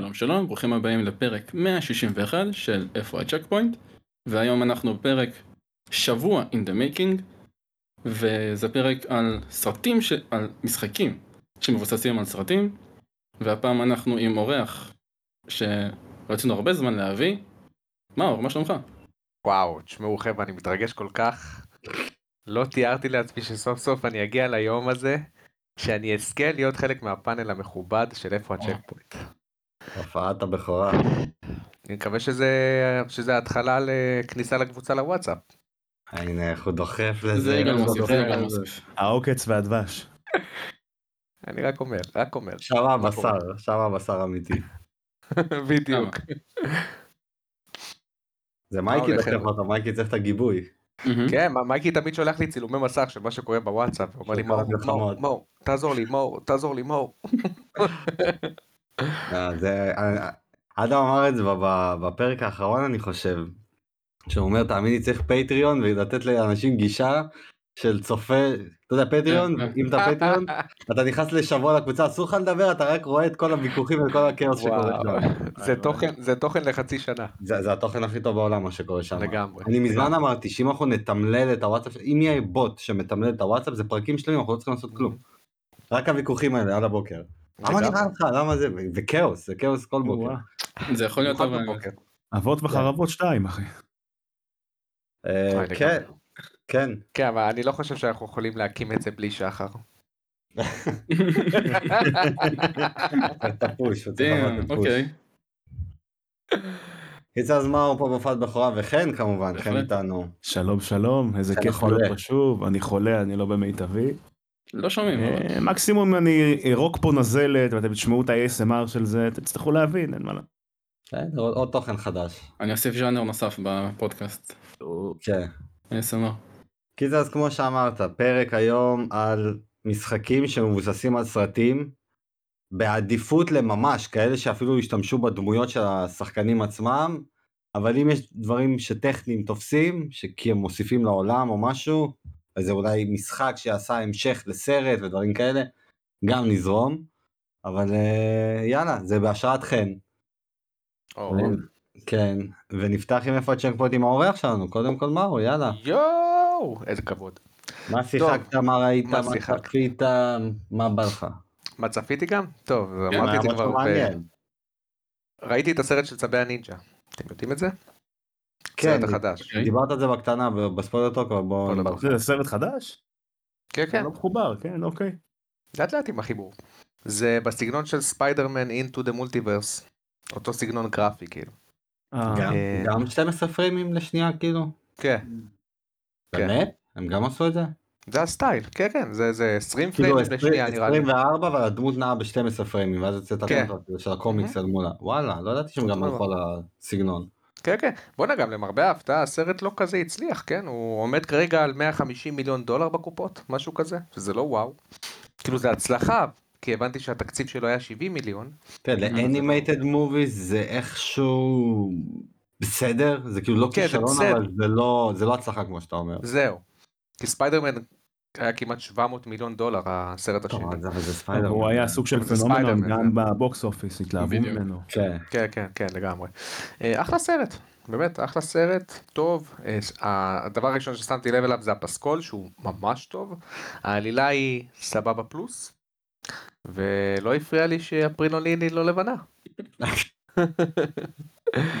שלום שלום, ברוכים הבאים לפרק 161 של איפה הצ'ק פוינט והיום אנחנו בפרק שבוע in the making וזה פרק על סרטים, ש... על משחקים שמבוססים על סרטים והפעם אנחנו עם אורח שרצינו הרבה זמן להביא. מאור, מה שלומך? וואו, תשמעו חבר'ה, אני מתרגש כל כך. לא תיארתי לעצמי שסוף סוף אני אגיע ליום הזה, שאני אזכה להיות חלק מהפאנל המכובד של איפה הצ'ק פוינט. הופעת הבכורה. אני מקווה שזה, שזה התחלה לכניסה לקבוצה לוואטסאפ. הנה איך הוא דוחף לזה. זה יגאל מוסיף, זה יגאל מוסיף. העוקץ והדבש. אני רק אומר, רק אומר. שם הבשר, שם הבשר אמיתי. בדיוק. זה מייקי דוחף? אותו, מייקי צריך את הגיבוי. כן, מייקי תמיד שולח לי צילומי מסך של מה שקורה בוואטסאפ, הוא אומר לי של מור, כל המלחמות." מור, מור, תעזור לי, מור, תעזור לי, מור. אה, זה, אה, אדם אמר את זה ב- בפרק האחרון אני חושב. שהוא אומר תאמין לי צריך פטריון ולתת לאנשים גישה של צופה, אתה יודע פטריון, כן, כן. אם אתה פטריון, אתה נכנס לשבוע לקבוצה אסור לך לדבר אתה רק רואה את כל הוויכוחים וכל הכאוס שקורה שם. זה תוכן, זה תוכן לחצי שנה, זה זה התוכן הכי טוב בעולם מה שקורה שם. לגמרי. אני מזמן אמרתי שאם אנחנו נתמלל את הוואטסאפ, אם יהיה בוט שמתמלל את הוואטסאפ זה פרקים שלמים אנחנו לא צריכים לעשות כלום. רק הוויכוחים האלה על הבוקר. למה. נראה לך למה זה זה כאוס זה כאוס כל בוקר. זה יכול להיות אבל... בבוקר. אבות וחרבות שתיים אחי. אה, וואי, כן. כן. כן, אבל אני לא חושב שאנחנו יכולים להקים את זה בלי שחר. אתה פוש. הוא צריך damn, לעבוד בפוש. אוקיי. קיצר אז מאור פה בהופעת בכורה וחן כמובן חן בהחלט. איתנו. שלום שלום איזה כיף. להיות פה שוב אני חולה אני לא במיטבי לא שומעים. אה, מקסימום אני ארוק פה נזלת ואתם תשמעו את ה-ASMR של זה תצטרכו להבין אין מה לעשות. בסדר, עוד תוכן חדש. אני אוסיף ז'אנר נוסף בפודקאסט. כן. ASMR. קיצר אז כמו שאמרת פרק היום על משחקים שמבוססים על סרטים בעדיפות לממש כאלה שאפילו השתמשו בדמויות של השחקנים עצמם אבל אם יש דברים שטכניים תופסים שכי הם מוסיפים לעולם או משהו אז זה אולי משחק שעשה המשך לסרט ודברים כאלה גם נזרום אבל אה, יאללה זה בהשראת חן או, כן ונפתח עם איפה הצ'ק פוינט עם האורח שלנו קודם כל מאור יאללה יואו, איזה כבוד. מה שיחקת מה ראית מה? צפית מה בא לך. מה צפיתי גם? טוב, כן, אמרתי את זה כבר. מעניין. ראיתי את הסרט של צבי הנינג'ה. אתם יודעים את זה? כן, הסרט החדש. אוקיי. דיברת על זה בקטנה ב- ב spoiler talk אבל בוא ספוילר נדבר. זה סרט חדש? כן, כן. לא מחובר כן אוקיי. לאט לאט עם החיבור. זה בסגנון של ספיידרמן into the multiverse. אותו סגנון גרפי כאילו. אה, גם- אה, גם 12 פריימים לשנייה כאילו? כן, כן. באמת? הם גם עשו את זה? זה הסטייל. כן, כן, זה זה 20 כאילו פריימים לשנייה נראה לי. 24 אבל הדמות נעה ב-12 פריימים ואז יוצאת כן. של הקומיקס על מלא. וואלה לא ידעתי שהם גם הלכו על הסגנון. כן, כן. בואנה גם למרבה ההפתעה הסרט לא כזה הצליח, כן? הוא עומד כרגע על 150 מיליון דולר בקופות, משהו כזה, שזה לא וואו. כאילו זה הצלחה, כי הבנתי שהתקציב שלו היה 70 מיליון. תראה ל animated movies זה איכשהו בסדר זה כאילו לא כן, בסדר. אבל לא זה לא הצלחה כמו שאתה אומר. זהו. כי ספיידרמן היה כמעט 700 מיליון דולר הסרט השני. הוא היה סוג של phenomenon גם זה- ב box office התלהבו. ממנו. כן. כן, כן, כן, לגמרי. אה, אחלה סרט, באמת, אחלה סרט, טוב. אה, הדבר הראשון ששמתי לב אליו זה הפסקול, שהוא ממש טוב. העלילה היא סבבה פלוס, ולא הפריע לי שאפריל אוניל היא לא לבנה.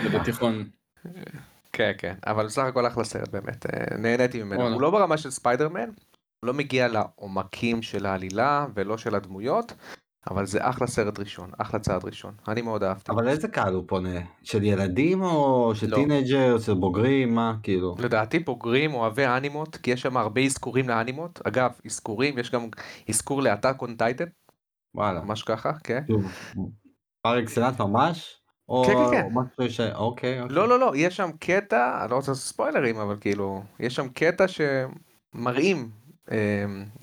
זה בתיכון. כן, כן, אבל בסך הכל אחלה סרט באמת, אה, נהניתי ממנו. הוא לא ברמה של ספיידרמן, לא מגיע לעומקים של העלילה ולא של הדמויות, אבל זה אחלה סרט ראשון, אחלה צעד ראשון, אני מאוד אהבתי. אבל איזה קהל הוא פונה? של ילדים או של לא. teenager, של בוגרים, מה כאילו? לדעתי בוגרים אוהבי אנימות כי יש שם הרבה אזכורים לאנימות אגב אזכורים יש גם אזכור ל Attack on Titan וואלה. ממש ככה כן שוב, רפרנס ממש? או כן, כן, כן. משהו ש... אוקיי, אוקיי. לא לא לא יש שם קטע אני לא רוצה לעשות ספוילרים אבל כאילו יש שם קטע שמראים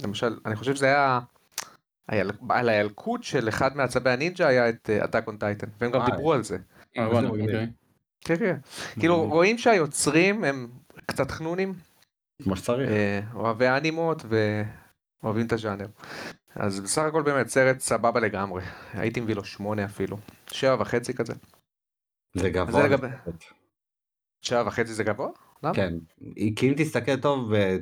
למשל אני חושב שזה היה. על הילקוט של אחד מעצבי הנינג'ה היה את אטאק און טייטן והם גם אה. דיברו על זה. אה, מגניב. אוקיי. כן, כן. כאילו רואים שהיוצרים הם קצת חנונים כמו שצריך. אה, אוהבי אנימות ואוהבים את הז'אנר. אז בסך הכל באמת סרט סבבה לגמרי הייתי מביא לו שמונה אפילו שבע וחצי כזה. זה זה גבוה. שבע וחצי זה גבוה? למה? כן, כי אם תסתכל טוב, אה,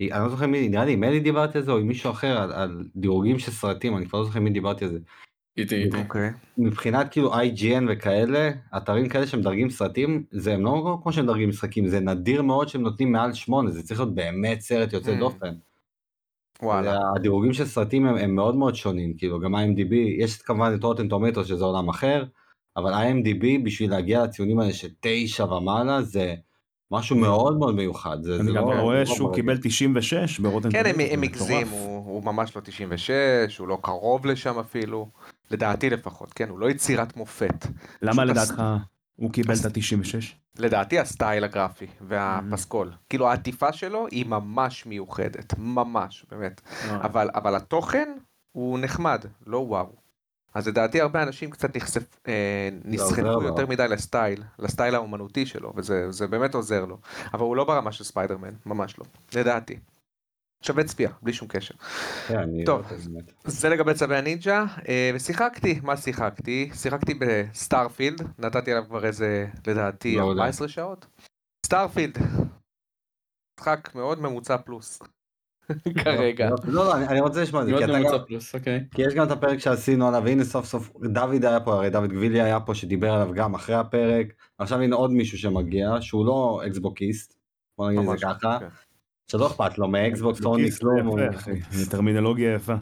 אני לא זוכר מי, נראה לי עם אלי דיברתי על זה או עם מישהו אחר, על, על דירוגים של סרטים, אני כבר לא זוכר מי דיברתי על זה. איתי איתי. אוקיי. מבחינת כאילו IGN וכאלה, אתרים כאלה שמדרגים סרטים, זה הם לא כמו שהם מדרגים משחקים, זה נדיר מאוד שהם נותנים מעל שמונה, זה צריך להיות באמת סרט יוצא Mm. דופן. וואלה. הדירוגים של סרטים הם, הם מאוד מאוד שונים, כאילו גם IMDb, יש כמובן את רוטן טומטו שזה עולם אחר, אבל IMDb בשביל להגיע לציונים האלה של תשע ומעלה זה משהו מאוד מאוד מיוחד. זה, אני זה גם לא- רואה לא שהוא. קיבל 96 ברוטן כן, הם, הם הגזימו. הוא, הוא ממש לא 96, הוא לא קרוב לשם אפילו, לדעתי לפחות, כן, הוא לא יצירת מופת. למה לדעתך הוא קיבל הס- את ה-96? לדעתי הסטייל הגרפי והפסקול. כאילו העטיפה שלו היא ממש מיוחדת, ממש, באמת. אה, אבל, אבל התוכן הוא נחמד, לא וואו. אז לדעתי הרבה אנשים קצת נחשפ, אה, נסחפו. יותר מדי לסטייל, לסטייל האומנותי שלו, וזה זה באמת עוזר לו. אבל הוא לא ברמה של ספיידרמן, ממש לא, לדעתי. שווה צפייה, בלי שום קשר. כן, טוב. לא. זה לגבי צבי הנינג'ה, אה, ושיחקתי, מה שיחקתי? שיחקתי בסטארפילד, נתתי עליו כבר איזה, לדעתי, מעולה. 14 שעות. סטארפילד, משחק מאוד ממוצע פלוס, כרגע. לא, לא, לא, אני, רוצה לשמוע את זה, כי, אתה גם, פלוס, אוקיי. כי יש גם את הפרק שעשינו עליו, והנה סוף סוף דוד היה פה, הרי דוד גבילי היה פה שדיבר עליו גם אחרי הפרק, עכשיו הנה עוד מישהו שמגיע, שהוא לא אקסבוקיסט, בוא נגיד את זה לא, ככה, כן. שלא אכפת לו מאקסבוקס, סוני, כלום. זה טרמינולוגיה יפה.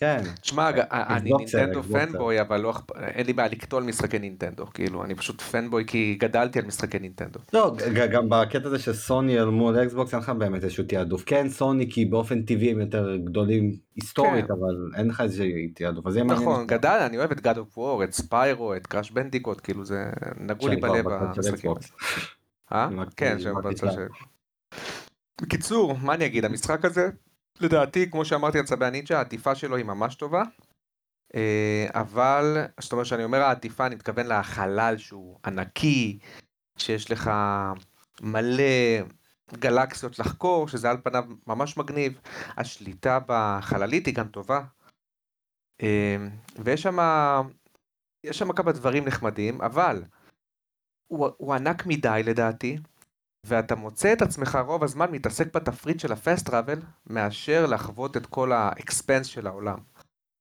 כן, תשמע, אני נינטנדו. fanboy, אבל לא אין לי בעיה לקטול משחקי נינטנדו, כאילו, אני פשוט fanboy כי גדלתי על משחקי נינטנדו. לא, גם בקטע הזה של סוני אל מול אקסבוקס אין לך באמת איזשהו תעדוף, כן סוני כי באופן טבעי הם יותר גדולים היסטורית, כן. אבל אין לך איזה תעדוף. נכון. גדל, אני אוהב את God of War, את ספיירו, את קראש בנדיקוט, כאילו זה נגעו לי בלב המשחקים. אה? כן, שם בצד. של... בקיצור, מה אני אגיד, המשחק הזה, לדעתי, כמו שאמרתי על צבי הנינג'ה, העטיפה שלו היא ממש טובה. אה, אבל, זאת אומרת שאני אומר העטיפה, אני מתכוון לחלל שהוא ענקי, שיש לך מלא גלקסיות לחקור, שזה על פניו ממש מגניב. השליטה בחללית היא גם טובה. אה, ויש שם, יש שם כמה דברים נחמדים, אבל הוא, הוא ענק מדי לדעתי, ואתה מוצא את עצמך רוב הזמן מתעסק בתפריט של הפסט טראבל, מאשר לחוות את כל האקספנס של העולם.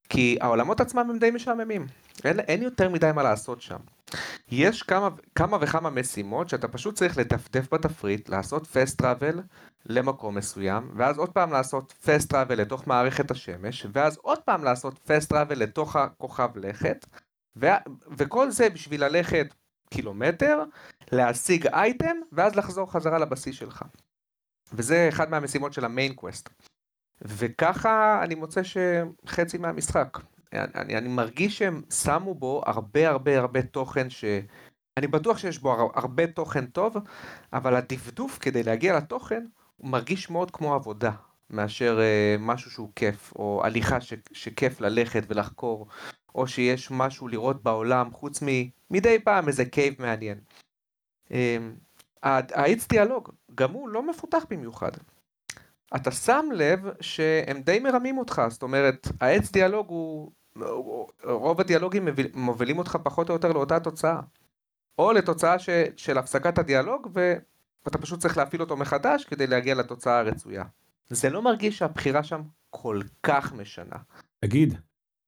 כי העולמות עצמם הם די משעממים, אין, אין יותר מדי מה לעשות שם. יש כמה, כמה וכמה משימות שאתה פשוט צריך לדפדף בתפריט, לעשות fast travel למקום מסוים, ואז עוד פעם לעשות fast travel לתוך מערכת השמש, ואז עוד פעם לעשות fast travel לתוך הכוכב לכת, ו- וכל זה בשביל ללכת קילומטר, להשיג אייטם, ואז לחזור חזרה לבסיס שלך. וזה אחד מהמשימות של ה main quest. וככה אני מוצא שחצי מהמשחק. אני, אני, אני מרגיש שהם שמו בו הרבה הרבה הרבה תוכן ש... אני בטוח שיש בו הר- הרבה תוכן טוב, אבל הדפדוף כדי להגיע לתוכן, הוא מרגיש מאוד כמו עבודה, מאשר אה, משהו שהוא כיף, או הליכה ש, שכיף ללכת ולחקור, או שיש משהו לראות בעולם, חוץ ממדי פעם איזה קייב מעניין. אה, העץ דיאלוג, גם הוא לא מפותח במיוחד. אתה שם לב שהם די מרמים אותך, זאת אומרת, העץ דיאלוג הוא... רוב הדיאלוגים מוביל- מובילים אותך פחות או יותר לאותה תוצאה. או לתוצאה ש... של הפסקת הדיאלוג, ואתה פשוט צריך להפעיל אותו מחדש כדי להגיע לתוצאה הרצויה. זה לא מרגיש שהבחירה שם כל כך משנה. תגיד,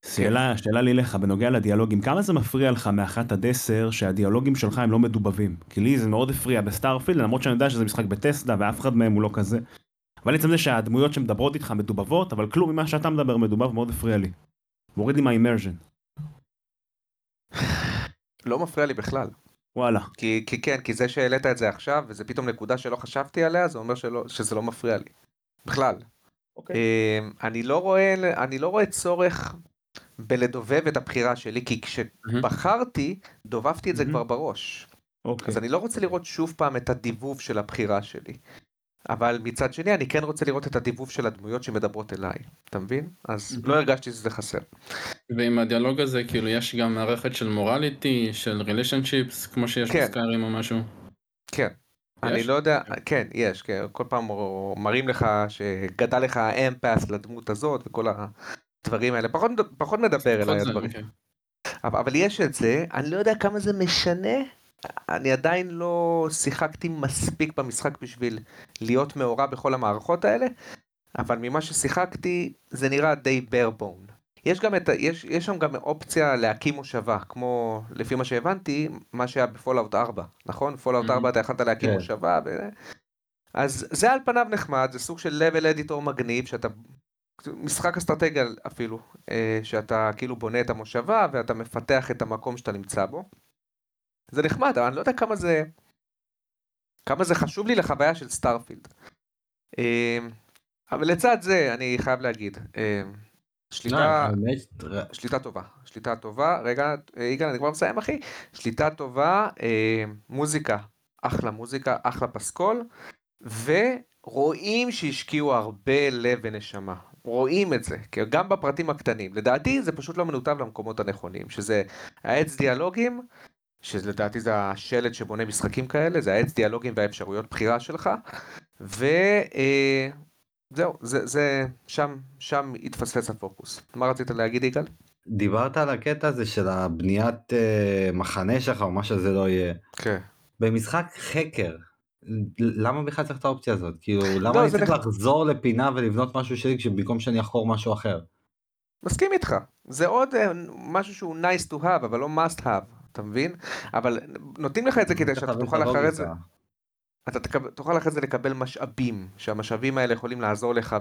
שאלה, שאלה לי לך בנוגע לדיאלוגים, כמה זה מפריע לך מאחת עד עשר שהדיאלוגים שלך הם לא מדובבים? כי לי זה מאוד הפריע ב Starfield, למרות שאני יודע שזה משחק Bethesda ואף אחד מהם הוא לא כזה. אבל עצם זה שהדמויות שמדברות איתך מדובבות, אבל כלום ממה שאתה מדבר מדובב מאוד הפריע לי. מוריד לי מהאימרז'ן. לא מפריע לי בכלל. וואלה. כי, כי כן, כי זה שהעלית את זה עכשיו, וזה פתאום נקודה שלא חשבתי עליה, זה אומר שלא, שזה לא מפריע לי. בכלל. אוקיי. אמ, אני לא רואה, אני לא רואה צורך בלדובב את הבחירה שלי, כי כשבחרתי, דובבתי את זה. כבר בראש. אוקיי. אז אני לא רוצה לראות שוב פעם את הדיבוב של הבחירה שלי. אבל מצד שני, אני כן רוצה לראות את הדיבוב של הדמויות שמדברות אליי. אתה מבין? אז. לא הרגשתי שזה חסר. ועם הדיאלוג הזה כאילו יש גם מערכת של מורליטי, של ריליישנשיפס, כמו שיש כן. בסקיירים או משהו. כן. אני יש? לא יודע, כן, יש, כן, כל פעם מראים לך שגדל לך אמפס לדמות הזאת וכל הדברים האלה, פחות, פחות מדבר אליי זה, הדברים. אוקיי. אבל, אבל יש את זה, אני לא יודע כמה זה משנה, אני עדיין לא שיחקתי מספיק במשחק בשביל להיות מעורב בכל המערכות האלה, אבל ממה ששיחקתי זה נראה די bone. יש גם את, ה- יש, יש שם גם אופציה להקים מושבה, כמו לפי מה שהבנתי, מה שהיה ב Fallout 4, נכון? Fallout Mhm. 4 אתה יכולת להקים כן. מושבה, ו... אז זה על פניו נחמד, זה סוג של level editor מגניב, שאתה, משחק אסטרטגיה אפילו, אה, שאתה כאילו בונה את המושבה ואתה מפתח את המקום שאתה נמצא בו. זה נחמד, אבל אני לא יודע כמה זה, כמה זה חשוב לי לחוויה של Starfield. אה, אבל לצד זה, אני חייב להגיד, אה, שליטה... האמת, שליטה טובה, שליטה טובה, רגע, יגאל, אני כבר מסיים אחי, שליטה טובה, מוזיקה, אחלה מוזיקה, אחלה פסקול, ורואים שהשקיעו הרבה לב ונשמה, רואים את זה, כי גם בפרטים הקטנים, לדעתי זה פשוט לא מנותב למקומות הנכונים, שזה העץ דיאלוגים, שלדעתי זה השלד שבונה משחקים כאלה, זה העץ דיאלוגים והאפשרויות בחירה שלך, וזהו, אה, זה, זה, שם, שם התפספס הפוקוס. מה רצית להגיד יגאל? דיברת על הקטע הזה של הבניית אה, מחנה שלך או מה שזה לא יהיה. כן. במשחק חקר, למה בכלל צריך את האופציה הזאת? כאילו, למה לא, אני צריך נכ- לחזור לפינה ולבנות משהו שלי כשבמקום שאני אחקור משהו אחר? מסכים איתך, זה עוד אה, משהו שהוא nice to have, אבל לא must have, אתה מבין? אבל נותנים לך את זה כדי שאתה תוכל אחרי זה. אתה תקב- תוכל אחרי זה לקבל משאבים, שהמשאבים האלה יכולים לעזור לך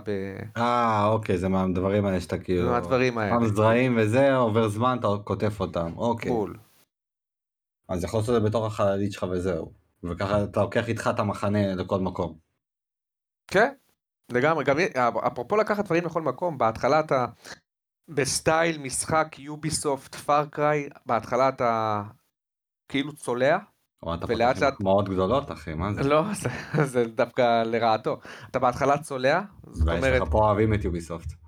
אה, אוקיי, זה מהדברים האלה שאתה כאילו... בדברים האלה. פעם זרעים וזה, עובר זמן, אתה קוטף אותם. אוקיי. בול. אז יכול לעשות את זה בתוך החללית שלך וזהו. וככה אתה לוקח איתך את המחנה לכל מקום. כן, לגמרי, גם אפרופו לקחת דברים לכל מקום, בהתחלה אתה בסטייל משחק Ubisoft Far Cry, בהתחלה אתה כאילו צולע, ולאט לאט- מחמאות גדולות, אחי, מה זה? לא, זה, זה דווקא לרעתו, אתה בהתחלה צולע, זאת ויש אומרת, לך פה אוהבים את Ubisoft.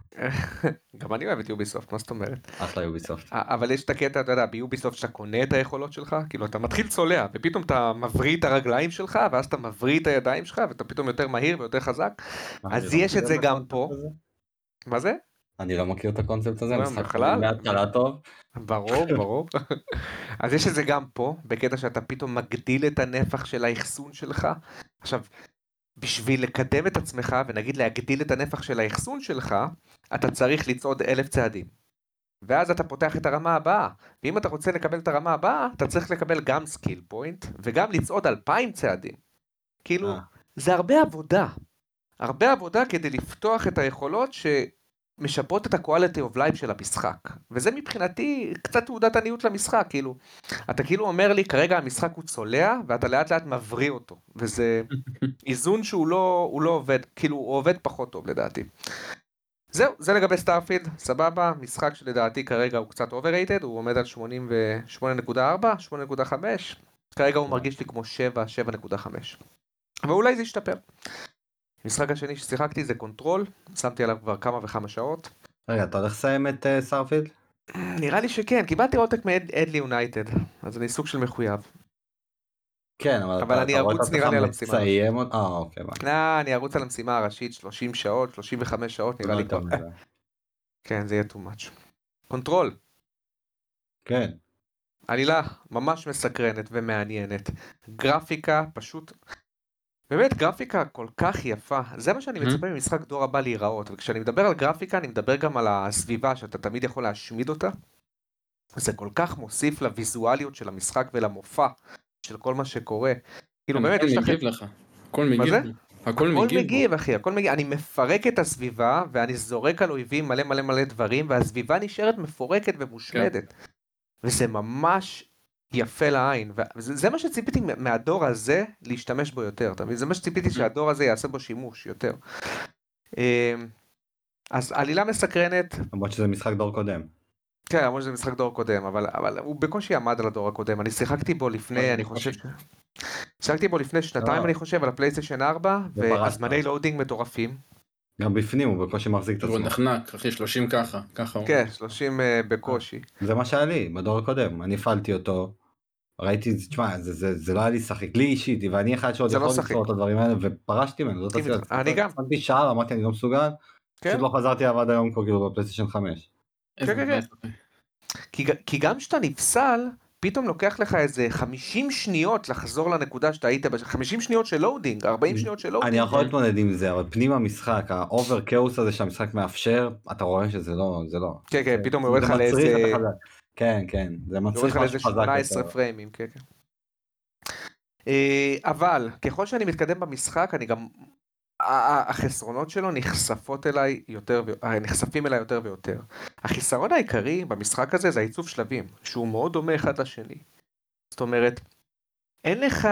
גם אני אוהב את Ubisoft, מה זאת אומרת? אחלה Ubisoft. אבל יש את הקטע, אתה יודע, ב Ubisoft שאתה קונה את היכולות שלך, כאילו אתה מתחיל צולע, ופתאום אתה מבריא את הרגליים שלך, ואז אתה מבריא את הידיים שלך, ואתה פתאום יותר מהיר ויותר חזק. אז לא יש את זה גם פה. מה זה? אני לא מכיר את הקונספט הזה, לא, משחק בכלל? מההתחלה טוב. ברור, ברור. אז יש את זה גם פה, בקטע שאתה פתאום מגדיל את הנפח של האחסון שלך. עכשיו, בשביל לקדם את עצמך, ונגיד להגדיל את הנפח של האחסון שלך, אתה צריך לצעוד אלף צעדים. ואז אתה פותח את הרמה הבאה. ואם אתה רוצה לקבל את הרמה הבאה, אתה צריך לקבל גם skill point, וגם לצעוד אלפיים צעדים. כאילו, אה. זה הרבה עבודה. הרבה עבודה כדי לפתוח את היכולות שמשפרות את ה-quality of life של המשחק. וזה מבחינתי קצת תעודת עניות למשחק, כאילו, אתה כאילו אומר לי, כרגע המשחק הוא צולע, ואתה לאט לאט מבריא אותו. וזה איזון שהוא לא, הוא לא עובד, כאילו, הוא עובד פחות טוב לדעתי. זהו, זה לגבי Starfield, סבבה, משחק שלדעתי כרגע הוא קצת overrated, הוא עומד על 88.4, 8.5, כרגע הוא מרגיש לי כמו 7, 7.5. אבל אולי זה ישתפר. המשחק השני ששיחקתי זה Control, שמתי עליו כבר כמה וכמה שעות. רגע, אתה הולך לסיים את אה, Starfield? נראה לי שכן, קיבלתי עותק מאדלי יונייטד, אז אני סוג של מחויב. כן, אבל אבל אתה- אני ארוץ נראה לי על המשימה. מסיים אותה? אה, אוקיי. אה, אני ארוץ על המשימה הראשית 30 שעות, 35 שעות, נראה לא לי יותר כבר. כן, זה יהיה too much. Control, כן. עלילה ממש מסקרנת ומעניינת. גרפיקה פשוט... באמת גרפיקה כל כך יפה, זה מה שאני Mhm. מצפה ממשחק דור הבא להיראות, וכשאני מדבר על גרפיקה אני מדבר גם על הסביבה שאתה תמיד יכול להשמיד אותה. זה כל כך מוסיף לוויזואליות של המשחק ולמופע של כל מה שקורה. כאילו באמת הכל יש לכם... מגיב לך. הכל מגיב. זה? הכל הכל מגיב. מגיב אחי, הכל מגיב, אני מפרק את הסביבה ואני זורק על אויבים מלא מלא מלא דברים והסביבה נשארת מפורקת ומושמדת. וזה ממש יפה לעין, וזה זה מה שציפיתי מהדור הזה להשתמש בו יותר, אתה מבין? זה מה שציפיתי שהדור הזה יעשה בו שימוש יותר. אמ, אז עלילה מסקרנת, למרות שזה משחק דור קודם. כן, למרות שזה משחק דור קודם, אבל, אבל הוא בקושי עמד על הדור הקודם, אני שיחקתי בו לפני, אבל אני. חושב, ש- שיחקתי בו לפני שנתיים לא. אני חושב, על הפלייסטיישן 4, ופרשת. והזמני loading מטורפים. גם בפנים הוא בקושי מחזיק את הוא עצמו. נחנק, אחי, 30 ככה. ככה הוא. כן, 30 אה, בקושי. זה מה שהיה לי בדור הקודם. אני הפעלתי אותו. ראיתי, תשמע, זה, זה, זה לא היה לי לשחק, לי אישית, ואני אחד שעוד זה יכול לא לשחק. לפתור את הדברים האלה, ופרשתי ממנו, זאת. איתך. אני גם. שמתי שעה, אמרתי אני לא מסוגל, כן. פשוט לא חזרתי אליו עד היום כבר כאילו בפלייסטיישן 5. איזה כן, כן, אותי. כי, כי גם כשאתה נפסל, פתאום לוקח לך איזה 50 שניות לחזור לנקודה שאתה היית, ב- 50 שניות של loading, 40 שניות של loading. אני יכול להתמודד עם זה, אבל פנים המשחק, ה over כאוס הזה שהמשחק מאפשר, אתה רואה שזה לא, זה לא. כן, כן, זה- פתאום הוא יורד זה לך לאיזה... כן, כן, זה מצריך משהו חזק 18 יותר. פריימים, כן, כן. אה, אבל ככל שאני מתקדם במשחק, אני גם... החסרונות שלו נחשפות אליי יותר, אה, נחשפים אליי יותר ויותר. החיסרון העיקרי במשחק הזה זה העיצוב שלבים, שהוא מאוד דומה אחד לשני. זאת אומרת, אין לך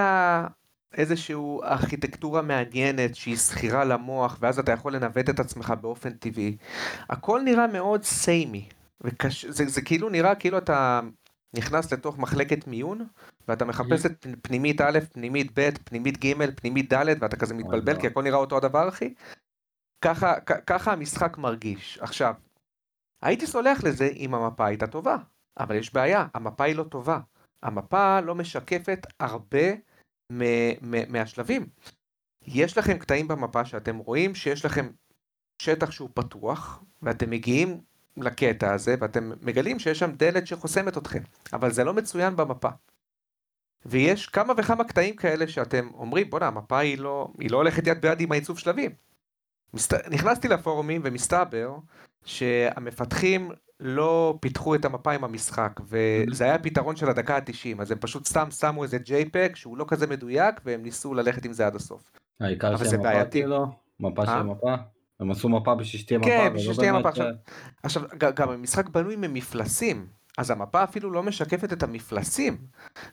איזושהי ארכיטקטורה מעניינת שהיא שכירה למוח, ואז אתה יכול לנווט את עצמך באופן טבעי. הכל נראה מאוד סיימי. וקש... זה, זה כאילו נראה כאילו אתה נכנס לתוך מחלקת מיון, ואתה מחפש את פנימית א', פנימית ב', פנימית ג', פנימית ד', ואתה כזה מתבלבל, לא. כי הכל נראה אותו הדבר, אחי. ככה, ככה המשחק מרגיש. עכשיו, הייתי סולח לזה אם המפה הייתה טובה, אבל יש בעיה, המפה היא לא טובה. המפה לא משקפת הרבה מהשלבים. יש לכם קטעים במפה שאתם רואים שיש לכם שטח שהוא פתוח, ואתם מגיעים לקטע הזה, ואתם מגלים שיש שם דלת שחוסמת אתכם, אבל זה לא מצוין במפה. ויש כמה וכמה קטעים כאלה שאתם אומרים, בואנה, המפה היא לא, היא לא הולכת יד ביד עם העיצוב שלבים. מסת... נכנסתי לפורומים ומסתבר שהמפתחים לא פיתחו את המפה עם המשחק, וזה היה הפתרון של הדקה ה-90, אז הם פשוט סתם שמו איזה JPEG שהוא לא כזה מדויק, והם ניסו ללכת עם זה עד הסוף. העיקר שהמפה בעייתי. כאילו, מפה אה? של מפה, הם עשו מפה בשביל שתהיה מפה, כן, בשביל שתהיה באמת, מפה עכשיו. אה, עכשיו, גם המשחק בנוי ממפלסים, אז המפה אפילו לא משקפת את המפלסים,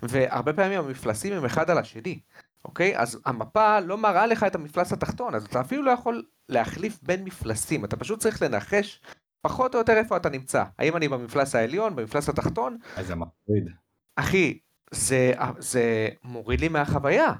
והרבה פעמים המפלסים הם אחד על השני, אוקיי? אז המפה לא מראה לך את המפלס התחתון, אז אתה אפילו לא יכול להחליף בין מפלסים, אתה פשוט צריך לנחש פחות או יותר איפה אתה נמצא. האם אני במפלס העליון, במפלס התחתון? אז זה מפחיד. אחי, זה, זה מוריד לי מהחוויה.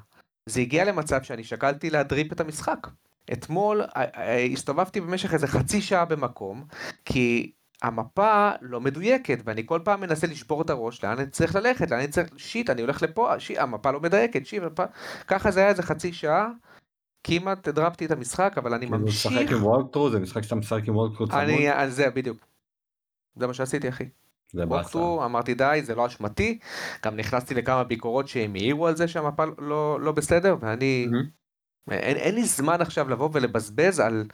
זה הגיע למצב שאני שקלתי להדריפ את המשחק. אתמול אה, אה, הסתובבתי במשך איזה חצי שעה במקום, כי המפה לא מדויקת, ואני כל פעם מנסה לשבור את הראש, לאן אני צריך ללכת, לאן אני צריך, שיט, אני הולך לפה, שיט, המפה לא מדייקת, שיט, המפה... ככה זה היה איזה חצי שעה, כמעט הדרפתי את המשחק, אבל אני כאילו ממשיך, עם וולקטרו, זה משחק שאתה משחק עם וולקטרו צמוד, אני, על זה, בדיוק. זה מה שעשיתי, אחי. זה באסה. ווקטרו, אמרתי די, זה לא אשמתי. גם נכנסתי לכמה ביקורות שהם העירו על זה שהמפה לא, לא בסדר, ואני... מהמם. אין, אין לי זמן עכשיו לבוא ולבזבז על,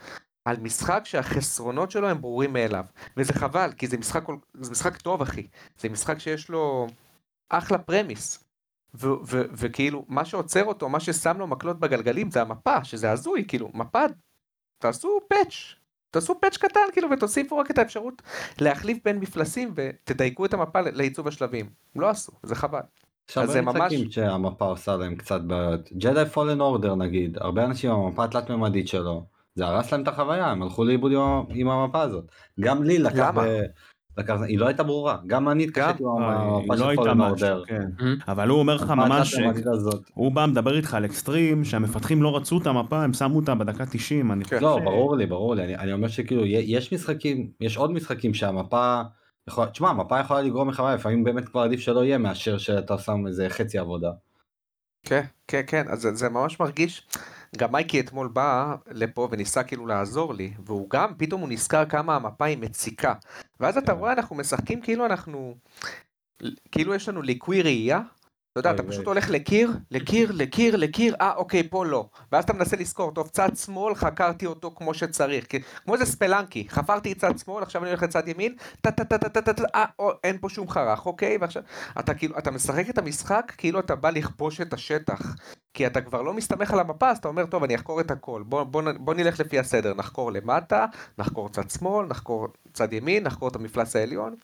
על משחק שהחסרונות שלו הם ברורים מאליו. וזה חבל, כי זה משחק, זה משחק טוב, אחי. זה משחק שיש לו אחלה פרמיס. ו- ו- וכאילו, מה שעוצר אותו, מה ששם לו מקלות בגלגלים זה המפה, שזה הזוי, כאילו, מפה, תעשו פאץ'. תעשו פאץ' קטן כאילו ותוסיפו רק את האפשרות להחליף בין מפלסים ותדייקו את המפה לעיצוב השלבים. לא עשו, זה חבל. עכשיו אז זה ממש- משחקים שהמפה עושה להם קצת בעיות. ג'די פולן אורדר נגיד, הרבה אנשים עם המפה התלת ממדית שלו, זה הרס להם את החוויה, הם הלכו לאיבוד עם, המפה הזאת. גם לי לקח, למה? ב... לקח, היא לא הייתה ברורה, גם אני התקשיתי עם אה, המפה לא של פולן אורדר. כן. מהמם. אבל הוא אומר לך ממש. הוא בא מדבר איתך על אקסטרים, שהמפתחים לא רצו את המפה, הם שמו אותה בדקה 90, אני כן. חושב לא, ברור לי, ברור לי, אני, אומר שכאילו, יש משחקים, יש עוד משחקים שהמפה, יכול, תשמע, המפה יכולה לגרום לחוויה, לפעמים באמת כבר עדיף שלא יהיה מאשר שאתה שם איזה חצי עבודה. כן, כן, כן, אז זה, זה ממש מרגיש, גם מייקי אתמול בא לפה וניסה כאילו לעזור לי, והוא גם, פתאום הוא נזכר כמה המפה היא מציקה. ואז אתה כן. רואה, אנחנו משחקים כאילו אנחנו, כאילו יש לנו ליקוי ראייה. אתה יודע, אתה. פשוט הולך לקיר, לקיר, לקיר, לקיר, אה, אוקיי, פה לא. ואז אתה מנסה לזכור, טוב, צד שמאל, חקרתי אותו כמו שצריך. כמו איזה ספלנקי, חפרתי צד שמאל, עכשיו אני הולך לצד ימין, טה טה טה טה טה טה טה, אה, אין פה שום חרך, אוקיי? ועכשיו, אתה כאילו, אתה משחק את המשחק כאילו אתה בא לכבוש את השטח. כי אתה כבר לא מסתמך על המפה, אז אתה אומר, טוב, אני אחקור את הכל. בוא, בוא, נ- בוא נלך לפי הסדר, נחקור למטה, נחקור צד שמאל, נחקור צד ימין, נחקור את המפלס העליון.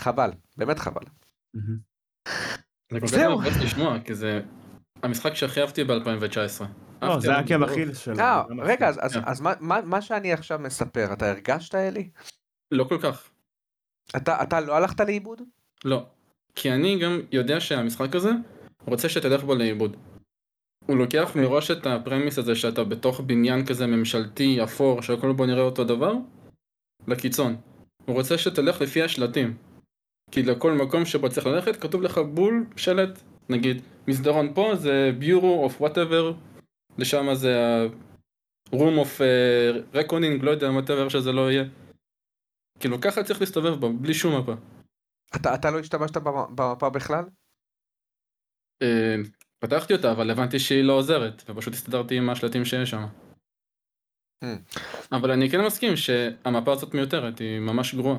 חבל, באמת חבל. זה כל כך. מבאס לשמוע, כי זה המשחק שהכי אהבתי ב-2019. לא, זה עקב אכילס שלו. אה, גם רגע, אז, אז, כן. אז מה, מה, מה שאני עכשיו מספר, אתה הרגשת, אלי? לא כל כך. אתה, אתה לא הלכת לאיבוד? לא. כי אני גם יודע שהמשחק הזה רוצה שתלך בו לאיבוד. הוא לוקח אוקיי. מראש את הפרמיס הזה שאתה בתוך בניין כזה ממשלתי אפור שהכל בו נראה אותו דבר לקיצון. הוא רוצה שתלך לפי השלטים. כי לכל מקום שבו צריך ללכת כתוב לך בול שלט נגיד מסדרון פה זה bureau of whatever לשם זה ה-room of uh, reckoning לא יודע whatever שזה לא יהיה. כאילו ככה צריך להסתובב בו בלי שום מפה. אתה, אתה לא השתמשת במ- במפה בכלל? אה, פתחתי אותה, אבל הבנתי שהיא לא עוזרת, ופשוט הסתדרתי עם השלטים שיש שם. Hmm. אבל אני כן מסכים שהמפה הזאת מיותרת, היא ממש גרועה.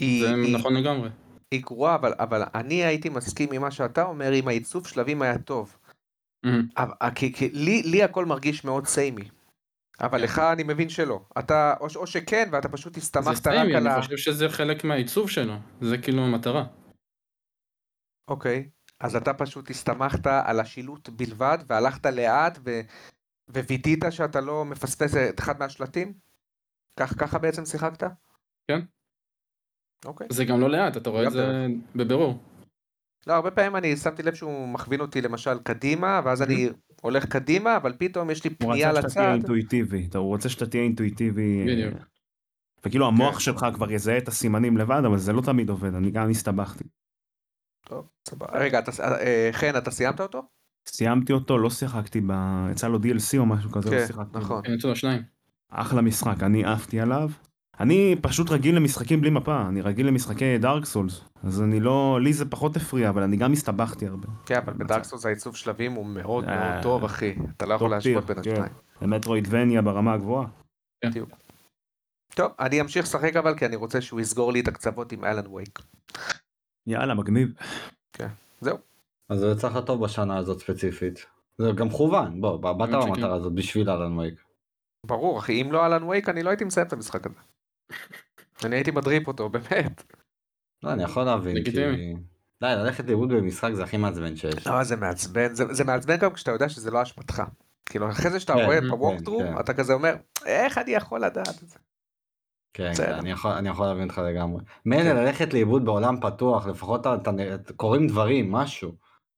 היא, זה היא, נכון לגמרי. היא גרועה, אבל, אבל אני הייתי מסכים עם מה שאתה אומר, אם העיצוב שלבים היה טוב. מהמם. אבל, אה, כי, כי לי, לי הכל מרגיש מאוד סיימי. אבל כן. לך אני מבין שלא. אתה, או, או שכן, ואתה פשוט זה הסתמכת רק על ה... אני חושב שזה חלק מהעיצוב שלו, זה כאילו המטרה. אוקיי, אז אתה פשוט הסתמכת על השילוט בלבד, והלכת לאט, ו... ווידאת שאתה לא מפספס את אחד מהשלטים? כך, ככה בעצם שיחקת? כן. אוקיי. זה גם לא לאט, אתה רואה את זה בבירור. לא, הרבה פעמים אני שמתי לב שהוא מכווין אותי למשל קדימה, ואז אני הולך קדימה, אבל פתאום יש לי הוא פנייה רצה שאתה תהיה לצד. אינטואיטיבי, הוא רוצה שאתה תהיה אינטואיטיבי. אה, בדיוק. וכאילו המוח כן. שלך כבר יזהה את הסימנים לבד, אבל זה לא תמיד עובד, אני גם הסתבכתי. טוב, סבבה. רגע, אתה, אה, חן, אתה סיימת אותו? סיימתי אותו, לא שיחקתי ב... יצא לו DLC או משהו כזה, לא כן, שיחקתי. נכון. כן, יצאו לו שניים. אחלה משחק, אני עפתי עליו. אני פשוט רגיל למשחקים בלי מפה, אני רגיל למשחקי דארק סולס, אז אני לא, לי זה פחות הפריע, אבל אני גם הסתבכתי הרבה. כן, אבל בדארקסוס העיצוב שלבים הוא מאוד מאוד אה, טוב, אחי. אתה לא יכול להשוות בין כן. השניים. למטרואידבניה ברמה הגבוהה. טוב, אני אמשיך לשחק אבל, כי אני רוצה שהוא יסגור לי את הקצוות עם אלן וייק. יאללה, מגניב. זהו. אז זה יצא לך טוב בשנה הזאת ספציפית. זה גם מכוון, בוא, באת. במטרה הזאת בשביל אלן וייק. ברור, אחי, אם לא אלן וייק, אני לא הייתי מסיים את המשחק הזה. אני הייתי מדריפ אותו, באמת. לא, אני יכול להבין, כי... לגיטימי. די, ללכת לאיבוד במשחק זה הכי מעצבן שיש. אבל זה מעצבן, זה, זה מעצבן גם כשאתה יודע שזה לא אשמתך. כאילו, אחרי זה שאתה כן, רואה כן, בווקטרו, כן. אתה כזה אומר, איך אני יכול לדעת את זה? כן. כן, אני יכול, אני יכול להבין אותך לגמרי. מילא כן. ללכת לאיבוד בעולם פתוח, לפחות אתה, קורים דברים, משהו.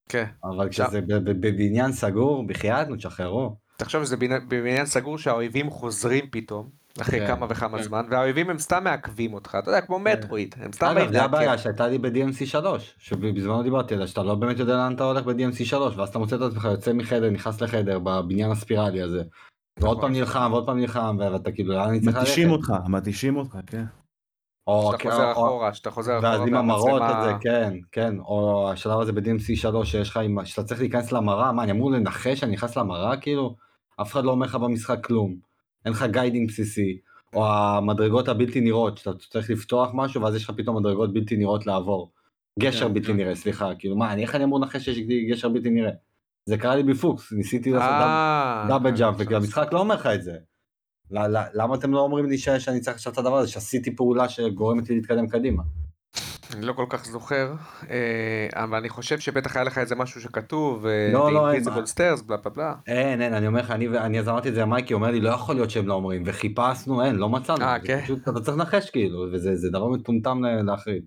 כן. אבל כשזה ב- ב- בבניין סגור, בחייאת, נו, תשחררו. תחשוב שזה בבניין סגור שהאויבים חוזרים פתאום, אחרי כן, כמה וכמה כן. זמן, והאויבים הם סתם מעכבים אותך, אתה יודע, כמו מטרואיד, הם סתם אגב, באים זה. הבעיה שהייתה לי ב-DMC 3, שבזמנו דיברתי עליה, שאתה לא באמת יודע לאן אתה הולך ב-DMC 3, ואז אתה מוצא את עצמך יוצא מחדר, נכנס לחדר, בבניין הספירלי הזה. ועוד נכון. פעם נלחם, ועוד פעם נלחם, ואתה כאילו, לאן אני צריך ללכת? מתישים אותך, מתישים אותך, כן. או- שאתה חוזר או- אחורה, שאתה חוזר אחורה, ואז עם המראות הזה, כן, כן, או השלב הזה ב-DMC 3 שיש לך, שאתה צריך להיכנס למראה, מה, אני אמור לנחש שאני נכנס למראה, כאילו? אף אחד לא אומר לך במשחק כלום. אין לך guiding בסיסי, או המדרגות הבלתי נראות, שאתה צריך לפתוח משהו, ואז יש לך פתאום מדרגות בלתי נראות לעבור. גשר כן, בלתי כן. נראה, סליחה, כאילו, מה, אני- איך אני אמור לנחש שיש גשר בלתי נראה? זה קרה לי בפוקס, ניסיתי לעשות dou- אה, double אני jump, חושב וכי המשחק לא אומר לך את זה. למה אתם לא אומרים לי שאני צריך עכשיו את הדבר הזה, שעשיתי פעולה שגורמת לי להתקדם קדימה? אני לא כל כך זוכר, אה, אבל אני חושב שבטח היה לך איזה משהו שכתוב, לא, לא, אין. stairs, בלה בלה בלה. אין, אין, אני אומר לך, אני, אני אז אמרתי את זה למייקי, אומר לי, לא יכול להיות שהם לא אומרים, וחיפשנו, אין, לא מצאנו. אה, כן? פשוט, אתה צריך לנחש כאילו, וזה זה דבר מטומטם להחריד.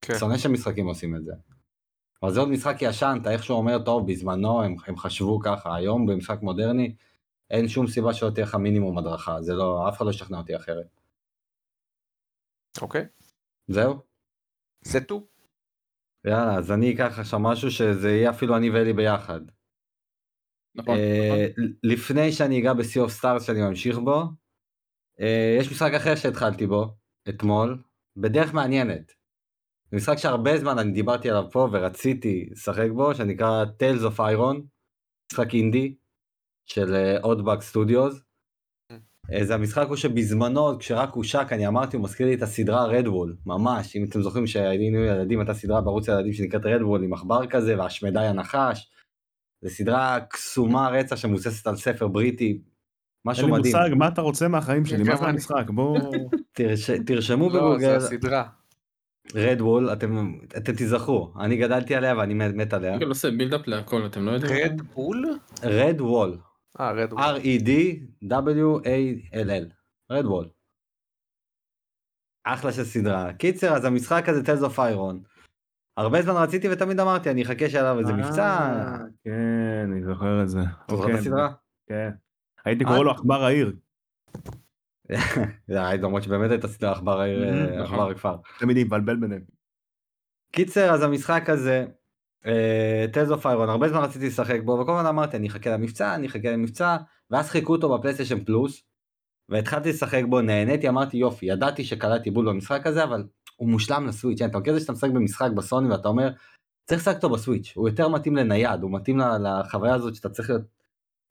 כן. שונא שמשחקים עושים את זה. אבל זה עוד משחק ישן, אתה איכשהו אומר, טוב, בזמנו הם, הם חשבו ככה, היום במשחק מודרני, אין שום סיבה שלא תהיה לך מינימום הדרכה, זה לא, אף אחד לא ישכנע אותי אחרת. אוקיי, זהו? זה טו. יאללה, אז אני אקח עכשיו משהו שזה יהיה אפילו אני ואלי ביחד. נכון, אה, לפני שאני אגע ב-Sea of Stars שאני ממשיך בו, אה, יש משחק אחר שהתחלתי בו, אתמול, בדרך מעניינת. זה משחק שהרבה זמן אני דיברתי עליו פה ורציתי לשחק בו, שנקרא Tales of Iron, משחק אינדי של אודבק סטודיוס. אה, זה המשחק הוא שבזמנו כשרק הושק אני אמרתי הוא מזכיר לי את הסדרה רדוול ממש אם אתם זוכרים שהיינו ילדים הייתה סדרה בערוץ הילדים שנקראת רדוול עם עכבר כזה והשמדי הנחש. זה סדרה קסומה רצח שמבוססת על ספר בריטי. אין משהו לי מדהים. מושג מה אתה רוצה מהחיים שלי, מה זה אני. המשחק, בוא... תרש... תרשמו לא, זה בגוגל הסדרה. Redwall אתם אתם תיזכרו אני גדלתי עליה ואני מת עליה. גוגל עושה buildup להכל, אתם לא יודעים? Red Bull? אה, Red Bull. R-E-D W-A-L-L. Redwall. אחלה של סדרה. קיצר אז המשחק הזה Tales of Iron. הרבה זמן רציתי ותמיד אמרתי אני אחכה שיהיה עליו איזה מבצע. אה, כן, אני זוכר את זה. אתה זוכר כן, את הסדרה? כן. הייתי קורא לו עכבר העיר. זה היה למרות שבאמת הייתה סדרה עכבר העיר Mhm, אה, נכון. עכבר הכפר. תמיד מבלבל ביניהם. קיצר אז המשחק הזה טלס אוף איירון הרבה זמן רציתי לשחק בו וכל הזמן אמרתי אני אחכה למבצע אני אחכה למבצע ואז חיכו אותו בפלייסטיישן פלוס. והתחלתי לשחק בו נהניתי אמרתי יופי ידעתי שקלטתי בול במשחק הזה אבל הוא מושלם לסוויץ', אתה מכיר את זה שאתה משחק במשחק בסוני ואתה אומר, צריך לשחק אותו ב Switch, הוא יותר מתאים לנייד, הוא מתאים לחוויה הזאת שאתה צריך להיות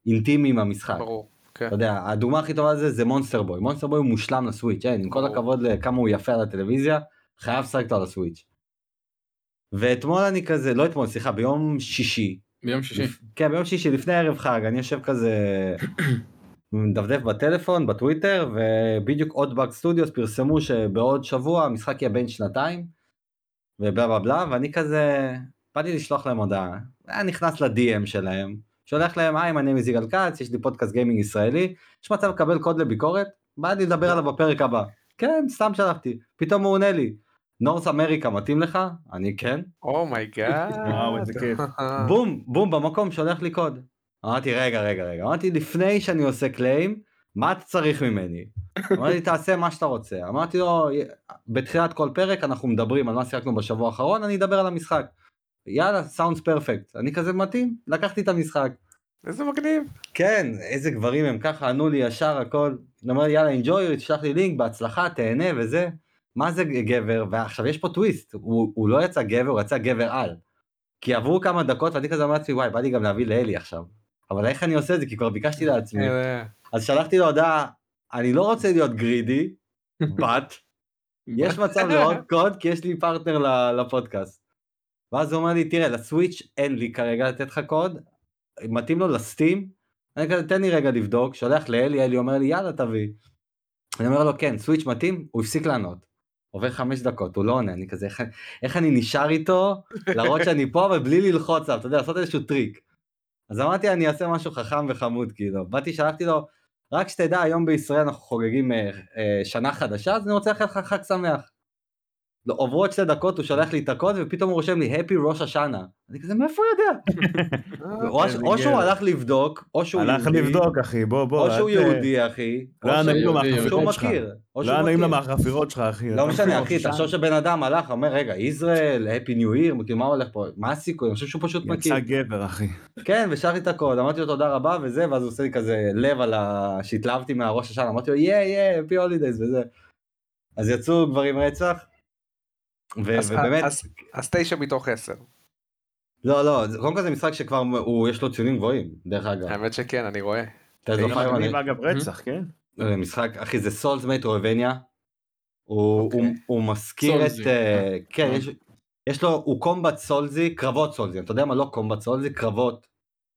אינטימי עם המשחק. ברור. כן. אתה יודע, הדוגמה הכי טובה לזה זה Monster Boy, Monster Boy הוא מושלם ל Switch, אין, עם כל. הכבוד לכמה הוא יפה על הטלוויזיה, חייב לשחק אותו על ה Switch. ואתמול אני כזה, לא אתמול, סליחה, ביום שישי, ביום שישי. כן, ביום שישי לפני ערב חג, אני יושב כזה, מדפדף בטלפון, בטוויטר, ובדיוק Odd Bug Studios פרסמו שבעוד שבוע המשחק יהיה בן שנתיים, ובלה בלה בלה, ואני כזה, באתי לשלוח להם הודעה, היה נכנס ל-DM שלהם, שולח להם, היי, אני מזיגל כץ, יש לי פודקאסט גיימינג ישראלי, יש מצב לקבל קוד לביקורת? בא לי לדבר עליו בפרק הבא. כן, סתם שלחתי. פתאום הוא עונה לי, North America מתאים לך? אני כן. Oh my God. וואו, איזה כיף. בום, בום, במקום שולח לי קוד. אמרתי, רגע, רגע, רגע. אמרתי, לפני שאני עושה claim, מה אתה צריך ממני? אמרתי, תעשה מה שאתה רוצה. אמרתי לו, בתחילת כל פרק אנחנו מדברים על מה שיחקנו בשבוע האחרון, אני אדבר על המשחק. יאללה, סאונדס פרפקט. אני כזה מתאים, לקחתי את המשחק. איזה מגניב. כן, איזה גברים הם ככה ענו לי ישר הכל. אני אומר יאללה enjoy, תשלח לי לינק, בהצלחה, תהנה וזה. מה זה גבר? ועכשיו יש פה טוויסט, הוא, הוא לא יצא גבר, הוא יצא גבר על. כי עברו כמה דקות ואני כזה אמרתי וואי, בא לי גם להביא לאלי עכשיו. אבל איך אני עושה את זה? כי כבר ביקשתי לעצמי. אה, אז שלחתי לו הודעה, אני לא רוצה להיות greedy, but יש מצב לעוד קוד כי יש לי פרטנר לפודקאסט. ואז הוא אומר לי, תראה, ל Switch אין לי כרגע לתת לך קוד, מתאים לו ל Steam, אני כזה, תן לי רגע לבדוק, שולח לאלי, אלי אומר לי, יאללה תביא. אני אומר לו, כן, Switch מתאים, הוא הפסיק לענות. עובר חמש דקות, הוא לא עונה, אני כזה, איך, איך אני נשאר איתו, להראות שאני פה, אבל בלי ללחוץ עליו, אתה יודע, לעשות איזשהו טריק. אז אמרתי, אני אעשה משהו חכם וחמוד, כאילו. באתי, שלחתי לו, רק שתדע, היום בישראל אנחנו חוגגים אה, אה, שנה חדשה, אז אני רוצה לאחל לך חג שמח. לא, עוברות שתי דקות, הוא שולח לי את הקוד, ופתאום הוא רושם לי, הפי ראש השנה. אני כזה, מאיפה הוא יודע? או, או שהוא גבר. הלך לבדוק, או שהוא הלך יהודי, לבדוק אחי בוא בוא. או שהוא יהודי, אחי. או לא היה נעים לו מהחפירות שלך. לא היה נעים לו. מהחפירות שלך אחי. לא משנה, אחי, תחשוב. שבן אדם הלך, אומר, רגע, ישראל, הפי ניו ייר, כאילו, מה הולך פה? מה הסיכוי? אני חושב שהוא פשוט מכיר. יצא גבר אחי. כן, ושלח לי את הקוד, אמרתי לו תודה רבה וזה, ואז הוא עושה לי כזה לב על ה... שהתלהבתי מהראש השנה, אמרתי לו יא יא, הפי הולידייז וזה. אז יצאו גברים רצח, ו- אז- ובאמת, אז- אז תשע מתוך עשר. לא לא, זה- קודם כל זה משחק שכבר הוא, יש לו ציונים גבוהים, דרך אגב. האמת שכן, אני רואה. אתה זה זוכר, מגניב אני- אגב רצח כן. זה משחק, אחי זה סולס הוא, אוקיי. הוא, הוא מזכיר את, אה, אה. כן. יש, יש לו, הוא combat סולזי, קרבות סולזי, אתה יודע מה לא combat סולזי, קרבות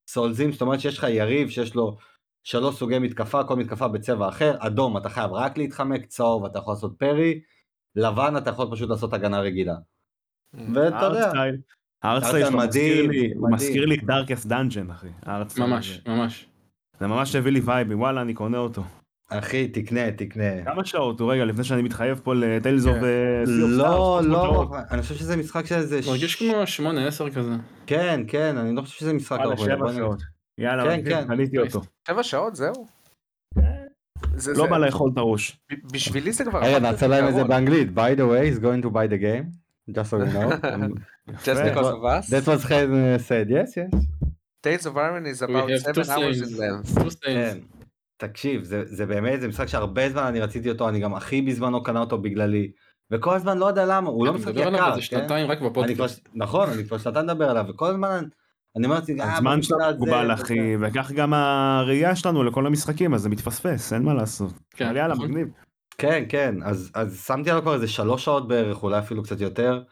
סולזים, זאת אומרת שיש לך יריב שיש לו שלוש סוגי מתקפה, כל מתקפה בצבע אחר, אדום אתה חייב רק להתחמק, צהוב אתה יכול לעשות parry, לבן אתה יכול פשוט לעשות הגנה רגילה. ואתה יודע, ה art style. שלו מזכיר מדהים, לי, הוא. מזכיר לי Darkest Dungeon אחי. ה art style ממש. ממש. זה ממש הביא לי וייבים וואלה אני קונה אותו. אחי תקנה, תקנה. כמה שעות הוא רגע לפני שאני מתחייב פה ל Tales of כן. לא, לא, אני חושב שזה משחק שזה... מרגיש כמו 8-10 כזה. כן, כן, אני לא חושב שזה משחק ארוך. יאללה כן, כן. קניתי אותו. שבע שעות זהו. זה- לא בא לאכול את הראש. בשבילי זה כבר... רגע, נעשה להם את זה. באנגלית. by the way, he's going to buy the game. just so you know. Just because of us. That's what Chen uh, said, yes, yes. Tales of Iron is about have two 7 hours in length. כן. תקשיב, זה, זה באמת, זה משחק שהרבה זמן אני רציתי אותו, אני גם הכי בזמנו קנה אותו בגללי. וכל הזמן לא יודע למה, הוא לא אני משחק מדבר עליו יקר, איזה כן? שנתיים רק אני כבר, בפודקאסט. נכון, אני כבר שנתיים מדבר עליו, וכל הזמן אני לעצמי, "אה, הזמן שלנו מוגבל וזה." אחי וכך גם הראייה שלנו לכל המשחקים אז זה מתפספס אין מה לעשות. כן, יאללה נכון. מגניב. כן, כן, אז, אז שמתי עליו כבר איזה שלוש שעות בערך, אולי אפילו קצת יותר,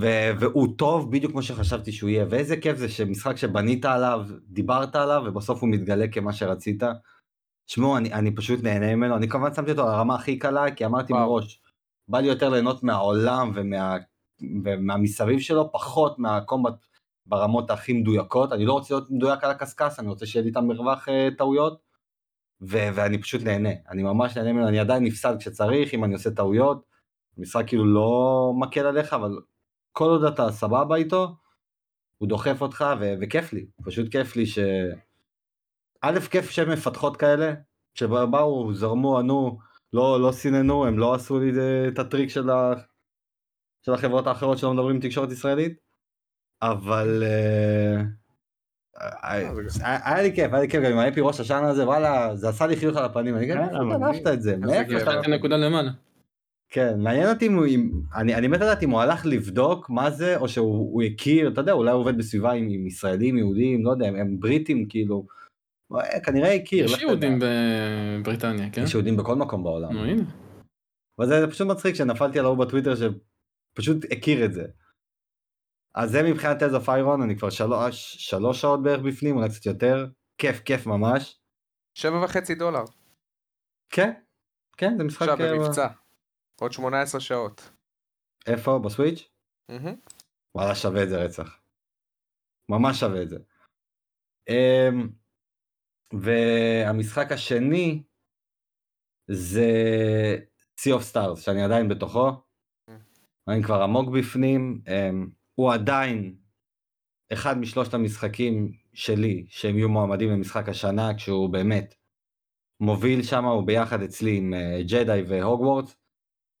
ו- והוא טוב בדיוק כמו שחשבתי שהוא יהיה, ואיזה כיף זה שמשחק שבנית עליו, דיברת עליו, ובסוף הוא מתגלה כמה שרצית. שמעו, אני, אני פשוט נהנה ממנו, אני כמובן שמתי אותו על הרמה הכי קלה, כי אמרתי. מראש, בא לי יותר ליהנות מהעולם ומה, ומהמסביב שלו, פחות מהקומבט ברמות הכי מדויקות, אני לא רוצה להיות מדויק על הקשקש, אני רוצה שיהיה לי את המרווח אה, טעויות. ו- ואני פשוט נהנה, אני ממש נהנה ממנו, אני עדיין נפסד כשצריך, אם אני עושה טעויות, המשחק כאילו לא מקל עליך, אבל כל עוד אתה סבבה איתו, הוא דוחף אותך ו- וכיף לי, פשוט כיף לי ש... א', כיף שהן מפתחות כאלה, שבאו, זרמו, ענו, לא, לא סיננו, הם לא עשו לי את הטריק של, ה... של החברות האחרות שלא מדברים תקשורת ישראלית, אבל... אה, היה היה לי כיף, היה לי כיף גם עם האפי ראש השנה הזה, וואלה, זה עשה לי חיוך על הפנים, אני כאילו, מגניב. אהבת את זה? מאיפה. נתתי נקודה למעלה. כן, מעניין אותי אם הוא, אני, אני מת לדעת אם הוא הלך לבדוק מה זה, או שהוא הוא הכיר, אתה יודע, אולי הוא עובד בסביבה עם, עם ישראלים, יהודים, לא יודע, הם, הם בריטים כאילו, אה, כנראה הכיר. יש לך יהודים. בבריטניה, כן? יש יהודים בכל מקום בעולם. נו הנה. אבל זה פשוט מצחיק שנפלתי על ההוא בטוויטר שפשוט הכיר את זה. אז זה מבחינת תזה פיירון, אני כבר שלוש, שלוש שעות בערך בפנים, אולי קצת יותר, כיף, כיף ממש. שבע וחצי דולר. כן, כן, זה משחק... עכשיו אה, במבצע. עוד 18 שעות. איפה? בסוויץ'? מהמם. וואלה שווה את זה רצח. ממש שווה את זה. אמ, והמשחק השני זה Sea of Stars שאני עדיין בתוכו. אני כבר עמוק בפנים. אמ, הוא עדיין אחד משלושת המשחקים שלי שהם יהיו מועמדים למשחק השנה כשהוא באמת מוביל שם הוא ביחד אצלי עם ג'די והוגוורטס.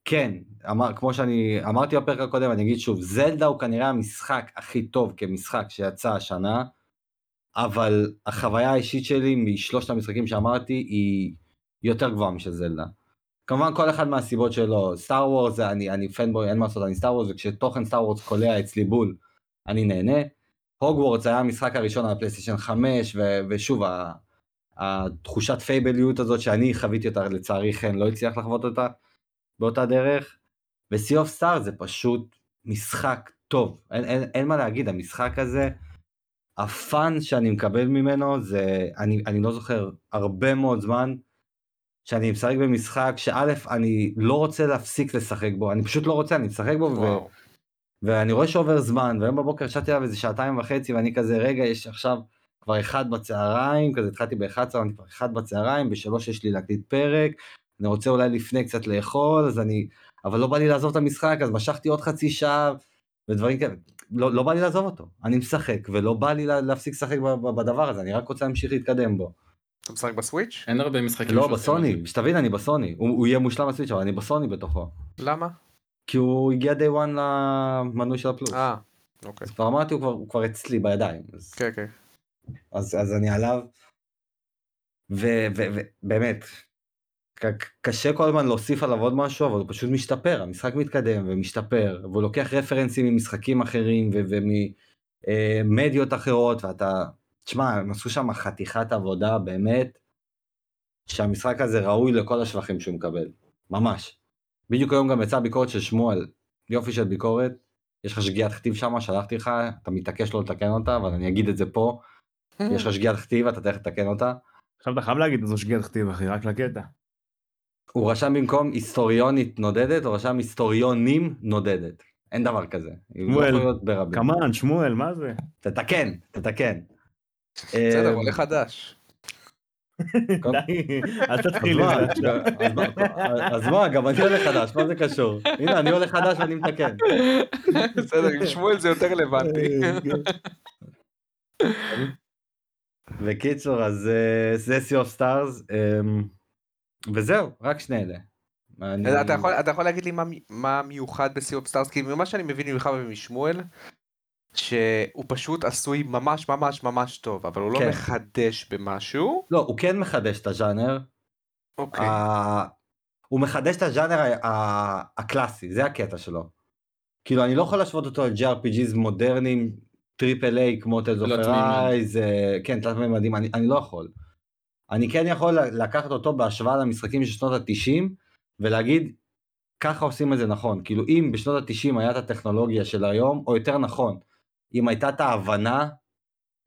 כן, אמר, כמו שאני אמרתי בפרק הקודם, אני אגיד שוב, זלדה הוא כנראה המשחק הכי טוב כמשחק שיצא השנה, אבל החוויה האישית שלי משלושת המשחקים שאמרתי היא יותר גבוהה משל זלדה. כמובן כל אחד מהסיבות שלו, Star Wars, אני, אני fanboy, אין מה לעשות, אני Star Wars, וכשתוכן Star Wars קולע אצלי בול, אני נהנה. הוגוורטס היה המשחק הראשון על הפלייסטיישן 5, ו- ושוב, ה- התחושת פייבליות הזאת שאני חוויתי אותה, לצערי חן לא הצליח לחוות אותה. באותה דרך. ו-Sea of Stars זה פשוט משחק טוב, אין, אין, אין מה להגיד, המשחק הזה, הפאן שאני מקבל ממנו זה, אני, אני לא זוכר הרבה מאוד זמן שאני משחק במשחק שא' אני לא רוצה להפסיק לשחק בו, אני פשוט לא רוצה, אני משחק בו ו. ואני רואה שעובר זמן, והיום בבוקר ישבתי עליו איזה שעתיים וחצי ואני כזה רגע יש עכשיו כבר אחד בצהריים, כזה התחלתי ב-11, אני כבר אחד בצהריים, בשלוש יש לי להקליט פרק, אני רוצה אולי לפני קצת לאכול, אז אני, אבל לא בא לי לעזוב את המשחק, אז משכתי עוד חצי שעה, ודברים כאלה, לא, לא בא לי לעזוב אותו, אני משחק, ולא בא לי לה, להפסיק לשחק בדבר הזה, אני רק רוצה להמשיך להתקדם בו. אתה משחק בסוויץ'? אין הרבה משחקים. לא, בסוני, זה. שתבין, אני בסוני, הוא, הוא יהיה מושלם בסוויץ', אבל אני בסוני בתוכו, למה? כי הוא הגיע די וואן למנוי של הפלוס. אה, אוקיי. אז כבר אמרתי, הוא כבר, הוא כבר אצלי בידיים, אז, כן, כן. אז, אז אני עליו, ובאמת, קשה כל הזמן להוסיף עליו עוד משהו, אבל הוא פשוט משתפר, המשחק מתקדם ומשתפר, והוא לוקח רפרנסים ממשחקים אחרים וממדיות אחרות, ואתה, תשמע, הם עשו שם חתיכת עבודה באמת, שהמשחק הזה ראוי לכל השבחים שהוא מקבל, ממש. בדיוק היום גם יצאה ביקורת של שמואל, יופי של ביקורת, יש לך שגיאת כתיב שם, שלחתי לך, אתה מתעקש לא לתקן אותה, אבל אני אגיד את זה פה, יש לך שגיאת כתיב, אתה תכף תתקן אותה. עכשיו אתה חייב להגיד איזו שגיאת כתיב אחי, רק לקטע. הוא רשם במקום היסטוריונית נודדת, הוא רשם היסטוריונים נודדת. אין דבר כזה. שמואל. כמובן, שמואל, מה זה? תתקן, תתקן. בסדר, אה, עולה חדש. אל אז תתחיל את זה. אז מה- אז גם אני עולה חדש, מה זה קשור? הנה, אני עולה חדש ואני מתקן. בסדר, עם שמואל זה יותר רלוונטי. בקיצור, אז אה, זה Sea of Stars, אמ, וזהו, רק שני אלה. אתה יכול- להגיד לי מה מיוחד ב Sea of Stars? כי ממה שאני מבין ממך ומשמואל, שהוא פשוט עשוי ממש ממש ממש טוב, אבל הוא לא כן. מחדש במשהו. לא, הוא כן מחדש את הז'אנר, אוקיי. ה- הוא מחדש את הז'אנר ה- ה- הקלאסי, זה הקטע שלו. כאילו אני לא יכול להשוות אותו ל-JRPGs מודרניים, triple A כמו Tales of Arise, כן, תלת מימדים, אני, אני לא יכול. אני כן יכול לקחת אותו בהשוואה למשחקים של שנות ה-90 ולהגיד, ככה עושים את זה נכון. כאילו אם בשנות ה-90 היה את הטכנולוגיה של היום, או יותר נכון, אם הייתה את ההבנה,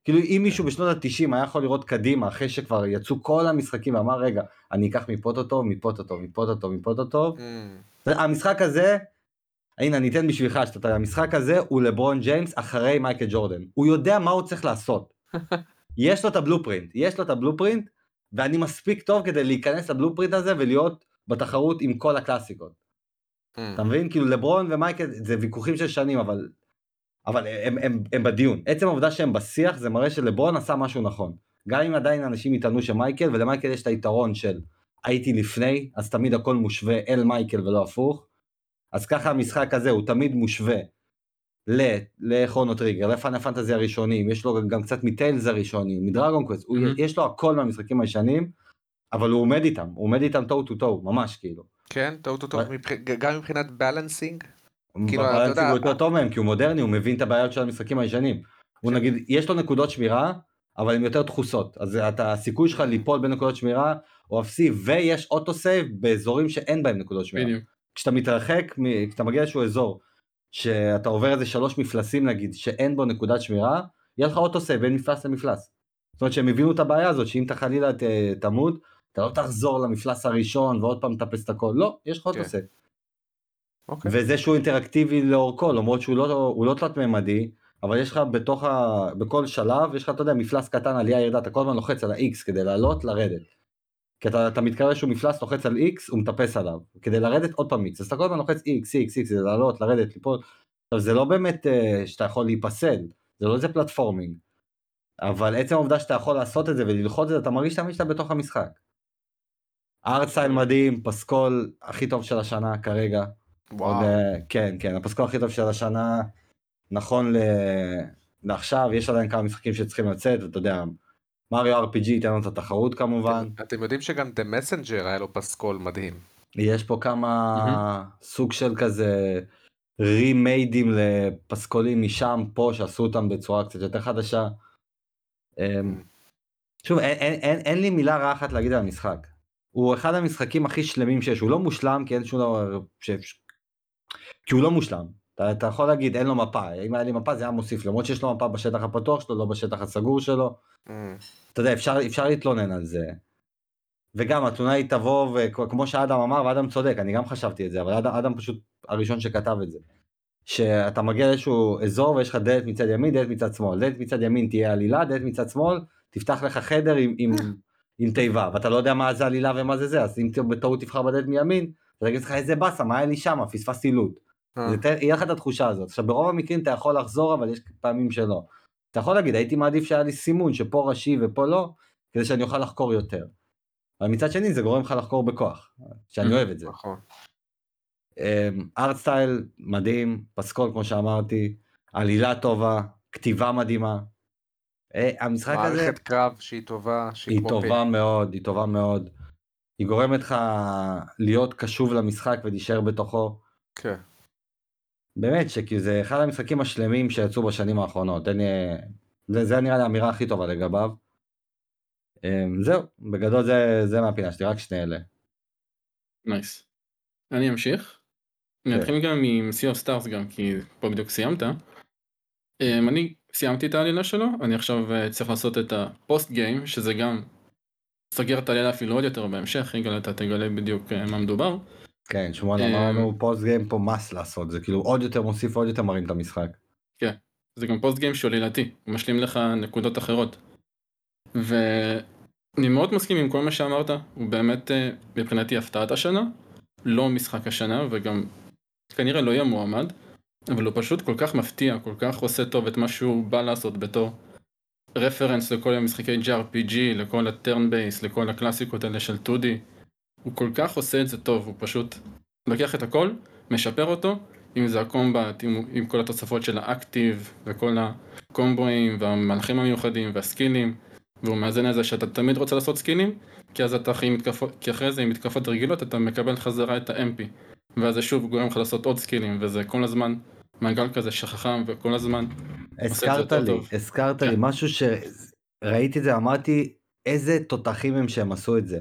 כאילו אם מישהו בשנות ה-90 היה יכול לראות קדימה אחרי שכבר יצאו כל המשחקים ואמר רגע אני אקח מפה את הטוב, מפה את הטוב, מפה את הטוב, מפה את הטוב, אמ, המשחק הזה, הנה אני אתן בשבילך שאתה, המשחק הזה הוא לברון ג'יימס אחרי מייקל ג'ורדן, הוא יודע מה הוא צריך לעשות. יש לו את הבלופרינט, יש לו את הבלופרינט, ואני מספיק טוב כדי להיכנס לבלופרינט הזה ולהיות בתחרות עם כל הקלאסיקות. אמ. אתה מבין? כאילו לברון ומייקל זה ויכוחים של שנים אבל אבל הם, הם, הם בדיון. עצם העובדה שהם בשיח זה מראה שלברון עשה משהו נכון. גם אם עדיין אנשים יטענו שמייקל ולמייקל יש את היתרון של הייתי לפני אז תמיד הכל מושווה אל מייקל ולא הפוך. אז ככה המשחק הזה הוא תמיד מושווה ל Chrono Trigger, ל Final Fantasy הראשונים, יש לו גם קצת מ Tales הראשונים, מ Dragon Quest, Mhm. יש לו הכל מהמשחקים הישנים, אבל הוא עומד איתם, הוא עומד איתם טו טו טו, ממש כאילו. כן, אותו, אבל- מבח- גם מבחינת balancing? כאילו, אתה יודע- הוא יותר טוב מהם כי הוא מודרני הוא מבין את הבעיות של המשחקים הישנים. הוא. נגיד יש לו נקודות שמירה אבל הן יותר דחוסות אז אתה הסיכוי שלך ליפול בין נקודות שמירה הוא אפסי ויש auto save באזורים שאין בהם נקודות שמירה. בדיוק. כשאתה מתרחק כשאתה מגיע לאיזשהו אזור שאתה עובר איזה שלוש מפלסים נגיד שאין בו נקודת שמירה יהיה לך auto save בין מפלס למפלס. זאת אומרת שהם הבינו את הבעיה הזאת שאם אתה חלילה תמות אתה לא תחזור למפלס הראשון ועוד פעם תאפס את הכל לא יש לך אוטו כן. save. אוקיי. וזה שהוא אינטראקטיבי לאורכו למרות שהוא לא, לא תלת מימדי אבל יש לך בתוך ה... בכל שלב יש לך אתה יודע מפלס קטן עלייה ירידה אתה כל הזמן לוחץ על ה-X כדי לעלות לרדת. כי אתה, אתה מתקרב לאיזשהו מפלס לוחץ על X הוא מטפס עליו כדי לרדת עוד פעם X אז אתה כל הזמן לוחץ X X X כדי לעלות לרדת ליפול. עכשיו זה לא באמת uh, שאתה יכול להיפסל זה לא איזה platforming. אבל עצם העובדה שאתה יכול לעשות את זה וללחוץ את זה אתה מרגיש תמיד שאתה בתוך המשחק. art style מדהים פסקול הכי טוב של השנה כרגע. וואו. עוד, אה, כן, כן, הפסקול הכי טוב של השנה, נכון ל... לעכשיו, יש עדיין כמה משחקים שצריכים לצאת, ואתה יודע, מריו RPG ייתן לנו את התחרות כמובן, אתם- אתם יודעים שגם The Messenger היה לו פסקול מדהים. יש פה כמה סוג של כזה רימיידים לפסקולים משם פה שעשו אותם בצורה קצת יותר חדשה. אמ, שוב, אין, אין, אין, אין לי מילה רעה אחת להגיד על המשחק. הוא אחד המשחקים הכי שלמים שיש, הוא לא מושלם כי אין שום דבר ש... כי הוא לא מושלם. אתה, אתה יכול להגיד אין לו מפה, אם היה לי מפה זה היה מוסיף, למרות שיש לו מפה בשטח הפתוח שלו, לא בשטח הסגור שלו. Mm, אתה יודע, אפשר, אפשר להתלונן על זה. וגם התלונה היא תבוא, וכמו שאדם אמר, ואדם צודק, אני גם חשבתי את זה, אבל אדם, אדם פשוט הראשון שכתב את זה. שאתה מגיע לאיזשהו אזור ויש לך דלת מצד ימין, דלת מצד שמאל. דלת מצד ימין תהיה עלילה, דלת מצד שמאל, תפתח לך חדר עם, עם, עם תיבה, ואתה לא יודע מה זה עלילה ומה זה זה, אז אם בטעות תבחר בדלת מימין, אתה תגיד לך איזה באסה, מה היה לי שם, פספסתי לוט. אה, יהיה לך את התחושה הזאת. עכשיו ברוב המקרים אתה יכול לחזור אבל יש פעמים שלא. אתה יכול להגיד הייתי מעדיף שהיה לי סימון שפה ראשי ופה לא, כדי שאני אוכל לחקור יותר. אבל מצד שני זה גורם לך לחקור בכוח, שאני אוהב את זה. נכון. ארט סטייל מדהים, פסקול כמו שאמרתי, עלילה טובה, כתיבה מדהימה. אה, המשחק הזה מערכת קרב שהיא טובה, שהיא היא טובה מאוד, היא טובה מאוד. היא גורמת לך להיות קשוב למשחק ולהישאר בתוכו. כן. באמת שכאילו זה אחד המשחקים השלמים שיצאו בשנים האחרונות, אין, זה, זה נראה לי האמירה הכי טובה לגביו. אמ, זהו, בגדול זה, זה מהפינה שלי, רק שני אלה. נייס. אני אמשיך. אני כן. אתחיל גם עם Sea of Stars גם כי פה בדיוק סיימת. אמ, אני סיימתי את העלילה שלו, אני עכשיו אה, צריך לעשות את ה post game שזה גם סוגר את העלילה אפילו עוד יותר בהמשך, יגאל אתה תגלה בדיוק אה, מה מדובר. כן, שמואל אמ, אמר לנו post game פה must לעשות, זה כאילו עוד יותר מוסיף, עוד יותר מרים את המשחק. זה גם post game שהוא עלילתי, הוא משלים לך נקודות אחרות. ואני מאוד מסכים עם כל מה שאמרת, הוא באמת אה, מבחינתי הפתעת השנה, לא משחק השנה וגם כנראה לא יהיה מועמד, אבל הוא פשוט כל כך מפתיע, כל כך עושה טוב את מה שהוא בא לעשות בתור רפרנס לכל המשחקי JRPG, לכל ה turn base, לכל הקלאסיקות האלה של 2D. הוא כל כך עושה את זה טוב, הוא פשוט לוקח את הכל, משפר אותו, אם זה ה combat, עם, עם כל התוספות של ה active, וכל הקומבואים, והמהלכים המיוחדים, והסקילים, והוא מאזן את זה שאתה תמיד רוצה לעשות סקילים, כי אז אתה אחרי מתקפות, כי אחרי זה עם מתקפות רגילות אתה מקבל חזרה את ה-MP, ואז זה שוב גורם לך לעשות עוד סקילים, וזה כל הזמן מעגל כזה שחכם, וכל הזמן הזכרת לי, טוב. הזכרת לי כן. משהו שראיתי את זה, אמרתי איזה תותחים הם שהם עשו את זה.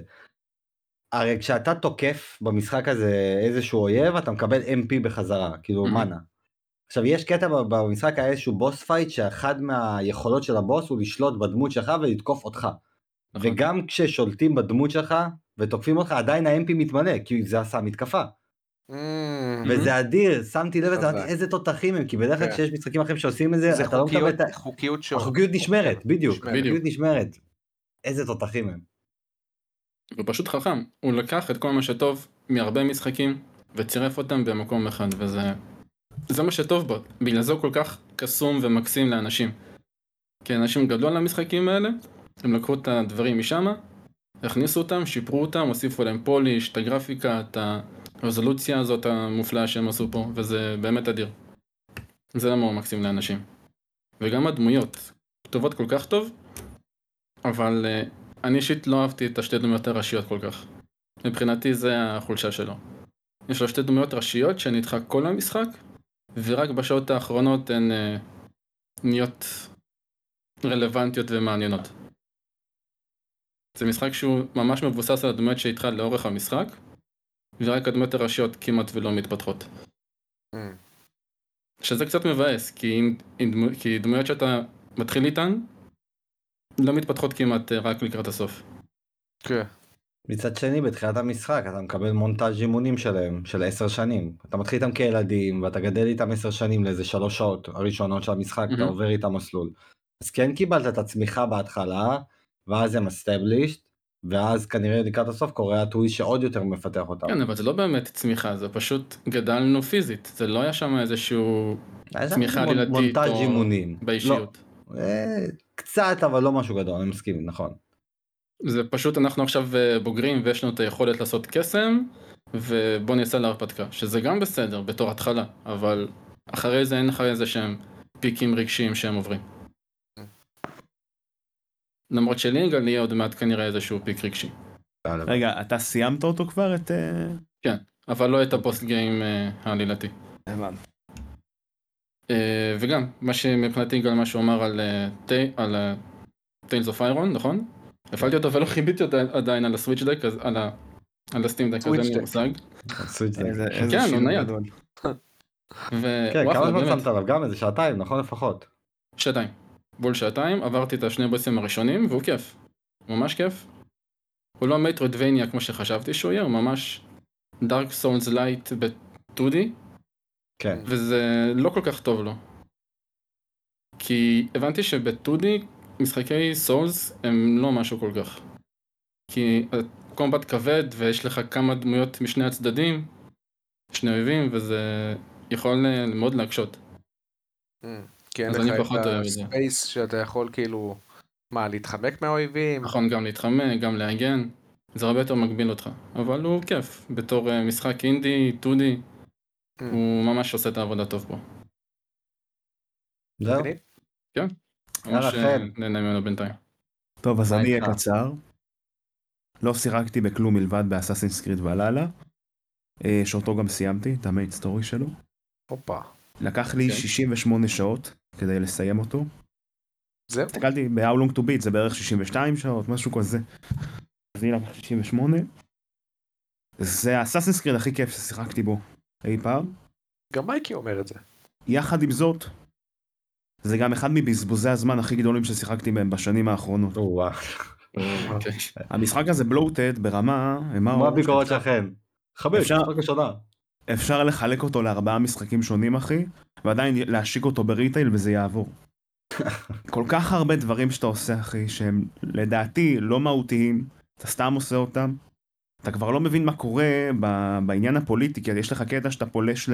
הרי כשאתה תוקף במשחק הזה איזשהו אויב, אתה מקבל MP בחזרה, כאילו Mhm. mana. עכשיו יש קטע במשחק היה איזשהו boss fight שאחד מהיכולות של הבוס הוא לשלוט בדמות שלך ולתקוף אותך. נכון. וגם כששולטים בדמות שלך ותוקפים אותך עדיין ה-MP מתמלא כי זה עשה מתקפה. Mm, וזה אדיר, שמתי לב לזה. אמרתי איזה תותחים הם, כי בדרך כלל כן. כשיש משחקים אחרים שעושים את זה, זה אתה לא מקבל חוקיות, את ה... חוקיות. החוקיות נשמרת, בדיוק. החוקיות נשמרת. איזה תותחים הם. הוא פשוט חכם, הוא לקח את כל מה שטוב מהרבה משחקים וצירף אותם במקום אחד וזה זה מה שטוב בו, בגלל זה הוא כל כך קסום ומקסים לאנשים. כי אנשים גדלו על המשחקים האלה, הם לקחו את הדברים משם, הכניסו אותם, שיפרו אותם, הוסיפו להם פוליש, את הגרפיקה, את הרזולוציה הזאת המופלאה שהם עשו פה, וזה באמת אדיר. זה למה הוא מקסים לאנשים. וגם הדמויות כתובות כל כך טוב, אבל uh, אני אישית לא אהבתי את השתי דמויות הראשיות כל כך. מבחינתי זה החולשה שלו. יש לו שתי דמויות ראשיות איתך כל המשחק, ורק בשעות האחרונות הן אה, נהיות רלוונטיות ומעניינות. זה משחק שהוא ממש מבוסס על הדמויות שאיתך לאורך המשחק, ורק הדמויות הראשיות כמעט ולא מתפתחות. Mm. שזה קצת מבאס, כי, אם, אם דמו, כי דמויות שאתה מתחיל איתן, לא מתפתחות כמעט אה, רק לקראת הסוף. כן. מצד שני, בתחילת המשחק אתה מקבל מונטאז' אימונים שלהם, של עשר שנים. אתה מתחיל איתם כילדים, ואתה גדל איתם עשר שנים לאיזה שלוש שעות הראשונות של המשחק, אתה מהמם. עובר איתם מסלול. אז כן קיבלת את הצמיחה בהתחלה, ואז הם established, ואז כנראה לקראת הסוף קורה הטוויסט שעוד יותר מפתח אותם. כן, אבל זה לא באמת צמיחה, זה פשוט גדלנו פיזית, זה לא היה שם איזשהו צמיחה מונטאז' או אימונים. באישיות. לא, אה, קצת, אבל לא משהו גדול, אני מסכים, נכון. זה פשוט אנחנו עכשיו אה, בוגרים ויש לנו את היכולת לעשות קסם, ובוא נעשה להרפתקה, שזה גם בסדר בתור התחלה, אבל אחרי זה אין לך איזה שהם פיקים רגשיים שהם עוברים. למרות שליגאל יהיה עוד מעט כנראה איזשהו peak רגשי, רגע, אתה סיימת אותו כבר את... אה, אבל לא את ה post game אה, העלילתי. הבנתי. אה, וגם, מה שמבחינתי גם מה שהוא אמר על, Tales of Iron, נכון? הפעלתי אותו ולא חיביתי אותו עדיין על ה Switch Deck, אז על ה... על ה Steam Deck, אז אין לי. מושג. כן, הוא נייד. כן, כמה זמן. שמת עליו? גם איזה שעתיים, נכון לפחות? שעתיים. בול שעתיים, עברתי את השני בוסים הראשונים, והוא כיף. ממש כיף. הוא לא Metroidvania כמו שחשבתי שהוא יהיה, הוא ממש Dark Souls light ב-2D, כן. וזה לא כל כך טוב לו. כי הבנתי שב-2D משחקי Souls הם לא משהו כל כך. כי הקומבט כבד ויש לך כמה דמויות משני הצדדים, שני אויבים, וזה יכול מאוד להקשות. Mm. כי אין אז לך אני את פחות אוהב את זה. הספייס שאתה יכול כאילו, מה, להתחמק מהאויבים? נכון, גם להתחמק, גם להגן, זה הרבה יותר מגביל אותך, אבל הוא כיף, בתור אה, משחק אינדי, 2D, Mm. הוא ממש עושה את העבודה טוב פה. זהו? ממש חן. אה, נהנה ממנו בינתיים. טוב, אז אני אהיה? קצר. לא שיחקתי בכלום מלבד ב Assassin's Creed Valhalla, אה, שאותו גם סיימתי, את ה main story שלו. הופה. לקח לי כן. 68 שעות כדי לסיים אותו. זהו. הסתכלתי ב-How long to beat זה בערך 62 שעות, משהו כזה. אז לי לקח 68. זה ה Assassin's Creed הכי כיף ששיחקתי בו אי פעם. גם מייקי אומר את זה. יחד עם זאת, זה גם אחד מבזבוזי הזמן הכי גדולים ששיחקתי בהם בשנים האחרונות. המשחק הזה בלוטד ברמה, מה הביקורת שלכם? חמש, אפשר- משחק ראשונה. אפשר לחלק אותו לארבעה משחקים שונים אחי, ועדיין להשיק אותו בריטייל וזה יעבור. כל כך הרבה דברים שאתה עושה אחי, שהם לדעתי לא מהותיים, אתה סתם עושה אותם. אתה כבר לא מבין מה קורה בעניין הפוליטי, כי יש לך קטע שאתה פולש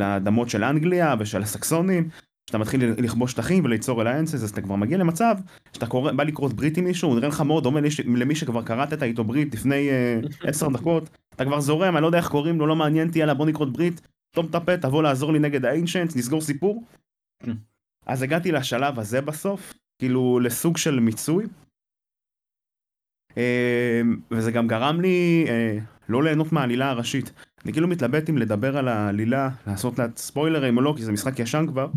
לאדמות של אנגליה ושל הסקסונים, שאתה מתחיל לכבוש שטחים וליצור אליינסס, אז אתה כבר מגיע למצב שאתה קורא, בא לקרות ברית עם מישהו, הוא נראה לך מאוד דומה למי שכבר קראת איתו ברית לפני אה, עשר דקות, אתה כבר זורם, אני לא יודע איך קוראים לו, לא מעניין אותי, יאללה בוא נכרות ברית, סתום את הפה, תבוא לעזור לי נגד האינשנס, נסגור סיפור. אז הגעתי לשלב הזה בסוף, כאילו לסוג של מיצוי. אה, וזה גם גרם לי אה, לא ליהנות מהעלילה הראשית. אני כאילו מתלבט אם לדבר על העלילה, לעשות לה ספוילרים או לא, כי זה משחק ישן כבר.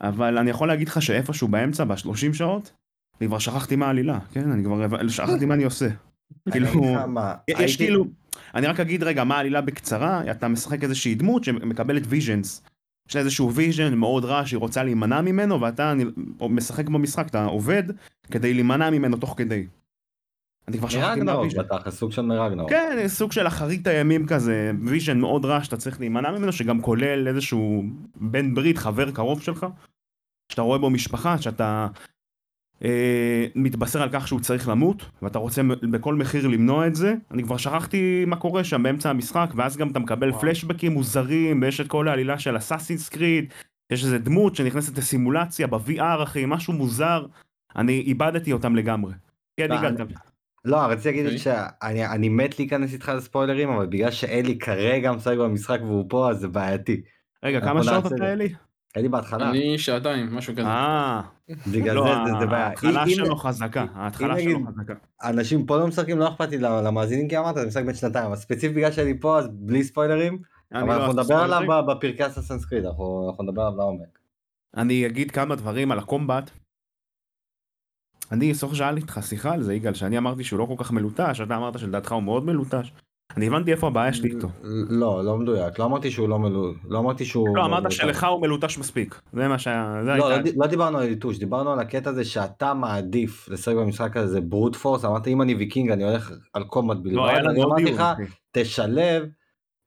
אבל אני יכול להגיד לך שאיפשהו באמצע, בשלושים שעות, אני כבר שכחתי מה העלילה, כן? אני כבר שכחתי מה אני עושה. כאילו, יש כאילו, אני רק אגיד רגע מה העלילה בקצרה, אתה משחק איזושהי דמות שמקבלת visions. יש לה איזשהו vision מאוד רע שהיא רוצה להימנע ממנו ואתה משחק במשחק, אתה עובד כדי להימנע ממנו תוך כדי. אני כבר שכחתי מה מרגנרוק ה vision. בתכלס, סוג של מרגנרוק. כן, סוג של אחרית הימים כזה, vision מאוד רע שאתה צריך להימנע ממנו, שגם כולל איזשהו בן ברית, חבר קרוב שלך, שאתה רואה בו משפחה, שאתה אה, מתבשר על כך שהוא צריך למות, ואתה רוצה בכל מחיר למנוע את זה. אני כבר שכחתי מה קורה שם באמצע המשחק, ואז גם אתה מקבל וואו. פלשבקים מוזרים, ויש את כל העלילה של Assassin's Creed, יש איזה דמות שנכנסת לסימולציה ב-VR אחי, משהו מוזר, אני איבדתי אותם לגמרי. כן, יגאל, לא, רציתי להגיד אוקיי. שאני אני מת להיכנס איתך לספוילרים, אבל בגלל שאלי כרגע משחק במשחק והוא פה, אז זה בעייתי. רגע, כמה שעות אתה. אלי? הייתי בהתחלה, אני שעתיים, משהו כזה. אה, בגלל לא, זה זה- בעיה. ההתחלה שלו חזקה, ההתחלה שלו חזקה. אנשים פה לא משחקים, לא אכפת לי למאזינים כי אמרת, זה משחק בן שנתיים, אבל ספציפית בגלל שאני פה אז בלי ספוילרים, אבל לא אנחנו נדבר עליו בפרקי אנחנו אנחנו נדבר עליו לעומק. אני אגיד כמה דברים על הקומבט. אני סוף לי איתך שיחה על זה יגאל שאני אמרתי שהוא לא כל כך מלוטש אתה אמרת שלדעתך הוא מאוד מלוטש. אני הבנתי איפה הבעיה שלי איתו. לא, לא מדויק, לא אמרתי שהוא לא מלו... לא אמרתי שהוא... לא אמרת מלוטש. שלך הוא מלוטש מספיק זה מה שהיה. לא, לא, לא דיברנו על ליטוש, דיברנו על הקטע הזה שאתה מעדיף לשחק במשחק הזה ברוט פורס, אמרת אם אני ויקינג אני הולך על בלבד, לא היה אני אמרתי. לך אחי. תשלב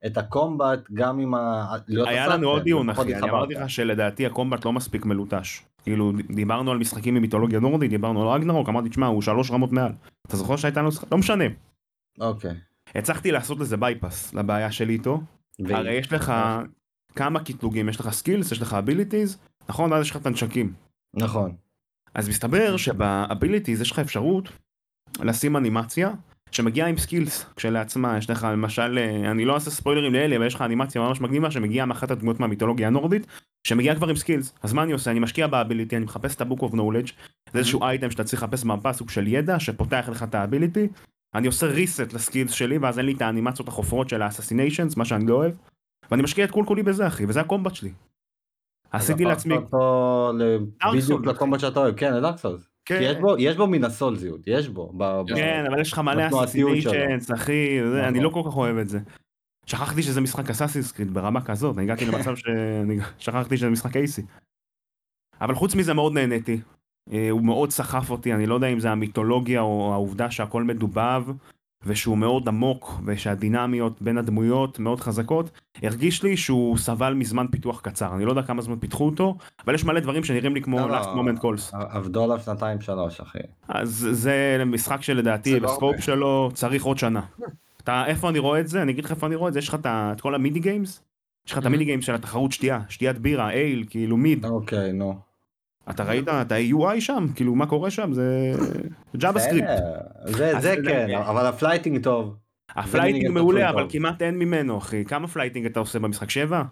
את ה combat גם עם ה... להיות היה לנו עוד דיון לפחות אחי אני. אמרתי לך שלדעתי ה combat לא מספיק מלוטש. כאילו דיברנו על משחקים ממיתולוגיה נורדית דיברנו על רגנרוק אמרתי תשמע הוא שלוש רמות מעל. אתה זוכר שהייתה לנו? לא משנה. אוקיי. הצלחתי לעשות לזה bypass לבעיה שלי איתו. הרי יש לך כמה קטלוגים יש לך skills יש לך abilities נכון ואז יש לך את הנשקים. נכון. אז מסתבר שב abilities יש לך אפשרות לשים אנימציה שמגיעה עם skills כשלעצמה יש לך למשל אה, אני לא אעשה ספוילרים לאלה אבל יש לך אנימציה ממש מגניבה שמגיעה מאחת הדמויות מהמיתולוגיה הנורדית שמגיעה כבר עם skills. אז מה אני עושה? אני משקיע ב ability אני מחפש את ה Book of Knowledge זה איזשהו אייטם שאתה צריך לחפש במפה סוג של ידע שפותח לך את ה ability. אני עושה reset ל skills שלי ואז אין לי את האנימציות החופרות של ה assassinations מה שאני לא אוהב ואני משקיע את כל כולי בזה אחי וזה ה combat שלי. עשיתי לעצמי בדיוק לקומבט שאתה אוהב, כן, לדארק סולס. כי יש בו- יש בו מן הסולזיות, יש בו. ב- ב- כן אבל יש לך מלא. אססיניישנס אחי זה, נכון. אני לא כל כך אוהב את זה. שכחתי שזה משחק אסאסינס קריד ברמה כזאת אני הגעתי למצב שאני שכחתי שזה משחק אייסי. אבל חוץ מזה מאוד נהניתי. אה, הוא מאוד סחף אותי אני לא יודע אם זה המיתולוגיה או העובדה שהכל מדובב ושהוא מאוד עמוק ושהדינמיות בין הדמויות מאוד חזקות הרגיש לי שהוא סבל מזמן פיתוח קצר אני לא יודע כמה זמן פיתחו אותו אבל יש מלא דברים שנראים לי כמו לא, לא. last moment calls עבדו עליו שנתיים שלוש אחי. אז זה משחק שלדעתי לא ב scope. שלו צריך עוד שנה. אתה איפה אני רואה את זה אני אגיד לך איפה אני רואה את זה יש לך את כל ה mini games. יש לך את ה mini games של התחרות שתייה שתיית בירה אייל כאילו מיד אוקיי, נו. אתה ראית את ה-UI שם כאילו מה קורה שם זה JavaScript. זה כן, אבל ה flyting טוב. ה flyting מעולה אבל. כמעט אין ממנו אחי כמה flyting אתה עושה במשחק שבע?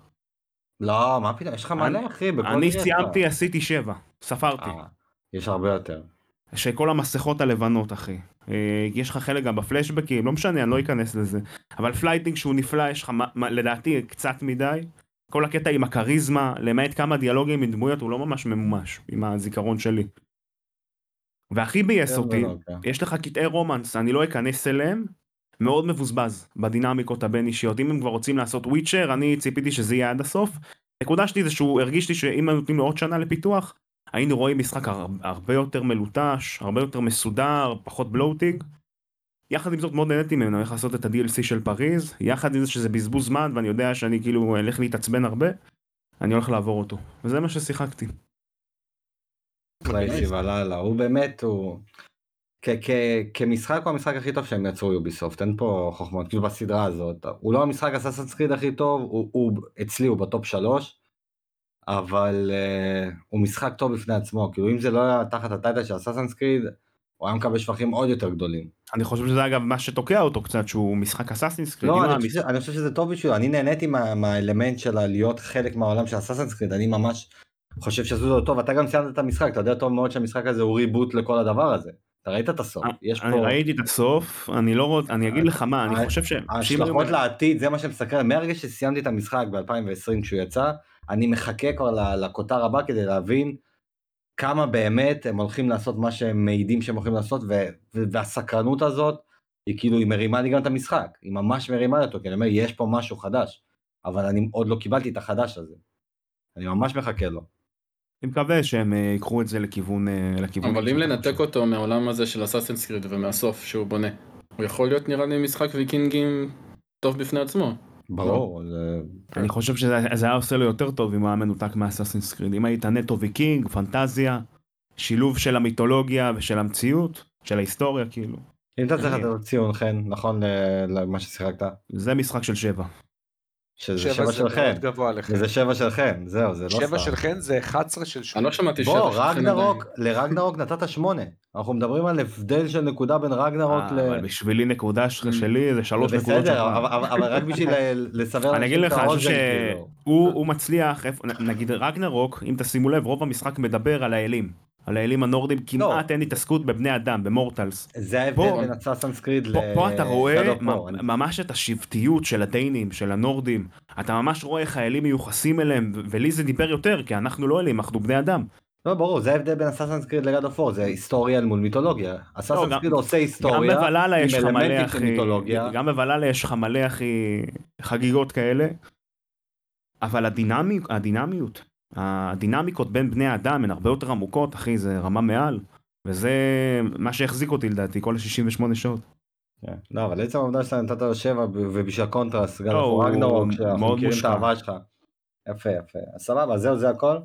לא, מה פתאום, יש לך מלא אני- אחי, אני. סיימתי עשיתי שבע ספרתי. אה, יש הרבה יותר. שכל המסכות הלבנות אחי. אה, יש לך חלק גם בפלשבקים לא משנה אני לא אכנס לזה אבל flyting שהוא נפלא יש לך לדעתי קצת מדי. כל הקטע עם הכריזמה למעט כמה דיאלוגים עם דמויות הוא לא ממש ממומש עם הזיכרון שלי. והכי ביאס כן אותי ולא, כן. יש לך קטעי romance אני לא אכנס אליהם. מאוד מבוזבז בדינמיקות הבין אישיות אם הם כבר רוצים לעשות Witcher אני ציפיתי שזה יהיה עד הסוף. נקודה שלי זה שהוא הרגיש לי שאם היו נותנים לו עוד שנה לפיתוח היינו רואים משחק הר- הרבה יותר מלוטש הרבה יותר מסודר פחות בלוטינג. יחד עם זאת מאוד נהניתי ממנו איך לעשות את ה-DLC של פריז יחד עם זה שזה בזבוז זמן ואני יודע שאני כאילו אלך להתעצבן הרבה. אני הולך לעבור אותו וזה מה ששיחקתי. ראיתי בלילה, הוא באמת, הוא... כמשחק הוא המשחק הכי טוב שהם יצרו יוביסופט, אין פה חוכמות, כאילו בסדרה הזאת. הוא לא המשחק אסאסנס קריד הכי טוב, הוא, אצלי הוא ב top שלוש, אבל uh, הוא משחק טוב בפני עצמו, כאילו אם זה לא היה תחת ה title של Assassin's Creed, הוא היה מקבל שבחים עוד יותר גדולים. אני חושב שזה אגב מה שתוקע אותו קצת שהוא משחק Assassin's Creed. לא, אני חושב, אני חושב שזה טוב בשבילו, אני נהניתי מה, מהאלמנט של להיות חלק מהעולם של Assassin's Creed, אני ממש חושב שעשו את זה טוב, אתה גם סיימת את המשחק, אתה יודע טוב מאוד שהמשחק הזה הוא reboot לכל הדבר הזה. אתה ראית את הסוף, יש אני פה... ראיתי את הסוף אני לא רוצה אני אגיד לך מה אני ה- חושב ש... ההשלכות לעתיד זה מה שמסקרן מהרגע שסיימתי את המשחק ב-2020 כשהוא יצא אני מחכה כבר לכותר הבא כדי להבין כמה באמת הם הולכים לעשות מה שהם מעידים שהם הולכים לעשות ו- ו- והסקרנות הזאת היא כאילו היא מרימה לי גם את המשחק היא ממש מרימה לי אותו כי אני אומר יש פה משהו חדש אבל אני עוד לא קיבלתי את החדש הזה. אני ממש מחכה לו. אני מקווה שהם אה, ייקחו את זה לכיוון אה, לכיוון. אבל אם לנתק אותו מהעולם הזה של אסאסינס קריד ומהסוף שהוא בונה, הוא יכול להיות נראה לי משחק ויקינגים טוב בפני עצמו. ברור. זה- אני חושב שזה זה היה עושה לו יותר טוב אם הוא היה מנותק מאסאסינס קריד אם היית נטו ויקינג פנטזיה שילוב של המיתולוגיה ושל המציאות של ההיסטוריה כאילו אם אתה צריך לתת ציון חן נכון למה ששיחקת זה משחק של שבע. שזה שבע שבע זה שלכם. מאוד גבוה לכם. וזה שבע שלכם, זהו, זה לא סתם. שבע שלכם זה 11 של אני שמונה. לא שמעתי בוא, שבע שלכם רגנרוק, עדיין. לרגנרוק נתת שמונה. אנחנו מדברים על הבדל של נקודה בין רגנרוק אה, ל... אבל בשבילי נקודה Mm. שלי זה שלוש נקודות בסדר, שלך. אבל- אבל רק בשביל ל- לסבר אני אגיד לך, אני חושב כאילו. שהוא הוא מצליח, נגיד רגנרוק, אם תשימו לב, רוב המשחק מדבר על האלים. על האלים הנורדים כמעט אין התעסקות בבני אדם, ב mortals. זה ההבדל בין Assassin's Creed ל... פה, אתה רואה ממש את השבטיות של הדיינים, של הנורדים. אתה ממש רואה איך האלים מיוחסים אליהם, ולי זה דיבר יותר, כי אנחנו לא אלים, אנחנו בני אדם. לא, ברור, זה ההבדל בין Assassin's Creed ל God of War, זה היסטוריה מול מיתולוגיה. Assassin's גם- Creed עושה גם היסטוריה בוולאלה עם יש לך מלא הכי. גם בוולאלה יש לך מלא הכי חגיגות כאלה, אבל הדינמי, הדינמיות, הדינמיקות בין בני האדם הן הרבה יותר עמוקות, אחי, זה רמה מעל, וזה מה שהחזיק אותי לדעתי כל ה-68 שעות. כן. לא, אבל עצם העובדה שאתה נתת לו שבע ובשביל הקונטרסט, God לא, of War הוא רגנרוק, שאנחנו מאוד מכירים את מושקע. האהבה שלך. יפה, יפה. אז סבבה, זהו, זה הכל?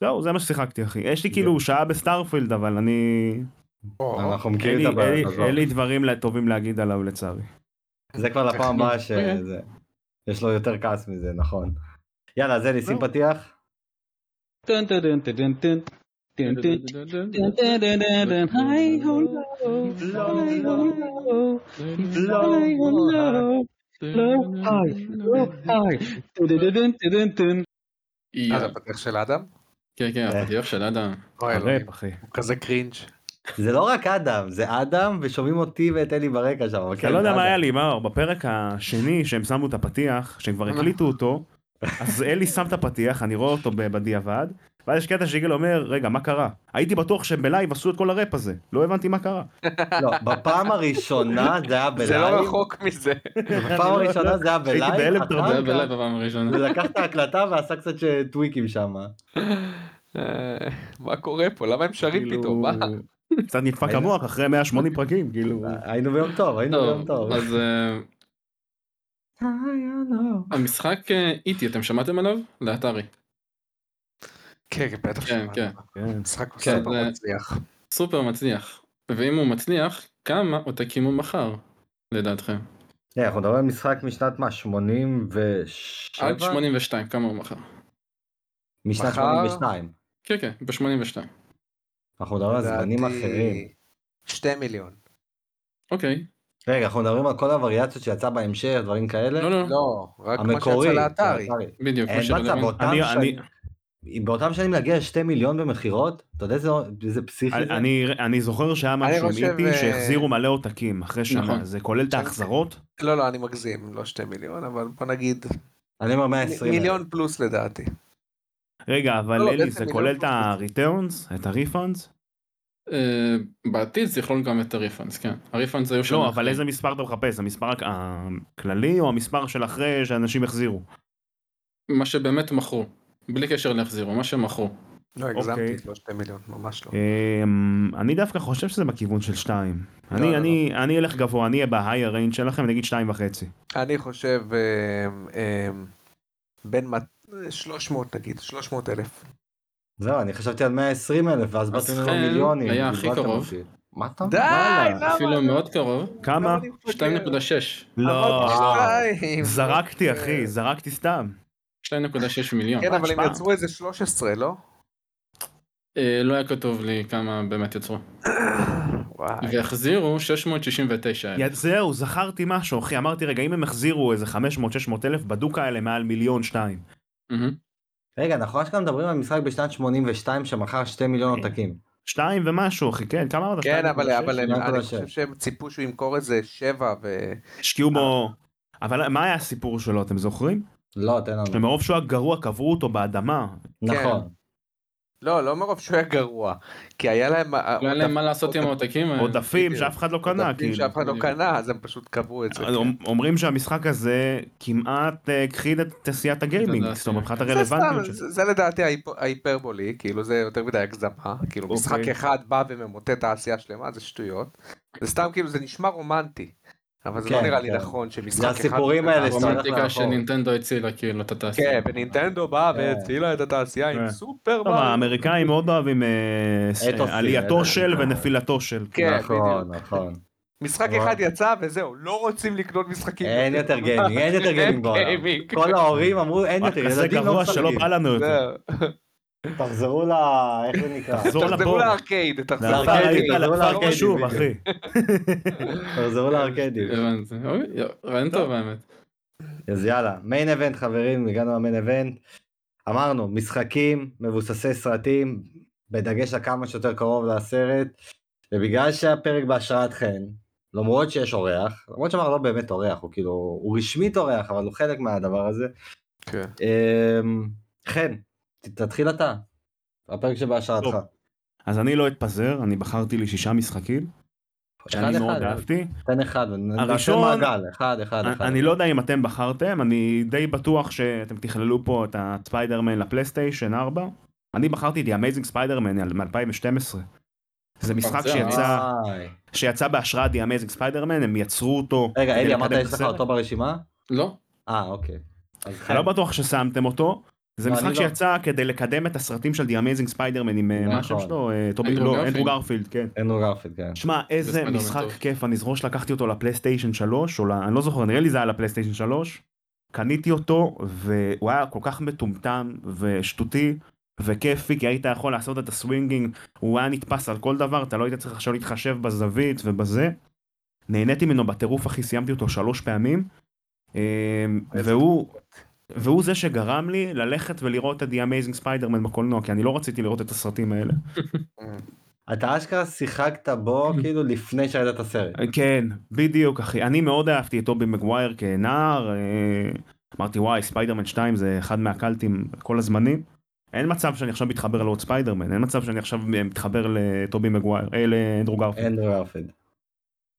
זהו, זה מה ששיחקתי, אחי. יש לי כאילו שעה ב Starfield, אבל אני... אנחנו מכירים את הבעיה. עזוב. אין לי דברים טובים להגיד עליו לצערי. זה כבר לפעם הבאה אוקיי. שזה... יש לו יותר כעס מזה, נכון. יאללה, זה לא. פתיח? לא לא. טן טן טן טן טן. יאללה. אז הפתח של אדם? כן, כן, הפתיח של אדם. אוי אלוהים, הראפ, אחי. הוא כזה cringe. זה לא רק אדם, זה אדם ושומעים אותי ואת אלי ברקע שם. אתה כן, לא יודע מה. היה לי, מאור, בפרק השני שהם שמו את הפתיח, שהם כבר הקליטו אותו, אז אלי שם את הפתיח, אני רואה אותו בדיעבד, ואז יש קטע שיגאל אומר, רגע, מה קרה? הייתי בטוח שהם ב live עשו את כל הראפ הזה, לא הבנתי מה קרה. לא, בפעם הראשונה זה היה זה לא ב live. רחוק מזה. בפעם הראשונה זה היה הייתי ב live. בהלם אחר תרבות. זה כך בלב בפעם הראשונה. הוא לקח את ההקלטה ועשה קצת טוויקים שם. מה קורה פה? למה הם שרים כאילו, פתאום? מה? קצת נדפק המוח אחרי 180 פרקים, כאילו. היינו ביום טוב, היינו ביום טוב, טוב. אז אה, המשחק אה, איטי, אתם שמעתם עליו? לאתרי. כן, כן, בטח. כן, שמענו. כן. כן. משחק כן, סופר מצליח. סופר מצליח. ואם הוא מצליח, כמה עותקים הוא מכר, לדעתכם? כן, אנחנו מדברים על משחק משנת מה? 87? עד 82, כמה הוא מכר? משנת מחר? 82. כן, כן, ב-82. אנחנו מדברים על זמנים אחרים. שתי מיליון. אוקיי. רגע, אנחנו מדברים על כל הווריאציות שיצא בהמשך, דברים כאלה? לא, לא, לא, רק מה המקורי. שיצא לאתרי. בדיוק. מה מצב, שרלוונטי. באותם אני- שנים... באותם שנים להגיע לשתי מיליון במכירות? אתה יודע איזה- איזה פסיכי זה? אני אני זוכר שהיה משהו חושב, איטי אה, שהחזירו מלא עותקים אחרי שנה, נכון. זה כולל את ההחזרות? לא, לא, אני מגזים, לא שתי מיליון, אבל בוא נגיד אני אומר 120. מיליון פלוס לדעתי. רגע, אבל לא, אלי, בעצם זה כולל את. ה-returns? את ה-refunds? אה, בעתיד זה יכלול גם את הריפאנס, כן. הריפאנס היו שם. לא, אבל איזה מספר אתה מחפש? המספר הכ- הכללי או המספר של אחרי שאנשים החזירו? מה שבאמת מכרו. בלי קשר להחזירו, מה שמכרו. לא, הגזמתי, אוקיי. לא שתי מיליון, ממש לא. אמ, אני דווקא חושב שזה בכיוון של 2. לא, אני לא, אני אני אלך גבוה, אני אהיה בהיי הריינג' שלכם, אגיד 2 וחצי. אני חושב אמ, אמ, בין מת- 300 נגיד, 300 אלף. זהו, אני חשבתי על 120 אלף, ואז באתם עם חן מיליונים. היה הכי קרוב. מה אתה די, וואלה. למה? אפילו מאוד קרוב. כמה? 2.6. לא, שתיים. זרקתי אחי, זרקתי סתם. 2.6 מיליון. כן, אבל הם. יצרו איזה 13, לא? אה, לא היה כתוב לי כמה באמת יצרו. והחזירו 669 יא, אלף. זהו, זכרתי משהו, אחי, אמרתי רגע, אם הם החזירו איזה 500-600 אלף, בדוק האלה מעל מיליון שתיים. רגע, אנחנו אשכרה מדברים על משחק בשנת 82 שמכר 2 מיליון עותקים. שתיים ומשהו, אחי, כן, כמה אמרת? כן, אבל 2.6? אבל אני- חושב. שהם ציפו שהוא ימכור איזה 7 ו... השקיעו בו... אבל מה היה הסיפור שלו, אתם זוכרים? לא, תן לנו. שמרוב שהוא היה גרוע קברו אותו באדמה. נכון. לא, לא מרוב שהוא היה גרוע. כי היה להם... לא היה להם מה לעשות עם העותקים. האלה. עודפים. שאף אחד לא קנה, עודפים כאילו. שאף אחד לא. קנה, אז הם פשוט קבעו את זה. כן. אומ- אומרים שהמשחק הזה כמעט אה, הכחיד את תעשיית הגיימינג. זאת אומרת מבחינת הרלוונטיות שלו. זה לדעתי ההיפ- ההיפרבולי, כאילו זה יותר מדי הגזמה, כאילו אוקיי. משחק אחד בא וממוטט תעשייה שלמה, זה שטויות. זה סתם כאילו, זה נשמע רומנטי, אבל זה לא כן, נראה לי כן. נכון שמשחק זה אחד... הסיפורים מוטט האלה. שאתה הולך רומנטיקה לאחור. שנינטנדו הצילה כאילו את התעשייה. כן, ונינטנדו באה כן. והצילה את התעשייה עם. סופר מריו. האמריקאים מאוד אוהבים אה, עלייתו. של ונפילתו של. כן, נכון. נכון. משחק וואו. אחד יצא וזהו, לא רוצים לקנות משחקים. אין יותר גיימינג, אין יותר גיימינג בעולם. כל ההורים אמרו אין יותר, ילדים לא גרוע שלא משחקים. בא לנו יותר. תחזרו ל... איך זה נקרא? תחזרו. לארקייד, תחזרו לארקיידים, היית תחזרו לארקיידים. אחי. תחזרו. אוי, רעיון טוב האמת. אז יאללה, מיין אבנט חברים, הגענו למיין אבנט. אמרנו, משחקים מבוססי סרטים, בדגש על כמה שיותר קרוב לסרט, ובגלל שהפרק בהשראת חן, למרות שיש אורח, למרות שאמר לא באמת אורח, הוא כאילו, הוא רשמית אורח, אבל הוא חלק מהדבר הזה. כן. אמ, חן, תתחיל אתה, הפרק שבהשראתך. אז אני לא אתפזר, אני בחרתי לי שישה משחקים, שאני אחד מאוד אחד, אהבתי. תן אחד, הראשון- מעגל, אחד, אחד, אחד. אני לא יודע אם אתם בחרתם, אני די בטוח שאתם תכללו פה את הספיידרמן לפלייסטיישן 4. אני בחרתי את Amazing Spider-Man מ-2012. זה משחק זה שיצא. שיצא בהשראת The Amazing Spider-Man, הם יצרו אותו. רגע, אלי, אמרת יש לך. אותו ברשימה? לא, אה, אוקיי. אני לא בטוח ששמתם אותו. זה לא, משחק לא. שיצא כדי לקדם את הסרטים של The Amazing Spider-Man עם אה, מה השם נכון. שלו? אה, אנדרו לא, גרפילד. אנדרו גרפילד, כן. אנדרו גרפילד, כן. שמע, איזה משחק. כיף, אני זוכר שלקחתי אותו לפלייסטיישן 3, או. אני לא זוכר, נראה לי זה היה לפלייסטיישן 3. קניתי אותו, והוא היה כל כך מטומטם ושטותי וכיפי, כי היית יכול לעשות את ה swinging, הוא היה נתפס על כל דבר, אתה לא היית צריך עכשיו להתחשב בזווית ובזה. נהניתי ממנו בטירוף, אחי, סיימתי אותו שלוש פעמים. אה, והוא, והוא זה שגרם לי ללכת ולראות את The Amazing Spider-Man בקולנוע, כי אני לא רציתי לראות את הסרטים האלה. אתה אשכרה שיחקת בו כאילו לפני שראית את הסרט. כן, בדיוק אחי. אני מאוד אהבתי את טובי מגווייר כנער. אה, אמרתי וואי ספיידרמן 2 זה אחד מהקאלטים כל הזמנים. אין מצב שאני עכשיו מתחבר לעוד ספיידרמן, אין מצב שאני עכשיו מתחבר לטובי מגווייר, אה, לאנדרו גרפילד.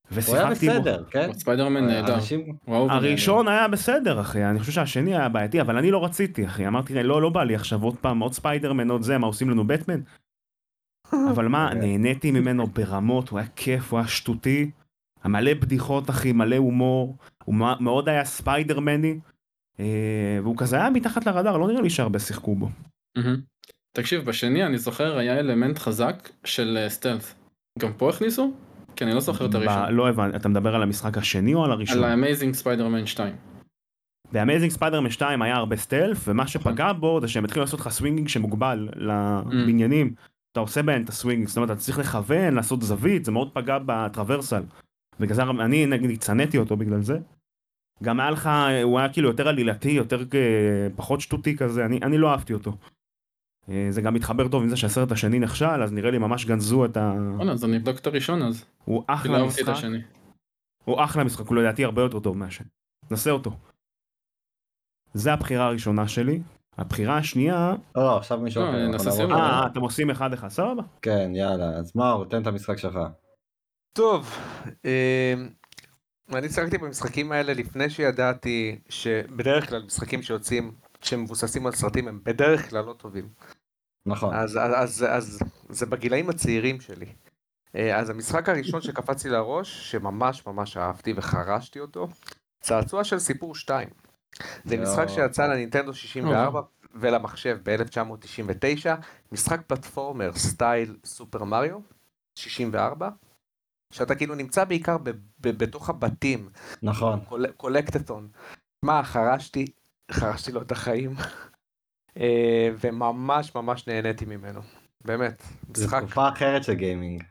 הוא היה ושיחקתי בו. בסדר, כן? ספיידרמן נהדר. אנשים... עליי. הראשון היה בסדר אחי, אני חושב שהשני היה בעייתי, אבל אני לא רציתי אחי, אמרתי לא, לא בא לי עכשיו עוד פעם עוד ספיידרמן עוד זה, מה עושים לנו בטמן? אבל מה. נהניתי ממנו ברמות, הוא היה כיף, הוא היה שטותי, מלא בדיחות אחי, מלא הומור, הוא מאוד היה ספיידרמני, אה, והוא כזה היה מתחת לרדאר, לא נראה לי שהרבה שיחקו בו. תקשיב, בשני אני זוכר היה אלמנט חזק של אה, stealth. גם פה הכניסו? כי אני לא זוכר את הראשון. לא הבנתי, אתה מדבר על המשחק השני או על הראשון? על ה Amazing Spider-Man 2. ב Amazing Spider-Man 2 היה הרבה stealth, ומה שפגע בו זה שהם התחילו לעשות לך swinging שמוגבל לבניינים. אתה עושה בהם את ה swinging, זאת אומרת אתה צריך לכוון, לעשות זווית, זה מאוד פגע ב traversal. בגלל זה אני נגיד צנעתי אותו בגלל זה. גם היה לך, הוא היה כאילו יותר עלילתי, יותר אה, פחות שטותי כזה, אני, אני לא אהבתי אותו. אה, זה גם מתחבר טוב עם זה שהסרט השני נכשל, אז נראה לי ממש גנזו את ה... וואלה, אז אני אבדוק את הראשון אז. הוא אחלה משחק. הוא אחלה משחק, הוא לדעתי הרבה יותר טוב מהשני. נסה אותו. זה הבחירה הראשונה שלי. הבחירה השנייה, לא, לא, עכשיו מישהו לא, אחר. נעשה יכול סיבוב. לעבור. אה, אה, אתם עושים אחד אחד, סבבה. כן, יאללה, אז מאור, תן את המשחק שלך. טוב, אמ, אני שיחקתי במשחקים האלה לפני שידעתי שבדרך כלל משחקים שיוצאים, שמבוססים על סרטים הם בדרך כלל לא טובים. נכון. אז, אז, אז, אז זה בגילאים הצעירים שלי. אה, אז המשחק הראשון שקפץ לי לראש, שממש ממש אהבתי וחרשתי אותו, צעצוע של סיפור 2. זה. משחק שיצא לנינטנדו 64 ולמחשב ב-1999, משחק פלטפורמר סטייל סופר מריו 64, שאתה כאילו נמצא בעיקר ב- ב- בתוך הבתים, נכון. קול- קולקטטון. מה, חרשתי, חרשתי לו את החיים, וממש ממש נהניתי ממנו. באמת, זו משחק, תקופה אחרת של גיימינג.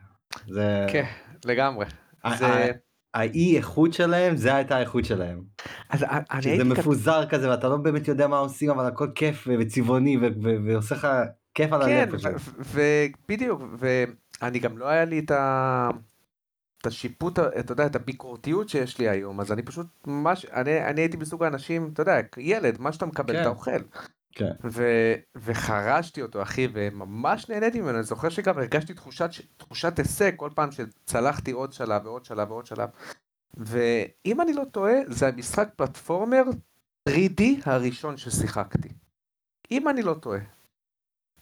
זה... כן, לגמרי. זה, האי איכות שלהם, זה הייתה האיכות שלהם. אז אני שזה הייתי כת- מפוזר כזה ואתה לא באמת יודע מה עושים אבל הכל כיף וצבעוני ועושה לך כיף על כן, הלב. ו- ובדיוק, ואני גם לא היה לי את ה... את השיפוט, אתה יודע, את הביקורתיות שיש לי היום, אז אני פשוט ממש, אני, אני הייתי מסוג האנשים, אתה יודע, ילד, מה שאתה מקבל כן. אתה אוכל. כן. ו, וחרשתי אותו, אחי, וממש נהניתי ממנו, אני זוכר שגם הרגשתי תחושת, תחושת הישג כל פעם שצלחתי עוד שלב ועוד שלב ועוד שלב. ואם אני לא טועה, זה המשחק פלטפורמר 3D הראשון ששיחקתי. אם אני לא טועה.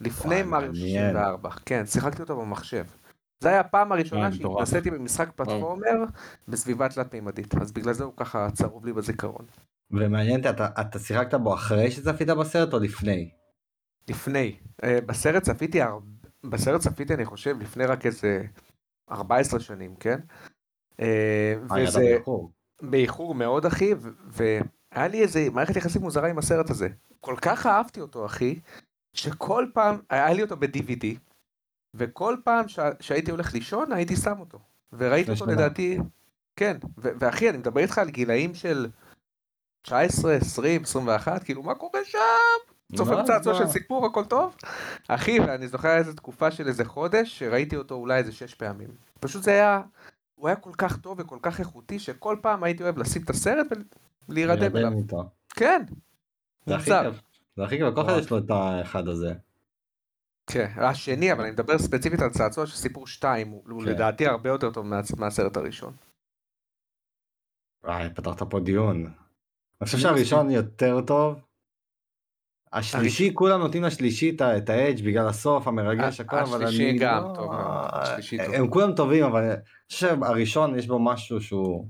לפני מריו מעניין. 64. כן, שיחקתי אותו במחשב. זה היה הפעם הראשונה. שהתנסיתי במשחק פלטפורמר בסביבה תלת מימדית. אז בגלל זה הוא ככה צרוב לי בזיכרון. ומעניין אותי, אתה, אתה שיחקת בו אחרי שצפית בסרט או לפני? לפני. אה, בסרט צפיתי, בסרט צפיתי אני חושב לפני רק איזה 14 שנים, כן? אה, אה, וזה באיחור. מאוד אחי, והיה לי איזה מערכת יחסים מוזרה עם הסרט הזה. כל כך אהבתי אותו אחי, שכל פעם, היה לי אותו ב-DVD, וכל פעם ש- שהייתי הולך לישון הייתי שם אותו. וראיתי אותו. לדעתי, כן, ואחי אני מדבר איתך על גילאים של 19, 20, 21, כאילו מה קורה שם? צופה מה? של סיפור הכל טוב? אחי, ואני זוכר איזה תקופה של איזה חודש שראיתי אותו אולי איזה שש פעמים. פשוט זה היה, הוא היה כל כך טוב וכל כך איכותי שכל פעם הייתי אוהב לשים את הסרט ולהירדם אליו. להירדם איתו. כן. זה הכי. כיף. זה הכי כיף, כל אחד יש לו את האחד הזה. כן, השני, אבל אני מדבר ספציפית על צעצוע של סיפור 2, הוא כן. לדעתי הרבה יותר טוב מה- מהסרט הראשון. וואי, פתחת פה דיון. אני חושב שהראשון יותר טוב. השלישי, כולם נותנים לשלישי את האדג' בגלל הסוף המרגש הכל, אבל אני השלישי גם לא- טוב. הם כולם טובים, אבל אני חושב שהראשון יש בו משהו שהוא...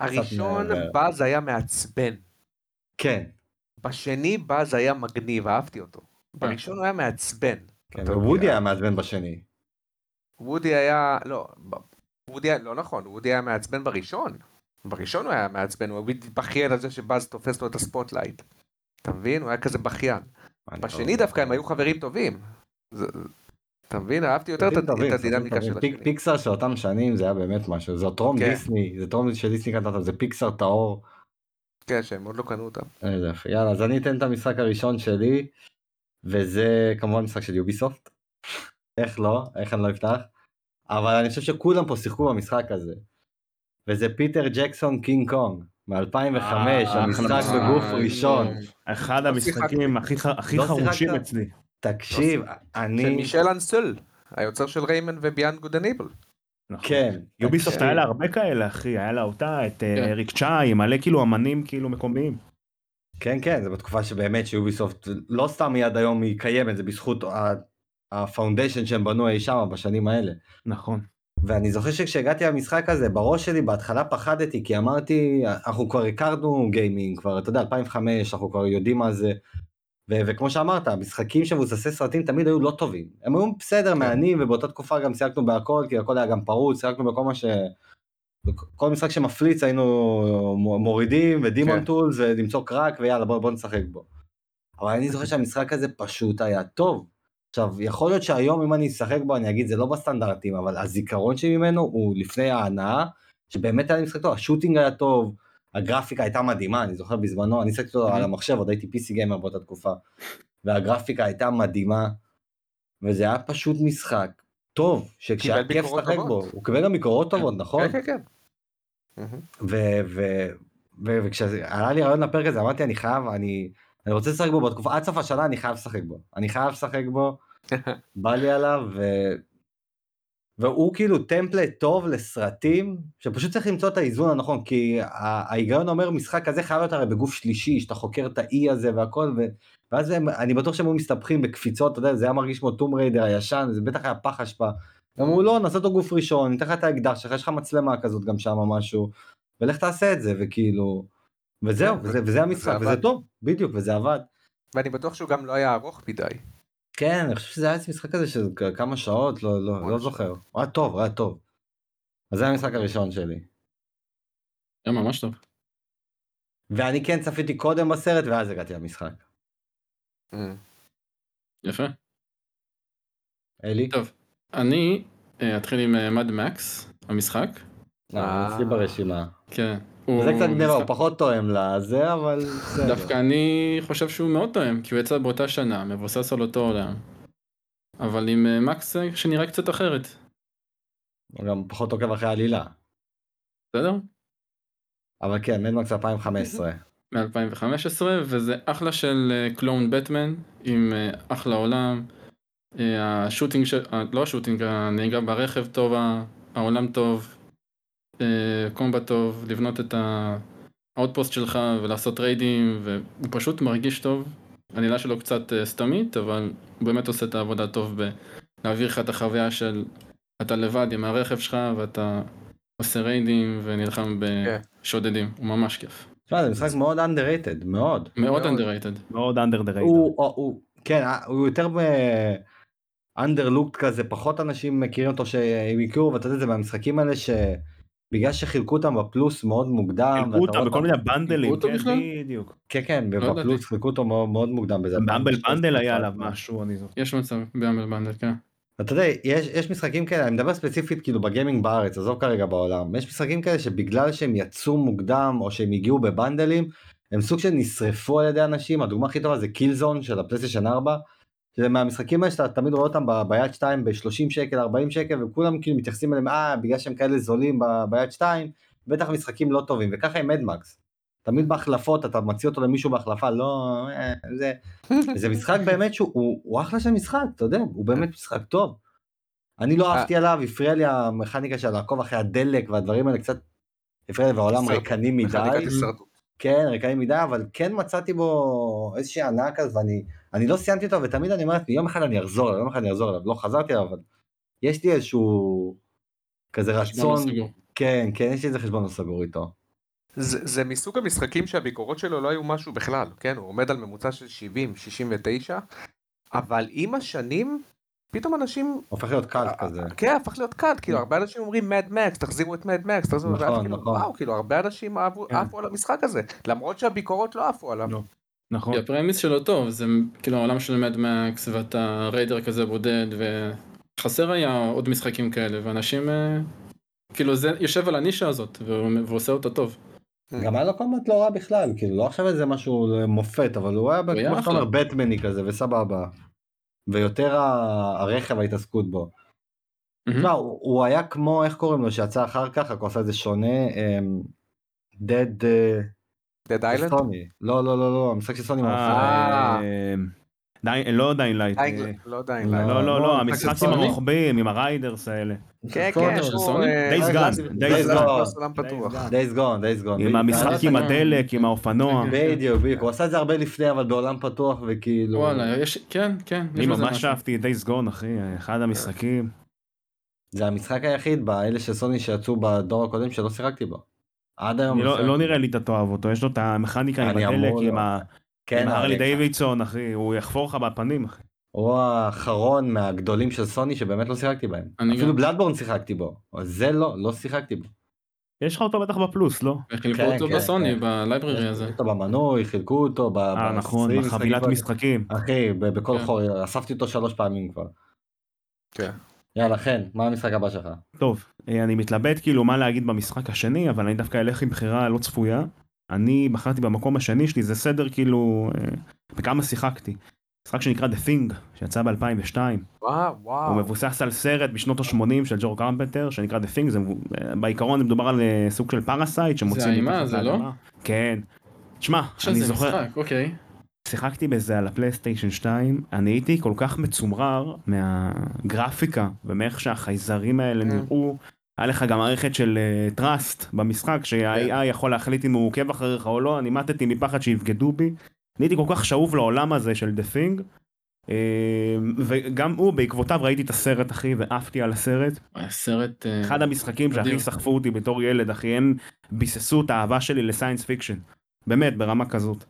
הראשון. באז היה מעצבן, כן, בשני באז היה מגניב, אהבתי אותו. בראשון הוא היה מעצבן. כן, יודע. היה מעצבן בשני. וודי היה, לא, וודי היה, לא נכון, וודי היה מעצבן בראשון. בראשון הוא היה מעצבן, הוא בכיין על זה שבאז תופס לו את ה spotlight. אתה מבין? הוא היה כזה בכיין. בשני לא- דווקא הם היו חברים טובים. זה- אתה מבין? אהבתי יותר את הדינמיקה. של השני. פיקסאר של אותם שנים זה היה באמת משהו, זה טרום כן. דיסני, זה טרום שדיסני קנתה אותם, זה פיקסאר טהור. כן, שהם עוד לא קנו אותם. יופי. יאללה, אז אני אתן את המשחק הראשון שלי, וזה כמובן משחק של יוביסופט. איך לא? איך אני לא אפתח? אבל אני חושב שכולם פה שיחקו במשחק הזה. וזה פיטר ג'קסון קינג קונג, מ-2005, אה, המשחק בגוף. ראשון. אחד לא המשחקים הכי לא חרושים? אצלי. תקשיב, של אני... מישל אנסל, היוצר של ריימן ו-Beyond Good and Evil. נכון. כן. יוביסופט. היה לה הרבה כאלה אחי, היה לה אותה, את אה, כן. אריק שאהי, מלא כאילו אמנים כאילו מקומיים. כן כן זה בתקופה שבאמת שיוביסופט לא סתם היא עד היום היא קיימת זה בזכות ה- ה foundation שהם בנו אי שם בשנים האלה. נכון. ואני זוכר שכשהגעתי למשחק הזה בראש שלי בהתחלה פחדתי כי אמרתי אנחנו כבר הכרנו גיימינג כבר אתה יודע 2005 אנחנו כבר יודעים מה זה. ו- וכמו שאמרת המשחקים שמבוססי סרטים תמיד היו לא טובים הם היו בסדר מהנים ובאותה תקופה גם שיחקנו בהכל כי הכל היה גם פרוץ שיחקנו בכל מה ש... כל משחק שמפליץ היינו מורידים ודיימון כן. טולס ולמצוא קראק ויאללה בוא, בוא נשחק בו. אבל אני זוכר שהמשחק הזה פשוט היה טוב. עכשיו יכול להיות שהיום אם אני אשחק בו אני אגיד זה לא בסטנדרטים אבל הזיכרון שלי ממנו הוא לפני ההנאה שבאמת היה לי משחק טוב ה shooting היה טוב הגרפיקה הייתה מדהימה אני זוכר בזמנו אני שיחקתי אותו על המחשב עוד הייתי PC גיימר באותה תקופה והגרפיקה הייתה מדהימה וזה היה פשוט משחק טוב שכשהיה כיף לשחק בו. הוא קיבל גם ביקורות טובות נכון כן, כן, כן. וכשעלה לי רעיון לפרק הזה אמרתי אני חייב אני אני רוצה לשחק בו בתקופה עד סוף השנה אני חייב לשחק בו אני חייב לשחק בו בא לי עליו ו... והוא כאילו טמפלט טוב לסרטים שפשוט צריך למצוא את האיזון הנכון כי ההיגיון אומר משחק כזה חייב להיות הרי בגוף שלישי שאתה חוקר את האי הזה והכל ו... ואז הם, אני בטוח שהם היו מסתבכים בקפיצות אתה יודע זה היה מרגיש כמו טום ריידר הישן זה בטח היה פח אשפה. אמרו לא נעשה אותו גוף ראשון ניתן לך את האקדח שלך יש לך מצלמה כזאת גם שם משהו ולך תעשה את זה וכאילו וזהו וזה, וזה המשחק וזה וזה. טוב בדיוק וזה עבד. ואני בטוח שהוא גם לא היה ארוך מדי. כן, אני חושב שזה היה איזה משחק כזה של כמה שעות, לא, לא, לא זוכר. הוא היה טוב, הוא היה טוב. אז זה המשחק הראשון שלי. היה ממש טוב. ואני כן צפיתי קודם בסרט ואז הגעתי למשחק. אה, יפה. אלי? טוב. אני אה, אתחיל עם מד מקס, המשחק. לא, הוא אצלי ברשימה. כן. זה קצת גניבה, הוא פחות תואם לזה, אבל. דווקא אני חושב שהוא מאוד תואם, כי הוא יצא באותה שנה, מבוסס על אותו עולם. אבל עם אה, מקס אה, שנראה קצת אחרת. הוא גם פחות עוקב אחרי העלילה. בסדר? אבל כן, מדמקס 2015. מ-2015, וזה אחלה של clone בטמן, עם אה, אחלה עולם. אה, ה shooting, של- אה, לא ה shooting, הנהיגה ברכב טוב, העולם טוב, אה, combat טוב, לבנות את ה outpost שלך ולעשות raidים, והוא פשוט מרגיש טוב. העלילה שלו קצת אה, סתמית, אבל הוא באמת עושה את העבודה טוב בלהעביר לך את החוויה של אתה לבד עם הרכב שלך ואתה עושה raidים ונלחם בשודדים, הוא ממש כיף. תשמע, זה משחק מאוד underrated, מאוד. מאוד underrated. מאוד under the radar. הוא, כן, יותר ב... underlooked כזה, פחות אנשים מכירים אותו שהם הכירו, ואתה יודע, זה מהמשחקים האלה שבגלל שחילקו אותם בפלוס מאוד מוקדם. חילקו אותם בכל מיני bundleים, אותו כן, בכלל? בדיוק. כן, כן, לא בפלוס. חילקו אותו מאוד, מוקדם. Humble 2012, bundle היה עליו 2013. משהו, אני זוכר. יש מצב Humble Bundle, כן. אתה יודע, יש, יש משחקים כאלה, אני מדבר ספציפית כאילו בגיימינג בארץ, עזוב כרגע בעולם, יש משחקים כאלה שבגלל שהם יצאו מוקדם או שהם הגיעו בבנדלים, הם סוג של נשרפו על ידי אנשים, הדוגמה הכי טובה זה קילזון של הפלייסטיישן 4, שזה מהמשחקים האלה שאתה תמיד רואה אותם ביד 2 ב-30 שקל, 40 שקל, וכולם כאילו מתייחסים אליהם, אה, בגלל שהם כאלה זולים ביד 2, בטח משחקים לא טובים, וככה עם מדמקס. תמיד בהחלפות אתה מציע אותו למישהו בהחלפה, לא, אה, זה, זה משחק באמת שהוא הוא, הוא אחלה של משחק, אתה יודע, הוא באמת משחק טוב. אני לא אהבתי עליו, הפריע לי המכניקה של לעקוב אחרי הדלק והדברים האלה קצת הפריע לי, והעולם ריקני מדי. כן, ריקני מדי, אבל כן מצאתי בו איזושהי הנאה כזאת, ואני אני לא סיימתי אותו, ותמיד אני אומר לעצמי, יום אחד אני אחזור אליו, יום אחד אני אחזור אליו, לא חזרתי אליו, אבל יש לי איזשהו כזה לא רצון. כן, כן, יש לי איזה חשבון לא סגור איתו. זה, זה מסוג המשחקים שהביקורות שלו לא היו משהו בכלל, כן? הוא עומד על ממוצע של 70, 69, אבל עם השנים, פתאום אנשים, הופך להיות קל אה, כזה. כן, הפך להיות קאט, כאילו הרבה אנשים אומרים מד מקס, תחזירו את מד מקס, תחזירו, נכון, ואז כאילו, נכון. וואו, כאילו הרבה אנשים כן. עפו על המשחק הזה, למרות שהביקורות לא עפו עליו. נכון. כי הפרמיס שלו טוב, זה כאילו העולם של מדמקס ואתה ריידר כזה בודד וחסר היה עוד משחקים כאלה ואנשים אה, כאילו זה יושב על הנישה הזאת והוא והוא עושה אותה טוב. גם היה לו combat לא רע בכלל, כאילו לא עכשיו איזה משהו מופת, אבל הוא היה, כמו שאתה אומר. בטמני כזה, וסבבה. ויותר הרכב ההתעסקות בו. תשמע, הוא היה כמו, איך קוראים לו, שיצא אחר כך, רק הוא עשה את זה שונה, Dead Dead Island? סוני. לא, לא, לא, לא, המשחק של סוני. אה. אה. Dying- לא Dying Light. אה, לא לא, Light. לא, לא, לא, המשחק של המשחק עם סוני? הרוכבים, עם ה riders האלה. כן, כן. עולם פתוח. Days Gone. Days Gone, Days Gone. עם המשחק עם הדלק, עם האופנוע. בדיוק, בדיוק, הוא עשה את זה הרבה לפני, אבל בעולם פתוח, וכאילו... וואלה יש כן כן. אני ממש. אהבתי את Days Gone, אחי, אחד המשחקים. זה המשחק היחיד באלה של סוני שיצאו בדור הקודם שלא שיחקתי בו. עד היום. אני לא-. לא נראה לי אתה תאהב אותו, יש לו את המכניקה עם אני הדלק, עם. ה- כן, עם הרלי דיווידסון, אחי, הוא יחפור לך בפנים, אחי. הוא האחרון מהגדולים של סוני שבאמת לא שיחקתי בהם. אני אפילו גם. בלאדבורן שיחקתי בו. זה לא, לא שיחקתי בו. יש לך אותו בטח בפלוס, לא? וחילקו כן, אותו כן, בסוני כן. בלייברי הזה. חילקו אותו במנוי, חילקו אותו ב... אה, נכון, ב- בחבילת משחקים. אחי, בכל כן. חור, אספתי אותו שלוש פעמים כבר. כן. יאללה, חן, מה המשחק הבא שלך? טוב, אני מתלבט כאילו מה להגיד במשחק השני, אבל אני דווקא אלך עם בחירה לא צפויה. אני בחרתי במקום השני שלי, זה סדר כאילו, אה, בכמה שיחקתי. משחק שנקרא The Thing, שיצא ב-2002. וואו, הוא וואו. מבוסס על סרט בשנות ה-80 של ג'ון קרפנטר, שנקרא The Thing, זה, אה, בעיקרון מדובר על אה, סוג של parasite שמוצאים האימה מתחת הזה, לא? כן. תשמע, אני זה זוכר, משחק אוקיי. שיחקתי בזה על הפלייסטיישן 2, אני הייתי כל כך מצומרר מהגרפיקה ומאיך שהחייזרים האלה Mm. נראו. היה לך גם מערכת של trust במשחק שה-AI יכול להחליט אם הוא עוקב אחריך או לא, אני מתתי מפחד שיבגדו בי. אני הייתי כל כך שאוב לעולם הזה של The Thing. אה, וגם הוא בעקבותיו ראיתי את הסרט אחי ועפתי על הסרט הסרט אה, אחד המשחקים שהכי. סחפו אותי בתור ילד אחי הם ביססו את האהבה שלי ל science fiction באמת ברמה כזאת.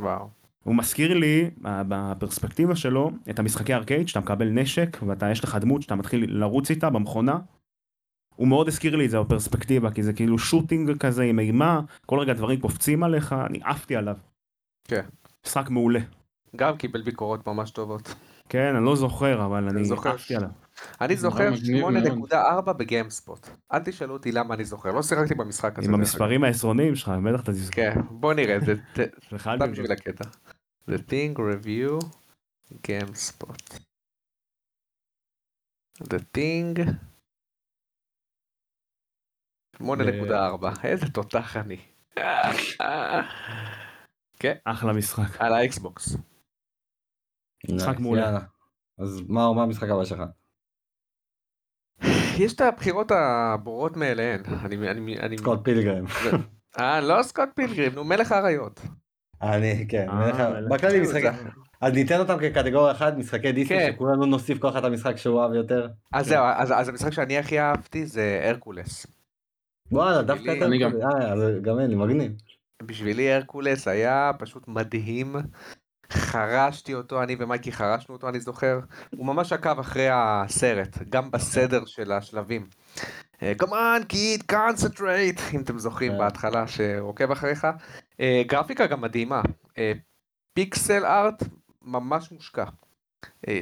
וואו. הוא מזכיר לי בפרספקטיבה שלו את המשחקי ארקייד שאתה מקבל נשק ואתה יש לך דמות שאתה מתחיל לרוץ איתה במכונה. הוא מאוד הזכיר לי את זה בפרספקטיבה כי זה כאילו shooting כזה עם אימה כל רגע דברים קופצים עליך אני עפתי עליו. כן. משחק מעולה. גם קיבל ביקורות ממש טובות. כן אני לא זוכר אבל אני. עפתי עליו. אני זוכר מגניב מאוד. 8.4 בגיימספוט. אל תשאלו אותי למה אני זוכר, לא שיחקתי במשחק הזה. עם המספרים העשרוניים שלך בטח אתה תזכור. כן, בוא נראה, זה סליחה, סתם אני בשביל הקטע. The Thing Review GameSpot. The Thing 8.4 איזה תותח אני. כן, אחלה משחק. על האקסבוקס. משחק מעולה. אז מה מה המשחק הבא שלך? יש את הבחירות הברורות מאליהן. אני, אני, אני, סקוט פילגרם. אה, לא סקוט פילגרים, נו מלך האריות. אני, כן, אה, מלך ה- מלך. בכללי משחק... אז ניתן אותם כקטגוריה אחת, משחקי דיסני, כן. שכולנו נוסיף כל אחד את המשחק שהוא אהב יותר. אז זהו, אז, אז המשחק שאני הכי אהבתי זה הרקולס. וואלה, דווקא יותר... אני גם. אה, גם אין לי, מגניב. בשבילי הרקולס היה פשוט מדהים. חרשתי אותו, אני ומייקי חרשנו אותו, אני זוכר. הוא ממש עקב אחרי הסרט, גם בסדר של השלבים. אה, Come on, kid, concentrate, אם אתם זוכרים כן. בהתחלה שעוקב אחריך. אה, גרפיקה גם מדהימה. אה, פיקסל ארט ממש מושקע. אה,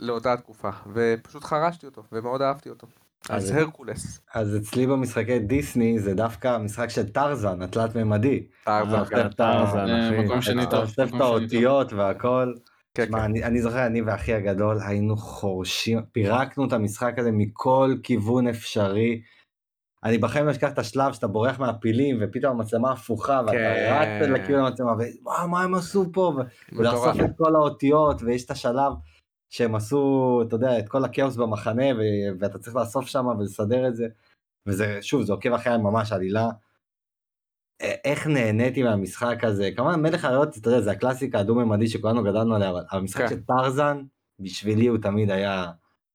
לאותה תקופה, ופשוט חרשתי אותו, ומאוד אהבתי אותו. אז אז- הרקולס. אז אצלי במשחקי דיסני זה דווקא המשחק של טרזן, התלת מימדי. טרזן, אה, גם. טרזן, אה, אחי. מקום שני אתה טוב. אוסף מקום את האותיות והכל. כן, כן. אני, אני זוכר, אני ואחי הגדול היינו חורשים, פירקנו את המשחק הזה מכל כיוון אפשרי. אני בחיים לא אשכח את השלב שאתה בורח מהפילים ופתאום המצלמה הפוכה ואתה כן. רץ לכיוון המצלמה ווואו מה הם עשו פה ולאסוף. את כל האותיות ויש את השלב שהם עשו אתה יודע את כל הכאוס במחנה ו- ואתה צריך לאסוף שם ולסדר את זה. וזה שוב זה עוקב אחרי ממש עלילה. איך נהניתי מהמשחק הזה כמובן מלך האריות אתה יודע זה הקלאסיקה הדו-ממדית שכולנו גדלנו עליה אבל המשחק כן. של טרזן בשבילי הוא תמיד היה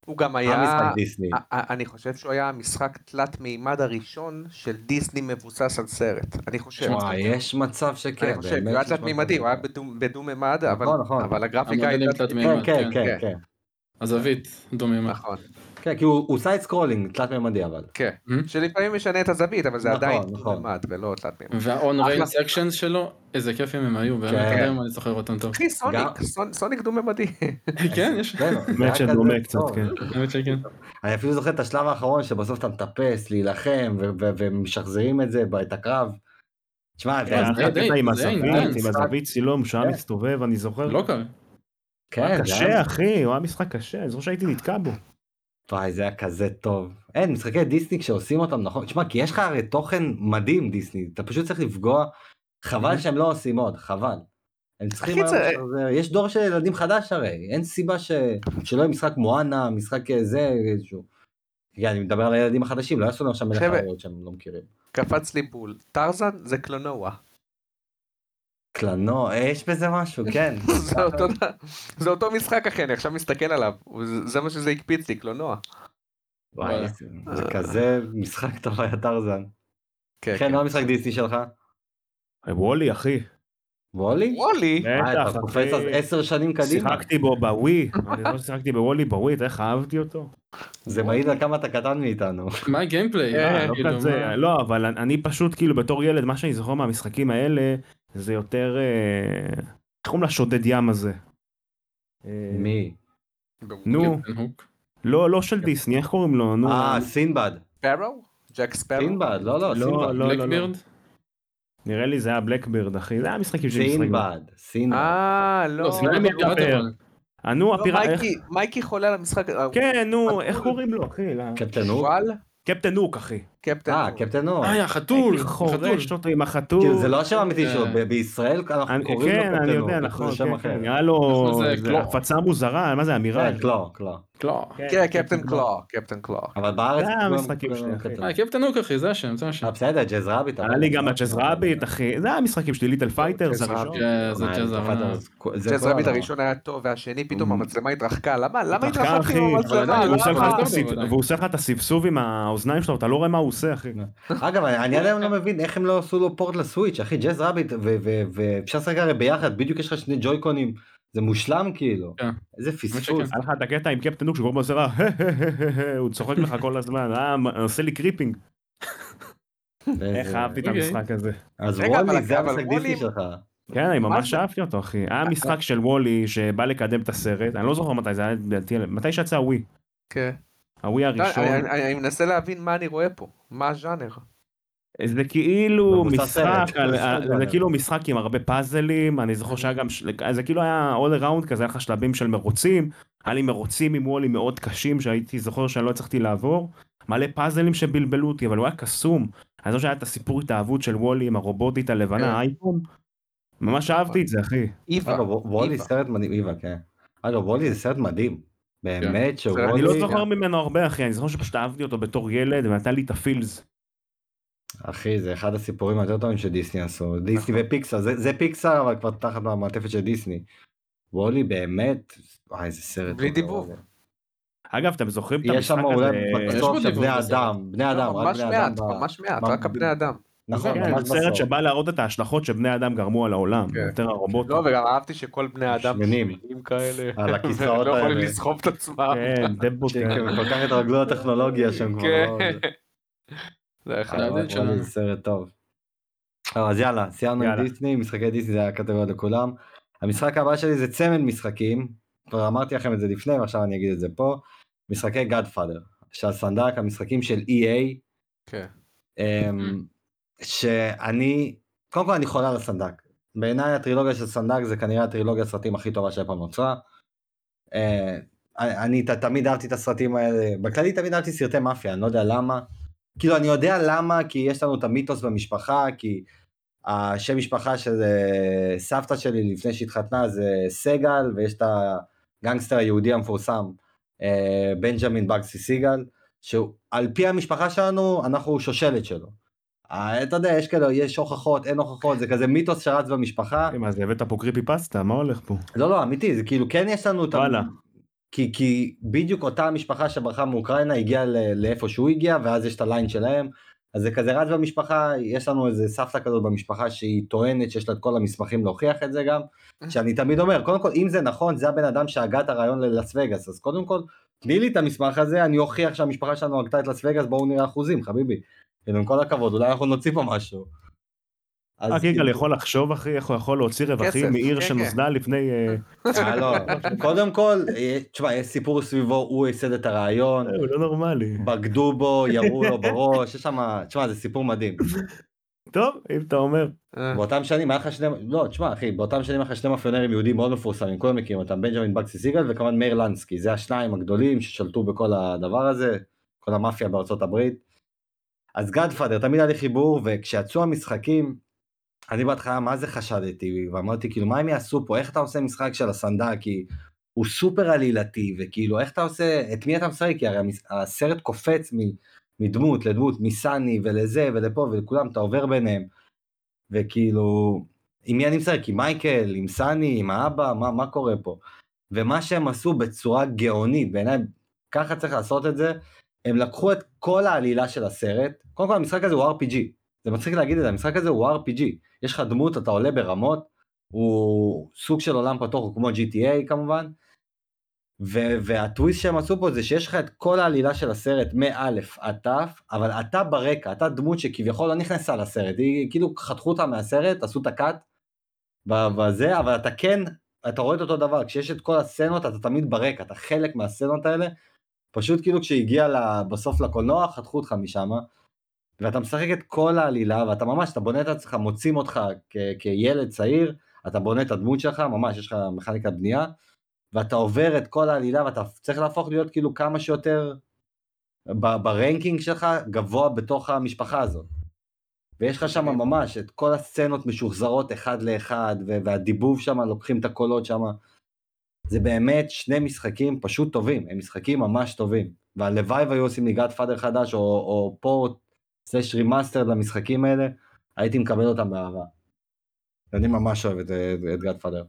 הוא גם היה, המשחק דיסני. א- א- אני חושב שהוא היה המשחק תלת מימד הראשון של דיסני מבוסס על סרט, אני חושב. וואי יש מצב שכן. אני חושב, הוא היה תלת מימדי, הוא היה. בדו- ממד, אבל נכון, נכון. הגרפיקה הייתה תלת מימד, כן כן. כן כן. כן. הזווית, דו מימד. נכון, כן כי הוא side scrolling תלת ממדי אבל. כן, Mhm. שלפעמים משנה את הזווית, אבל זה נכון, עדיין נכון. ממד ולא תלת מימד. וה- און אחלה. ריין סקשנס שלו, איזה כיפים הם היו, באמת, כן. עד היום אני זוכר אותם טוב. אחי סוניק, סוניק דו ממדי. כן, יש, כן, זה באמת שדומה קצת. כן. האמת שכן. אני אפילו זוכר את השלב האחרון שבסוף אתה מטפס להילחם ומשחזרים את זה את הקרב. תשמע זה היה עם די, הזווית, די, עם. הזווית צילום שהוא היה כן. מסתובב, אני זוכר. לא. הוא כן, קשה אחי, הוא היה משחק קשה, אני זוכר שהייתי נתקע בו. וואי זה היה כזה טוב. אין משחקי דיסני כשעושים אותם נכון. תשמע כי יש לך הרי תוכן מדהים דיסני אתה פשוט צריך לפגוע. חבל שהם לא עושים עוד חבל. הם צריכים היום. יש דור של ילדים חדש הרי אין סיבה ש... שלא יהיה משחק מואנה משחק אה, זה איזשהו. אני מדבר על הילדים החדשים לא יעשו לנו עכשיו מלך שהם לא מכירים. קפץ לי בול. טרזן זה קלונואה. קלנו יש בזה משהו כן. זה אותו- זה אותו משחק אחי, אני עכשיו מסתכל עליו. זה מה שזה הקפיץ לי, קלונואה. וואי. זה זה כזה משחק טוב היה טרזן. כן, כן, מה המשחק דיסני שלך? וולי אחי, וולי? וולי. אה, בטח אתה קופץ אז. עשר שנים קדימה. שיחקתי בו בווי, אני זוכר ששיחקתי בוולי בווי, אתה איך אהבתי אותו. זה מעיד על כמה אתה קטן מאיתנו. מה הגיימפליי? אה, אה, לא כאילו, לא, אבל אני- אני פשוט כאילו בתור ילד, מה שאני זוכר מהמשחקים האלה, זה יותר, אה, איך קוראים לשודד ים הזה? אה, מי? נו. לא, לא של דיסני, איך קוראים לו? נו, אה, סינבד. ספארו? ג'ק ספארו? סינבד, לא, לא, לא, סינבד. לא, לא. בלקבירד? נראה לי זה היה בלקבירד אחי, זה היה משחקים של משחקים. סינבד, סינבד. אה, לא. אה, נו, לא, הפירה, איך... מייקי- חולה על המשחק. אה, כן, נו, איך קוראים לו אחי? לא. קפטן הוק? קפטן הוק אחי. קפטן. אה. קפטן הוק. אה, החתול. הייתי. חורש אותו עם החתול. כאילו, זה לא השם האמיתי אה. שלו, בישראל אנחנו אני- קוראים לו כן, קפטן אני הוק. יודע, יש נכון, לזה שם כן, אחר. כן, היה לו זה זה. הפצה מוזרה, מה זה אמירה? כן, קלו, קלו. קלו. כן, קפטן קלו. קפטן קלו. אבל בארץ... זה המשחקים שלי, אחי. קפטן אה. קפטן הוק אחי, זה השם, זה השם. אה, בסדר, ג'אז רביט. היה לי גם הג'אז רביט אחי, זה המשחקים שלי, ליטל פייטר, זה הראשון. כן, זה אה, ג'אז זה רביט. הראשון היה טוב והשני פתאום Mm. המצלמה התרחקה. למה למה התרחקה, התרחקתי עם המצלמה? אבל- והוא עושה לך את הסבסוב עם האוזניים שלו, אתה לא רואה מה הוא עושה אחי. אגב, אני עד היום לא מבין איך הם לא עשו לו port לסוויץ', אחי, ג'אז רביט, ואפשר לשחק הרי ביחד, בדיוק יש לך שני ג'ויקונים, זה מושלם כאילו. כן. איזה. פספוס. היה לך את הקטע עם קפטן הוק שקוראים לו זרע, הוא צוחק לך כל הזמן, אה, עושה לי creeping. איך אהבתי את אוקיי. המשחק הזה. אז וולי זה המשחק דיסני שלך. כן, אני מה ממש? אהבתי אותו אחי. היה משחק של וולי שבא לקדם את הסרט, אני לא זוכר מתי זה היה, מתי שיצא הווי. כן. הווי די, הראשון. אני- אני אני מנסה להבין מה אני רואה פה. מה הז'אנר. זה כאילו מבוסס משחק, על- על- סרט. זה כאילו משחק עם הרבה פאזלים, אני זוכר שהיה גם, זה כאילו היה all around כזה, היה לך שלבים של מרוצים, היה לי מרוצים עם וואלי מאוד קשים שהייתי זוכר שאני לא הצלחתי לעבור, מלא פאזלים שבלבלו אותי, אבל הוא היה קסום, אני זוכר שהיה את הסיפור התאהבות של וואלי עם הרובוטית כן. הלבנה, האייפון, ממש אהבתי את זה אחי. איווה. וולי. סרט מדהים, איווה, כן. אגב, וולי זה סרט מדהים. באמת אני שוולי... אני לא זוכר ממנו הרבה אחי, אני זוכר שפשוט אהבתי אותו בתור ילד ונתן לי את הפילס. אחי, זה אחד הסיפורים היותר טובים שדיסני עשו. דיסני נכון. ופיקסר, זה זה פיקסר אבל כבר תחת המעטפת של דיסני. וולי באמת, וואי איזה סרט. בלי דיבוב. וולי. אגב אתם זוכרים את המשחק שם הזה? אולי יש בסוף בו של דיבוב בני. אדם, בני אדם, לא, רק ממש בני אדם. מעט, ב- ממש מעט, רק הבני אדם. נכון, כן, ממש זה סרט בסוף. שבא להראות את ההשלכות שבני אדם גרמו על העולם, כן. יותר הרובוטים. לא, וגם אהבתי שכל בני האדם שמנים. כאלה. על הכיסאות לא יכולים האלה. לסחוב את עצמם. כן, דבות. שהם כל כך התרגלו לטכנולוגיה שהם כבר לא... כן. זה היה זה חייב. הדייט שלנו. זה סרט טוב. טוב, אז יאללה, סיימנו עם. דיסני, משחקי דיסני זה לכולם. המשחק הבא שלי זה צמד משחקים, כבר אמרתי לכם את זה לפני ועכשיו אני אגיד את זה פה, משחקי גאדפאדר, של סנדק, המשחקים של EA, כן. אמ, שאני, קודם כל אני חולה על הסנדק. בעיניי הטרילוגיה של סנדק זה כנראה הטרילוגיה הסרטים הכי טובה שאי פעם נוצרה. אה, אני תמיד אהבתי את הסרטים האלה, בכללי תמיד אהבתי סרטי מאפיה, אני לא יודע למה. כאילו אני יודע למה, כי יש לנו את המיתוס במשפחה, כי השם משפחה של אה, סבתא שלי לפני שהתחתנה זה סגל, ויש את הגנגסטר היהודי המפורסם, אה, בנג'מין בגסי סיגל, שעל פי המשפחה שלנו, אנחנו שושלת שלו. אה, אתה יודע, יש כאלה, יש הוכחות, אין הוכחות, זה כזה מיתוס שרץ במשפחה. מה זה הבאת פה קריפי פסטה מה הולך פה? לא, לא, אמיתי, זה כאילו כן יש לנו את ה... וואלה. כי, כי בדיוק אותה המשפחה שברחה מאוקראינה הגיעה לאיפה שהוא הגיע, ואז יש את הליין שלהם. אז זה כזה רץ במשפחה, יש לנו איזה סבתא כזאת במשפחה שהיא טוענת שיש לה את כל המסמכים להוכיח את זה גם. שאני תמיד אומר, קודם כל, אם זה נכון, זה הבן אדם שהגה את הרעיון ללאס וגאס, אז קודם כל, תני לי את המסמך הזה, אני אוכיח שהמשפחה שלנו הגתה את לאס וגאס, בואו נראה אחוזים, חביבי. כאילו, עם כל הכבוד, אולי אנחנו נוציא פה משהו. אז רק יגאל כאילו- יכול לחשוב אחי איך הוא יכול להוציא רווחים מעיר כן, שנוסדה לפני אה, אה, לא, קודם כל, אה, תשמע, יש סיפור סביבו, הוא ייסד את הרעיון, הוא לא נורמלי. בגדו בו, ירו לו בראש, יש שם, תשמע, זה סיפור מדהים. טוב אם אתה אומר. אה, באותם שנים היה לך שני, לא, תשמע, אחי, באותם שנים היה לך שני מאפיונרים יהודים מאוד מפורסמים, כולם מכירים אותם, בנג'מין בקסי סיגל וכמובן מאיר לנסקי, זה השניים הגדולים ששלטו בכל הדבר הזה, כל המאפיה בארצות הברית. אז גאדפאדר, תמיד היה לי חיבור, וכשיצאו המשחקים, אני בהתחלה מה זה חשדתי, ואמרתי כאילו מה הם יעשו פה, איך אתה עושה משחק של הסנדק, כי הוא סופר עלילתי, וכאילו איך אתה עושה, את מי אתה משחק, כי הרי הסרט קופץ מדמות לדמות, מסני ולזה ולפה ולכולם, אתה עובר ביניהם, וכאילו, עם מי אני משחק, עם מייקל, עם סני, עם האבא, מה, מה קורה פה? ומה שהם עשו בצורה גאונית, בעיניי ככה צריך לעשות את זה, הם לקחו את כל העלילה של הסרט, קודם כל המשחק הזה הוא RPG, זה מצחיק להגיד את זה, המשחק הזה הוא RPG, יש לך דמות, אתה עולה ברמות, הוא סוג של עולם פתוח, הוא כמו GTA כמובן, ו- והטוויסט שהם עשו פה זה שיש לך את כל העלילה של הסרט מא' עד ת', אבל אתה ברקע, אתה דמות שכביכול לא נכנסה לסרט, היא כאילו חתכו אותה מהסרט, עשו את הקאט בזה, אבל אתה כן, אתה רואה את אותו דבר, כשיש את כל הסצנות אתה תמיד ברקע, אתה חלק מהסצנות האלה, פשוט כאילו כשהגיע בסוף לקולנוע חתכו אותך משם, ואתה משחק את כל העלילה ואתה ממש, אתה בונה את עצמך, מוצאים אותך כ- כילד צעיר, אתה בונה את הדמות שלך, ממש יש לך מכניקת בנייה, ואתה עובר את כל העלילה ואתה צריך להפוך להיות כאילו כמה שיותר ב- ב ranking שלך גבוה בתוך המשפחה הזאת. ויש לך שם ממש את כל הסצנות משוחזרות אחד לאחד והדיבוב שם לוקחים את הקולות שם. זה באמת שני משחקים פשוט טובים, הם משחקים ממש טובים. והלוואי והיו עושים לי Godfather חדש או, או port slash remaster למשחקים האלה, הייתי מקבל אותם באהבה. אני ממש אוהב את, את, את Godfather.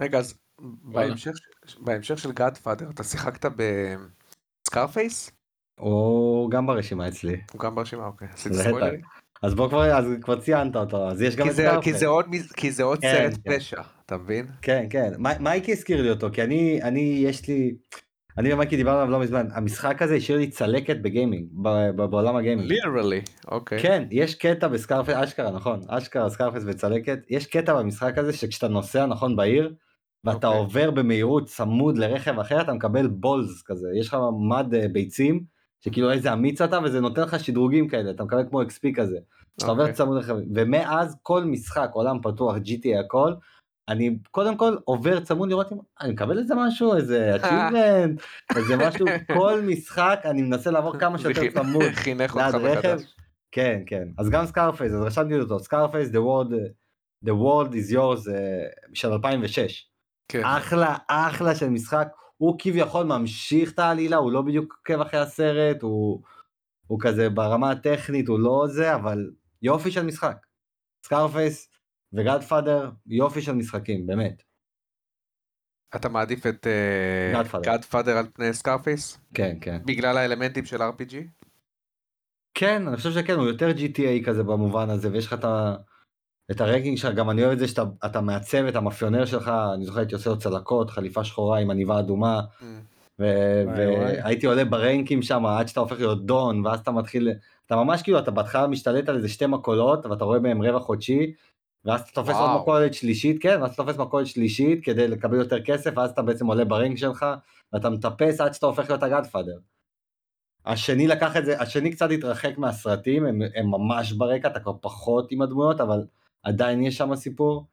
רגע, אז בהמשך, בהמשך של Godfather, אתה שיחקת ב Scarface? או גם ברשימה אצלי. הוא גם ברשימה, אוקיי. עשיתי. ספוילרים? אז בוא כבר, אז כבר ציינת אותו, אז יש גם את Scarface. כי זה עוד כי זה עוד כן, סרט כן. פשע, אתה מבין? כן, כן. מי- מייקי הזכיר לי אותו, כי אני, אני, יש לי, אני ומייקי דיברנו עליו לא מזמן, המשחק הזה השאיר לי צלקת ב gaming, ב- ב- בעולם ה gaming. literally, אוקיי. כן, יש קטע ב Scarface, אשכרה, נכון, אשכרה Scarface וצלקת, יש קטע במשחק הזה שכשאתה נוסע נכון בעיר, ואתה אוקיי. עובר במהירות צמוד לרכב אחר, אתה מקבל balls כזה, יש לך מד אה, ביצים, שכאילו איזה אמיץ אתה, וזה נותן לך שדרוגים כאלה, אתה מקבל כמו XP כזה. שאתה עובר אוקיי. צמוד לרכב, ומאז כל משחק, עולם פתוח, GTA הכל, אני קודם כל עובר צמוד לראות אם אני מקבל איזה משהו, איזה achievement, איזה משהו, כל משחק אני מנסה לעבור כמה שיותר צמוד. חינך אותך. מחדש. כן, כן. אז גם Scarface, אז רשמתי אותו, Scarface, The World, The World is Yours אה, של 2006. כן. אחלה, אחלה של משחק. הוא כביכול ממשיך את העלילה, הוא לא בדיוק עוקב אחרי הסרט, הוא, הוא כזה ברמה הטכנית, הוא לא זה, אבל יופי של משחק. Scarface ו Godfather, יופי של משחקים, באמת. אתה מעדיף את Godfather. Godfather על פני Scarface? כן, כן. בגלל האלמנטים של RPG? כן, אני חושב שכן, הוא יותר GTA כזה במובן הזה, ויש לך את ה... את ה ranking שלך, גם אני אוהב את זה שאתה אתה מעצב את המאפיונר שלך, אני זוכר הייתי עושה לו צלקות, חליפה שחורה עם עניבה אדומה. והייתי עולה ב rankים שם עד שאתה הופך להיות דון, ואז אתה מתחיל, אתה ממש כאילו, אתה בהתחלה משתלט על איזה שתי מכולות, ואתה רואה בהם רווח חודשי, ואז אתה תופס. עוד מכולת שלישית, כן, ואז אתה תופס מכולת שלישית כדי לקבל יותר כסף, ואז אתה בעצם עולה ברנק שלך, ואתה מטפס עד שאתה הופך להיות הגאדפאדר. השני לקח את זה, השני קצת התרחק מהסרטים, הם, הם ממש ברקע, אתה כבר פחות עם הדמויות, אבל עדיין יש שם סיפור.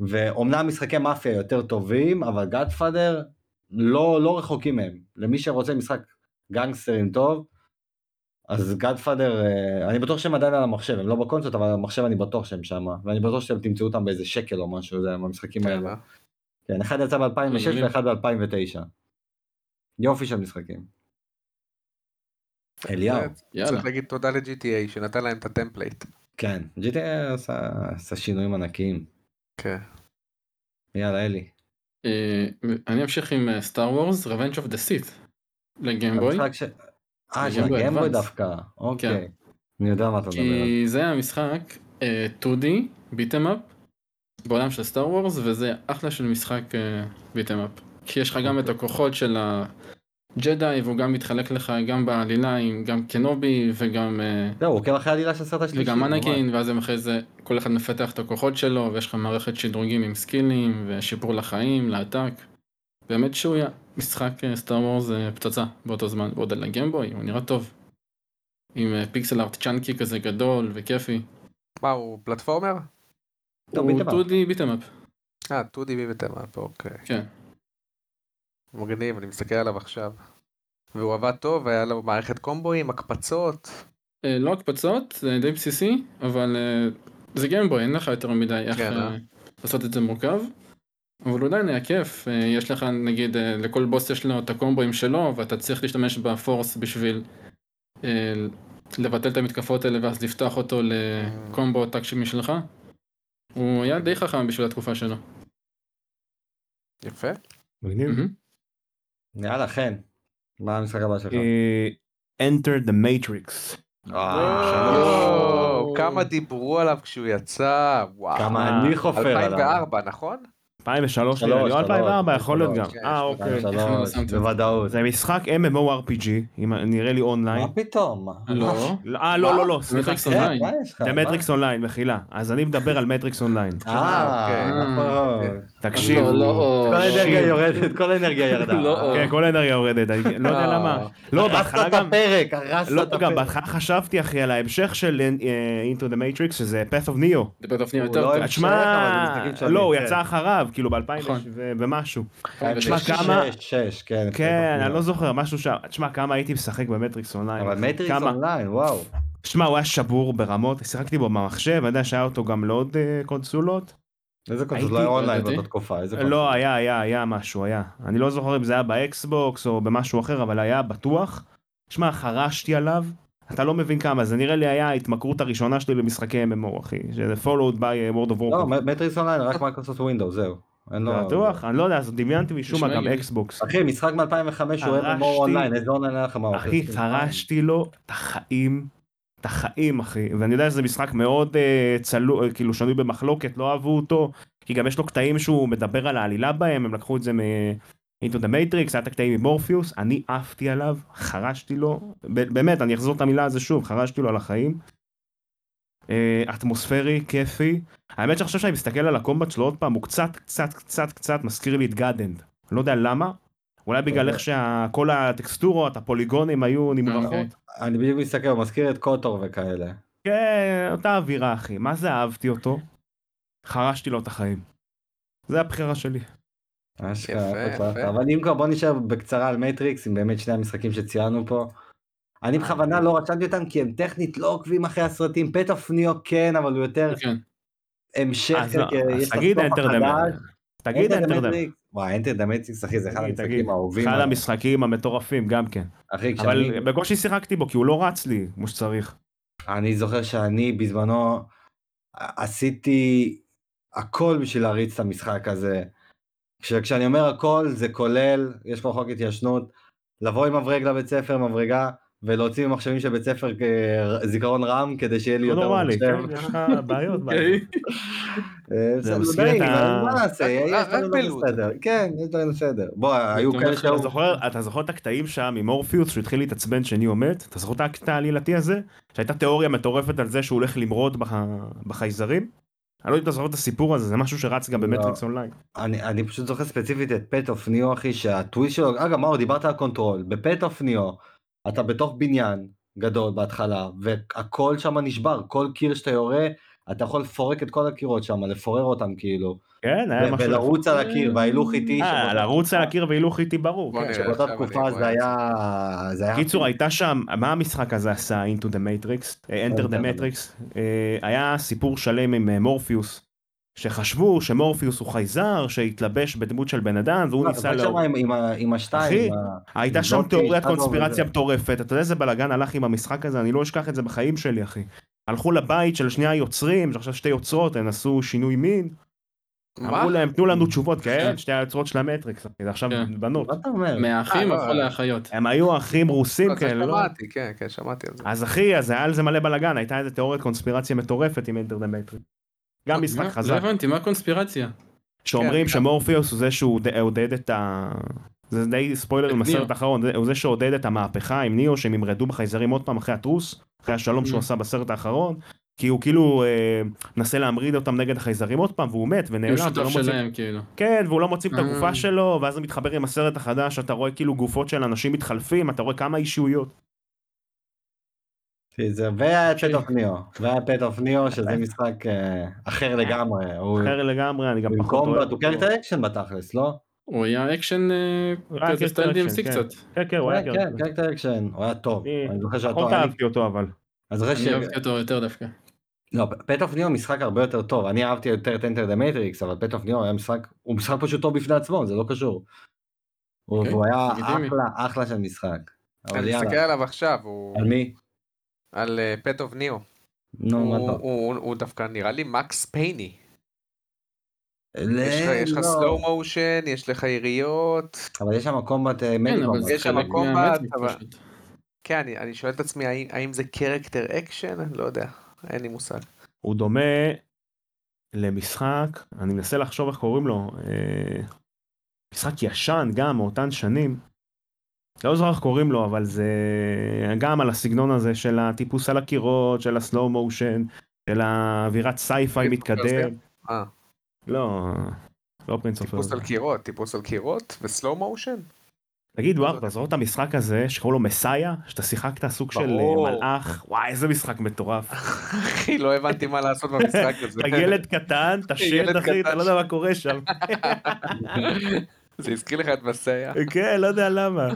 ואומנם משחקי מאפיה יותר טובים, אבל גאדפאדר לא, לא רחוקים מהם. למי שרוצה משחק גנגסטרים טוב, אז Godfather, אני בטוח שהם עדיין על המחשב, הם לא בקונסולות, אבל על המחשב אני בטוח שהם שם, ואני בטוח שאתם תמצאו אותם באיזה שקל או משהו, זה המשחקים כן, האלה. אה? כן, אחד יצא ב-2006 מגניב. ואחד ב-2009. יופי של משחקים. אליהו, יאללה. צריך להגיד תודה ל-GTA שנתן להם את ה template. כן, GTA עשה, עשה שינויים ענקיים. כן. יאללה, אלי. אה, אני אמשיך עם Star Wars, Revenge of the Sith. לגיימבוי. אה, של הגיימבוי. דווקא, אוקיי. כן. אני יודע מה אתה מדבר כי זה היה משחק אה, 2D, ביטם אפ, בעולם של סטאר וורס, וזה אחלה של משחק ביטם אפ. כי יש לך גם את הכוחות של הג'די, והוא גם מתחלק לך גם בעלילה עם גם קנובי וגם... אה, זהו, הוא עוקב אחרי העלילה של הסרט השלישי. וגם. מנקין, ואז הם אחרי זה, כל אחד מפתח את הכוחות שלו, ויש לך מערכת שדרוגים עם סקילים, ושיפור לחיים, לעתק. באמת שהוא היה משחק סטאר וורס פצצה באותו זמן, ועוד על הגיימבוי, הוא נראה טוב. עם אה, פיקסל ארט צ'אנקי כזה גדול וכיפי. מה הוא פלטפורמר? הוא ביטם אפ. 2D ביטם אפ, אה, 2D וטמאפ, אוקיי. כן. מגניב, אני מסתכל עליו עכשיו. והוא עבד טוב, היה לו מערכת קומבואים, הקפצות. אה, לא הקפצות, זה די בסיסי, אבל אה, זה גיימבוי, אין לך יותר מדי איך כן, אה? לעשות את זה מורכב. אבל הוא עדיין היה כיף, אה, יש לך נגיד, אה, לכל בוס יש לו את הקומבואים שלו, ואתה צריך להשתמש בפורס בשביל אה, לבטל את המתקפות האלה ואז לפתוח אותו לקומבו טאקשי משלך. הוא היה די חכם בשביל התקופה שלו. יפה. מגניב. יאללה, חן. מה המשחק הבא שלך? אה, Enter the Matrix. אה, כמה דיברו עליו כשהוא יצא, וואו. כמה אני חופר עליו. 2004, נכון? 2003 שלוש, נראה לי, או שלוש, 2004 יכול להיות גם. כן, אה. אוקיי. לא את זה? בוודאות. זה משחק MMORPG, נראה לי אונליין. מה פתאום? לא, אה לא לא לא, סליחה. לך? זה? מטריקס אונליין, מחילה. אז אני מדבר על Matrix Online. אה, אוקיי. נכון. תקשיב. לא, לא, כל האנרגיה shit. יורדת, כל האנרגיה ירדה. לא, כן, כל האנרגיה יורדת, אני לא יודע אה. למה. לא, הרסת בהתחלה את גם... הפרק, הרסת לא, את הפרק. בהתחלה חשבתי אחי על ההמשך של אה, Into the Matrix שזה Path of Neo. זה בטח נהיה הוא יותר לא טוב. תשמע, לא, הוא כן. יצא אחריו, כאילו ב-2000 נכון. ומשהו. תשמע, כמה- שש, כן. כן, אני לא זוכר, משהו שם. תשמע, כמה הייתי משחק ב Matrix Online. אבל Matrix Online, וואו. שמע, הוא היה שבור ברמות, שיחקתי בו במחשב, אני יודע שהיה אותו גם לעוד אה, קונסולות. איזה קונסול, הייתי- לא היה אונליין. באותה תקופה, איזה קונסול. לא, היה, היה, היה משהו, היה. אני לא זוכר אם זה היה ב Xbox או במשהו אחר, אבל היה בטוח. שמע, חרשתי עליו, אתה לא מבין כמה, זה נראה לי היה ההתמכרות הראשונה שלי למשחקי MMO, אחי. שזה followed by אה, World of לא, Warcraft. Matrix Online, רק Microsoft Windows, זהו. בטוח? אני לא יודע, דמיינתי משום מה גם. Xbox. אחי, משחק מ-2005 הוא. MMO אונליין, איזה אונליין היה לך מה? אחי, חרשתי לו את החיים, את החיים, אחי. ואני יודע שזה משחק מאוד אה, צלו, אה, כאילו שנוי במחלוקת, לא אהבו אותו, כי גם יש לו קטעים שהוא מדבר על העלילה בהם, הם לקחו את זה מ... into the Matrix, היה את הקטעים עם מורפיוס, אני עפתי עליו, חרשתי לו, באמת, אני אחזור את המילה הזו שוב, חרשתי לו על החיים. אה, אטמוספרי, כיפי. האמת שאני חושב שאני מסתכל על ה combat שלו עוד פעם, הוא קצת, קצת, קצת, קצת מזכיר לי את גאדנד. אני לא יודע למה, אולי בגלל איך שכל הטקסטורות, הפוליגונים היו נמרחות. אוקיי. אני בדיוק מסתכל, הוא מזכיר את KOTOR וכאלה. כן, אותה אווירה אחי, מה זה אהבתי אותו? חרשתי לו את החיים. זה הבחירה שלי. אשכרה, יפה, יפה. יפה. אבל אם כבר בוא נשאר בקצרה על Matrix, עם באמת שני המשחקים שציינו פה. אני בכוונה לא רשמתי אותם כי הם טכנית לא עוקבים אחרי הסרטים, Path of Neo כן, אבל הוא יותר כן. המשך, לא, אז יש תגיד Enter. החדש. תגיד Enter. Matrix. וואי, Enter the Matrix, אחי, זה אחד. המשחקים האהובים. אחד. המשחקים המטורפים גם כן. אבל. בקושי שיחקתי בו כי הוא לא רץ לי כמו שצריך. אני זוכר שאני בזמנו עשיתי הכל בשביל להריץ את המשחק הזה. כש, כשאני אומר הכל זה כולל, יש פה חוק התיישנות, לבוא עם מברג לבית ספר, מברגה, ולהוציא ממחשבים של בית ספר כ- זיכרון רם כדי שיהיה לי לא יותר נורמלי, מחשב. כן, יש לך בעיות. אה, זה די, את ה- מה נעשה, יש לא בלוד. בסדר. כן, יש דברים בסדר. בוא, היו כאלה שהיו... אתה זוכר, את הקטעים שם עם מורפיוס שהוא התחיל להתעצבן שניאו מת? אתה זוכר את הקטע העלילתי הזה? שהייתה תיאוריה מטורפת על זה שהוא הולך למרוד בח... בחייזרים? אני לא יודע אם אתה זוכר את הסיפור הזה, זה משהו שרץ גם לא. ב Matrix Online. אני, אני פשוט זוכר ספציפית את Path of Neo אחי שהטוויסט שלו אגב מאור דיברת על Control ב Path of Neo אתה בתוך בניין גדול בהתחלה והכל שם נשבר כל קיר שאתה יורה אתה יכול לפורק את כל הקירות שם לפורר אותם כאילו כן, היה משהו... ולרוץ על הקיר וההילוך איטי אה, לרוץ על הקיר והילוך איתי ברור. כן. שבאותה תקופה זה היה זה היה קיצור הייתה שם מה המשחק הזה עשה into the matrix אה, enter the matrix אה, היה סיפור שלם עם אה, מורפיוס שחשבו שמורפיוס הוא חייזר שהתלבש בדמות של בן אדם והוא לא, ניסה. שם עם- השתיים אחי, הייתה שם תיאוריית קונספירציה. מטורפת אתה יודע איזה בלאגן הלך עם המשחק הזה אני לא אשכח את זה בחיים שלי אחי. הלכו לבית של שני היוצרים שעכשיו שתי יוצרות הן עשו שינוי מין מה? אמרו להם תנו לנו תשובות כן שתי היוצרות של המטריקס אחי, זה עכשיו כן. בנות מה אתה אומר? מהאחים אה, לא, הפכו אה. לאחיות. הם היו אחים רוסים לא, זה כאלה לא? שמעתי, כן, כן, שמעתי על זה. אז אחי, אז היה על זה מלא בלאגן, הייתה איזה תיאוריית קונספירציה מטורפת עם Enter the Matrix. גם משחק מה? לא חזק, הבנתי, מה הקונספירציה? שאומרים כן, שמורפיוס הוא זה שהוא עודד את ה... זה די ספוילר עם הסרט. האחרון, זה- הוא זה שעודד את המהפכה עם ניאו שהם ימרדו בחייזרים עוד פעם אחרי ה truce, אחרי השלום שהוא Mm. עשה בסרט האחרון, כי הוא כאילו אה, מנסה להמריד אותם נגד החייזרים עוד פעם והוא מת הוא ונעלם, ולא שותף מוצאים- שלהם כאילו. כן והוא לא מוצאים את. הגופה שלו ואז זה מתחבר עם הסרט החדש אתה רואה כאילו גופות של אנשים מתחלפים אתה רואה כמה אישיויות. זה- והיה Path of Neo והיה Path of Neo שזה משחק אה, אחר לגמרי. הוא- אחר לגמרי אני גם פחות במקום אוהב הוא character action בתכלס לא? הוא היה אקשן כזה אקשן, DMC כן. קצת. כן כן הוא היה כן, character. character action הוא היה טוב. אני- זוכר שהיה פחות טוב. אני- אהבתי אותו אבל. אני אוהבתי אותו יותר דווקא. לא, Path of Neo משחק הרבה יותר טוב. אני אהבתי יותר את Enter the Matrix אבל Path of Neo היה משחק הוא משחק פשוט טוב בפני עצמו זה לא קשור. הוא- אוקיי, והוא היה. אחלה אחלה של משחק. אני מסתכל. עליו עכשיו, הוא על מי? על Path of Neo. נו מה הוא- טוב. הוא הוא דווקא נראה לי מקס פייני. ל- יש לך- לך לא. slow motion, יש לך יריות. אבל יש שם combat כן, אבל זה יש שם combat, אבל-. כן, אני, אני שואל את עצמי האם, האם זה character action? לא יודע, אין לי מושג. הוא דומה למשחק, אני מנסה לחשוב איך קוראים לו, אה, משחק ישן גם מאותן שנים. לא זוכר איך קוראים לו אבל זה גם על הסגנון הזה של הטיפוס על הקירות, של ה slow motion, של האווירת sci-fi פרסיה? מתקדם. לא, לא Prince of טיפוס על קירות, טיפוס על קירות ו slow motion? תגיד וואר, אתה זוכר את המשחק הזה שקוראים לו מסאיה? שאתה שיחקת סוג של אה. מלאך? וואי איזה משחק מטורף. אחי, לא הבנתי מה לעשות במשחק הזה. אתה ילד קטן, אתה שד אחי, אתה. לא יודע מה קורה שם. זה הזכיר לך את מסיה. כן, לא יודע למה.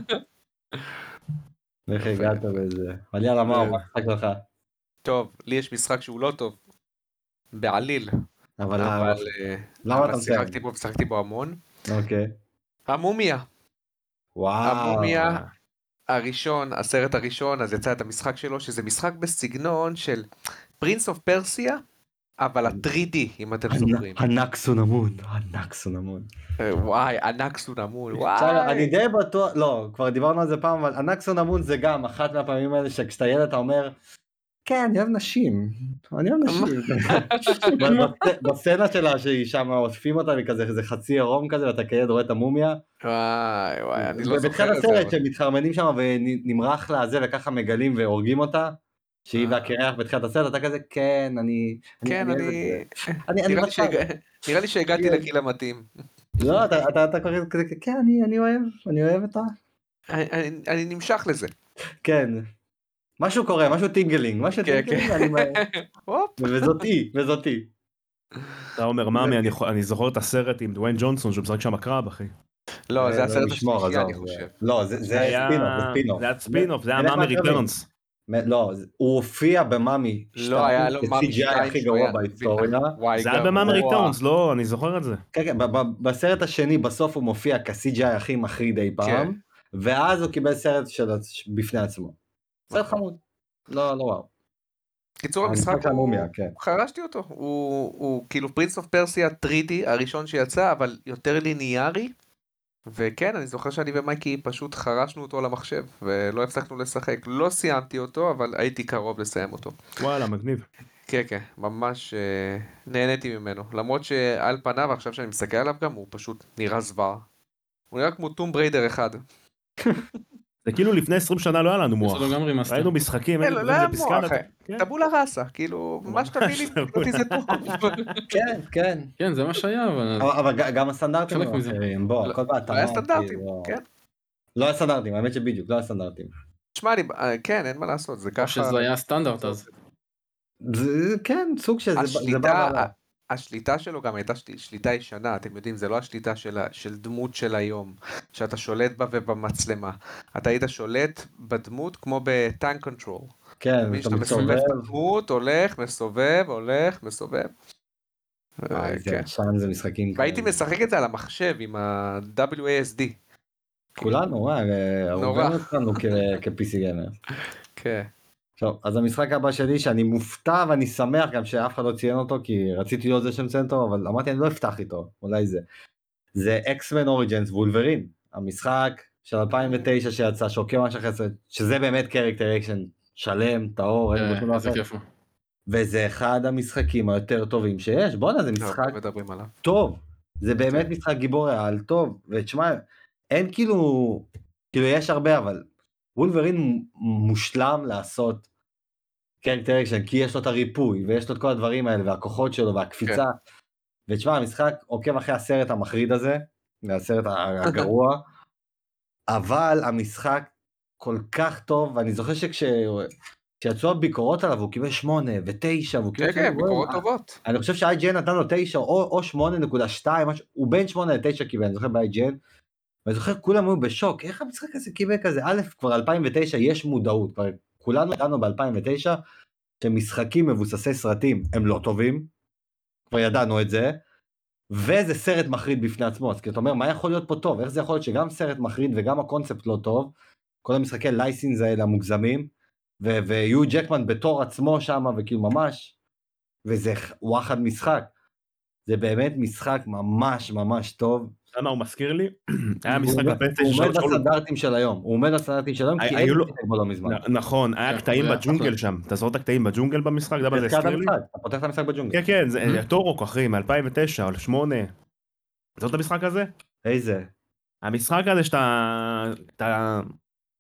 איך הגעת לזה? אבל יאללה מה המשחק שלך? טוב, לי יש משחק שהוא לא טוב. בעליל. אבל אה, למה אבל אתה מסיים? שיחקתי בו ושיחקתי בו המון. אוקיי. המומיה. וואו. המומיה הראשון, הסרט הראשון, אז יצא את המשחק שלו, שזה משחק בסגנון של Prince of Persia, אבל ה-3D, אם אתם זוכרים. ענק סונמון, ענק סונמון. אה, וואי, ענק סונמון, עכשיו, אני וואי. די בטוח, לא, כבר דיברנו על זה פעם, אבל ענק סונמון זה גם אחת מהפעמים האלה שכשאתה ילד אתה אומר, כן, אני אוהב נשים, אני אוהב נשים. בס- בסצנה שלה שהיא שם אוספים אותה וכזה, זה חצי עירום כזה, ואתה כילד רואה את המומיה. וואי, וואי, אני לא ובתחילת זוכר את זה. הסרט אבל- שהם מתחרמנים שם ונמרח לזה וככה מגלים והורגים אותה. שהיא אה. והקרח בתחילת הסרט אתה כזה כן אני כן, אני... זה." אני אני נראה לי שהגעתי כן. לגיל המתאים. לא אתה אתה אתה כזה כזה כן אני אני אוהב אני אוהב אותה אני- אני- אני נמשך לזה. כן. משהו קורה משהו tingling משהו כן, tingling כן. וזאת היא וזאת היא. אתה אומר Mummy אני זוכר את הסרט עם דוויין ג'ונסון שהוא משחק שם קרב אחי. לא, זה הסרט לשמור, השלישי, אני חושב. לא זה היה- ספינוף זה ספינוף. זה היה ספינוף זה היה Mummy. Returns. לא הוא הופיע ב Mummy. לא, היה לו Mummy CGI הכי שתיים גרוע בהיסטוריה. זה היה. ב Mummy Returns לא אני זוכר את זה. כן, כן, ב- ב- בסרט השני בסוף הוא מופיע כ-CGI הכי מחריד אי פעם, כן. ואז הוא קיבל סרט בפני עצמו. סרט חמוד. לא, לא וואו. קיצור המשחק המשחק הוא... המומיה, כן. חרשתי אותו. הוא, הוא כאילו פרינס אוף פרסיה 3D הראשון שיצא, אבל יותר ליניארי. וכן, אני זוכר שאני ומייקי פשוט חרשנו אותו למחשב, ולא הפסקנו לשחק. לא סיימתי אותו, אבל הייתי קרוב לסיים אותו. וואלה, מגניב. כן, כן, ממש אה, נהניתי ממנו. למרות שעל פניו, עכשיו שאני מסתכל עליו גם, הוא פשוט נראה זוועה. הוא נראה כמו טום בריידר אחד. זה כאילו לפני 20 שנה לא היה לנו יש מוח. ראינו משחקים, אין, היינו לא היה מוח, כן. טבולה ראסה, כאילו, מה שתביא לי, אותי זה טוב. כן, כן. כן, זה מה שהיה, אבל... אבל- גם הסטנדרטים חלק היו. אחרים, בוא, לא- הכל בהתאמה. לא היה סטנדרטים, כאילו, כן. לא היה סטנדרטים, האמת שבדיוק, לא היה סטנדרטים. תשמע, אה, כן, אין מה לעשות, זה ככה. שזה היה סטנדרט אז. כן, סוג של השליטה. השליטה שלו גם הייתה של- שליטה ישנה, אתם יודעים, זה לא השליטה של, של דמות של היום, שאתה שולט בה ובמצלמה. אתה היית שולט בדמות כמו ב tank control. כן, אתה מסובב מסתובב. את הדמות, הולך, מסובב, הולך, מסובב. אה, אה, איזה כן. ישן זה משחקים והייתי כאלה. משחק את זה על המחשב עם ה-WASD. כולנו, וואי, נורא. הרס אותנו כ- כ-PC gamer. כן. טוב, אז המשחק הבא שלי שאני מופתע ואני שמח גם שאף אחד לא ציין אותו כי רציתי להיות זה שמציין אותו אבל אמרתי אני לא אפתח איתו אולי זה. זה X-Men Origins Wolverine המשחק של 2009 שיצא שעוקב ממש אחרי זה שזה באמת character action שלם טהור אין אה. כיף הוא. וזה אחד המשחקים היותר טובים שיש בואנה זה משחק מדברים עליו. טוב זה באמת משחק גיבור על טוב ותשמע אין כאילו כאילו יש הרבה אבל וולברין מושלם לעשות character action כי יש לו את הריפוי ויש לו את כל הדברים האלה והכוחות שלו והקפיצה. ותשמע המשחק עוקב אחרי הסרט המחריד הזה הסרט הגרוע אבל המשחק כל כך טוב ואני זוכר שכשיצאו הביקורות עליו הוא קיבל 8 ו9 והוא קיבל כן, כן, ביקורות טובות. אני חושב ש-IGN נתן לו 9 או, או 8.2, משהו, הוא בין 8 ל-9 קיבל, אני זוכר ב-IGN. ואני זוכר כולם היו בשוק, איך המשחק הזה קיבל כזה? א', כבר 2009 יש מודעות, כבר כולנו ידענו ב-2009 שמשחקים מבוססי סרטים הם לא טובים, כבר ידענו את זה, וזה סרט מחריד בפני עצמו, אז כי אתה אומר מה יכול להיות פה טוב, איך זה יכול להיות שגם סרט מחריד וגם הקונספט לא טוב, כל המשחקי לייסינס האלה המוגזמים, ו- ויו ג'קמן בתור עצמו שם וכאילו ממש, וזה וואחד משחק. זה באמת משחק ממש ממש טוב. אתה יודע מה הוא מזכיר לי? היה משחק בפלייסטיישן הוא עומד בסטנדרטים של היום, הוא עומד בסטנדרטים של היום, כי אין בו לא מזמן. נכון, היה כן, קטעים בג'ונגל. שם, אתה זוכר את הקטעים בג'ונגל במשחק? אתה יודע מה זה הזכיר לי? אתה פותח את המשחק בג'ונגל. כן כן, זה. טורוק אחי מ-2009 או 2008. זאת המשחק הזה? איזה? המשחק הזה שאתה אתה,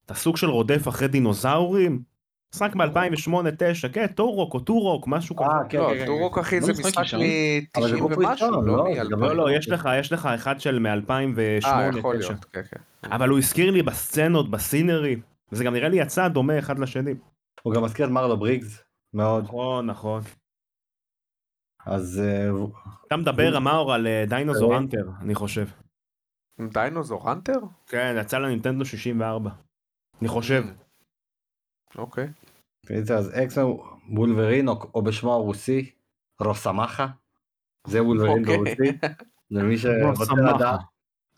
אתה סוג של רודף אחרי דינוזאורים? משחק ב-2008-2009, כן, טורוק או טורוק, משהו כזה. אה, כן, לא, כן. טורוק אחי לא זה משחק משחק ישן. אבל זה מ-90 גוף ומשהו, לא לא? מ-2000. גם לא, לא, יש לך, יש לך אחד של מ-2008-2009. אה, יכול להיות, כן, כן. אבל הוא הזכיר לי בסצנות, בסינרי, וזה גם נראה לי יצא דומה אחד לשני. הוא גם מזכיר את מרלו בריגס, מאוד. נכון, נכון. אז אה, אתה מדבר, אמר, על אה, דיינוזור אנטר, אני חושב. דיינוזור הנטר? כן, יצא לנינטנדו 64. אני חושב. אוקיי. אז אקסמן וולברין או או בשמו הרוסי, רוסמחה. זה וולברין אוקיי. ברוסי. למי שרוצה רוסמחה. לדעת.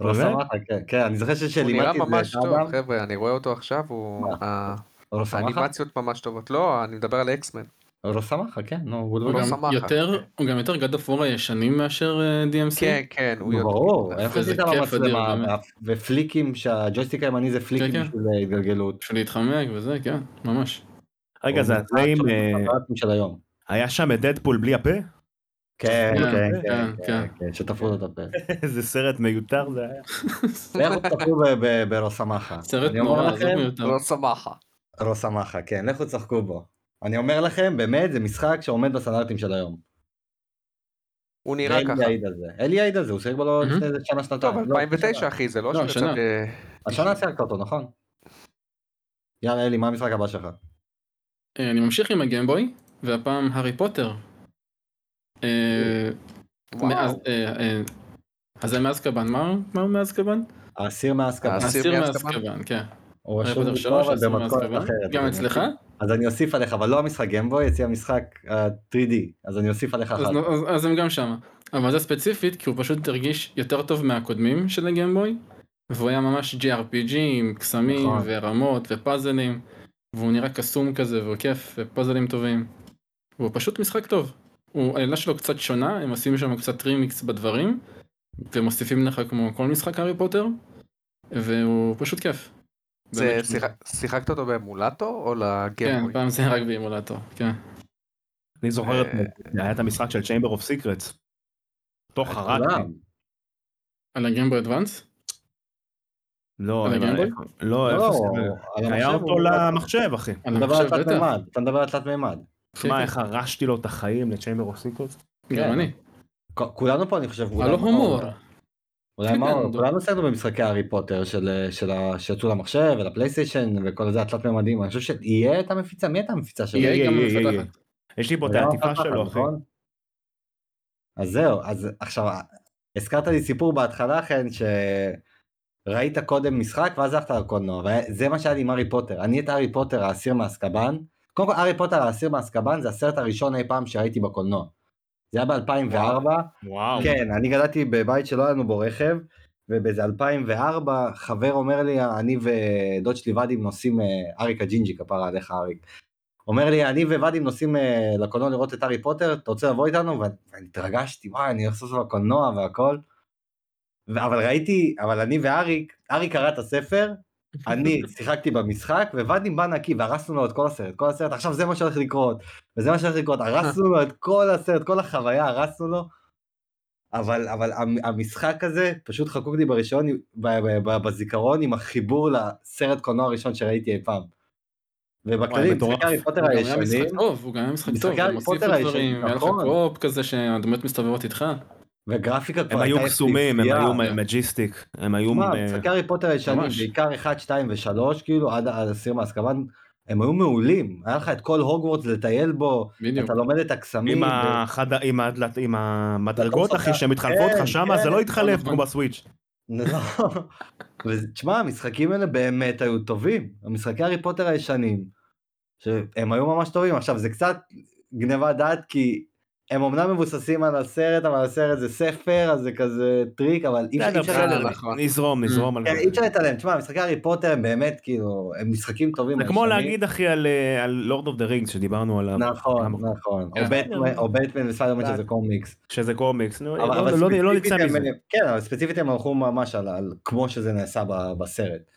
רוסמחה, כן, כן, אני זוכר הוא נראה שלימדתי את ממש זה טוב, לאדם. חבר'ה, אני רואה אותו עכשיו, הוא... רוסמחה? האנימציות ממש טובות. לא, אני מדבר על אקסמן. רוסמחה, כן, נו, הוא. לא גם. יותר, הוא גם יותר of War הישנים מאשר אה, DMC. כן, כן, הוא יודע. ברור, איך במצלמה, אדיר, באמת. ופליקים, שהג'ויסטיק הימני זה פליקים כן, כן. בשביל התגלגלות. בשביל להתחמק וזה, כן, ממש. רגע, זה הצלעים, אה, של היום. היה שם את דדפול בלי הפה? כן, כן, כן, כן, כן, כן. כן, כן, שתפרו לו את הפה. איזה סרט מיותר זה היה. לכו ב- ברוסמחה. סרט נורא, מיותר. לא שמחה. רוסמחה, כן, לכו תשחקו בו. אני אומר לכם, באמת, זה משחק שעומד בסטנדרטים של היום. הוא נראה ככה. יעיד על זה. אלי יעיד על זה, הוא שיחק בו לא. לפני איזה שנה שנתיים. טוב, לא, 2009 אחי, זה לא לא, שהוא השנה. שיחקת אותו, נכון? יאללה אלי, מה המשחק הבא שלך? אה, אני ממשיך עם הגיימבוי, והפעם הארי פוטר. אה. אה, אז זה מאזקבן, מה הוא מאזקבן? האסיר מאסקבן. האסיר מאזקבן? מאזקבן, כן. הוא רשום לי פה, אבל במתכונת. אחרת. גם אצלך? אז אני אוסיף עליך, אבל לא המשחק גיימבוי, אצלי המשחק אה, 3D, אז אני אוסיף עליך אחת. אז- הם גם שמה. אבל זה ספציפית, כי הוא פשוט הרגיש יותר טוב מהקודמים של הגיימבוי, והוא היה ממש JRPG עם קסמים נכון. ורמות ופאזלים, והוא נראה קסום כזה והוא כיף ופאזלים טובים. והוא פשוט משחק טוב. הוא, העלילה שלו קצת שונה, הם עושים שם קצת רימיקס בדברים, ומוסיפים לך כמו כל משחק הארי פוטר, והוא פשוט כיף. זה שיחקת אותו באמולטור או כן, לגיימבוי? פעם זה רק באימולטור, כן. אני זוכר, את- אה, היה את המשחק של Chamber of Secrets. תוך. כולם. על הגיימבוי אדוונס? לא, על אבל- הגיימבוי? לא, לא, איפה על זה? היה אותו למחשב, אחי. על אתה מדבר על בטח. מימד, אתה מדבר על תלת מימד. שמע, איך הרשתי לו את החיים ל-Chamber of Secrets? גם כן. אני. כולנו פה אני חושב, אולי הלו הומור. אולי כן, כן. כולנו עשינו במשחקי הארי פוטר של של ה- שיצאו למחשב ולפלייסטיישן וכל זה התלת מימדים, אני חושב שיהיה את המפיצה, מי הייתה המפיצה שלו? יהיה יהיה, יהיה. יש לי פה את העטיפה שלו, אחי. נכון? אז זהו, אז עכשיו, הזכרת לי סיפור בהתחלה, חן, שראית קודם משחק ואז הלכת לקולנוע, וזה מה שהיה לי עם הארי פוטר. אני את הארי פוטר האסיר מאסקבן, קודם כל הארי פוטר האסיר מאסקבן זה הסרט הראשון אי פעם שראיתי בקולנוע. זה היה ב-2004, וואו. כן, אני גדלתי בבית שלא היה לנו בו רכב, ובאיזה 2004 חבר אומר לי, אני ודוד שלי ואדים נוסעים, אה, אריק הג'ינג'י כפרה עליך אריק, אומר לי, אני וואדים נוסעים אה, לקולנוע לראות את הארי פוטר, אתה רוצה לבוא איתנו? ואני התרגשתי, וואי, אני הולך לעשות לקולנוע והכל. אבל ראיתי, אבל אני ואריק, אריק קרא את הספר, אני שיחקתי במשחק, וואדים בא נקי, והרסנו לו את כל הסרט, כל הסרט, עכשיו זה מה שהולך לקרות, וזה מה שהולך לקרות, הרסנו לו את כל הסרט, כל החוויה, הרסנו לו. אבל אבל המ- המשחק הזה פשוט חקוק לי בראשון בזיכרון עם החיבור לסרט קולנוע הראשון שראיתי אי פעם. ובכללי משחקי. הארי פוטר הוא גם היה הישנים, משחק טוב, הוא גם היה משחק טוב, פוטר הישנים, דברים, היה לך נכון. co-op כזה שהדמויות מסתובבות איתך. וגרפיקה כבר הם היו הייתה קסומים, הם. היו majestic, הם היו... תשמע, משחקי הארי פוטר הישנים. בעיקר 1, 2 ו-3, כאילו עד האסיר מאזקבאן, הם היו מעולים, היה לך את כל הוגוורטס לטייל בו. אתה לומד את הקסמים, עם המדרגות, אחי, אתה- שמתחלפות כן, לך שמה, כן, זה לא יתחלף נכון. כמו בסוויץ'. לא. ותשמע, המשחקים האלה באמת היו טובים. המשחקי הארי פוטר הישנים, שהם היו ממש טובים. עכשיו, זה קצת גניבת דעת, כי הם אמנם מבוססים על הסרט, אבל הסרט זה ספר, אז זה כזה טריק, אבל אי אפשר- להתעלם. נכון. נזרום, נזרום על כן, זה. אי אפשר להתעלם. תשמע, משחקי הארי פוטר הם באמת, כאילו, הם משחקים טובים. זה כמו. להגיד אחי על אה, על Lord of the Rings שדיברנו עליו. נכון, נכון. כן. או בטמן- או בטמן וספיידרמן שזה קומיקס. שזה קומיקס, נו, אבל- לא- לא- לא ספציפית נצא הם- מזה. כן, אבל ספציפית הם הלכו ממש על- כמו שזה נעשה בסרט.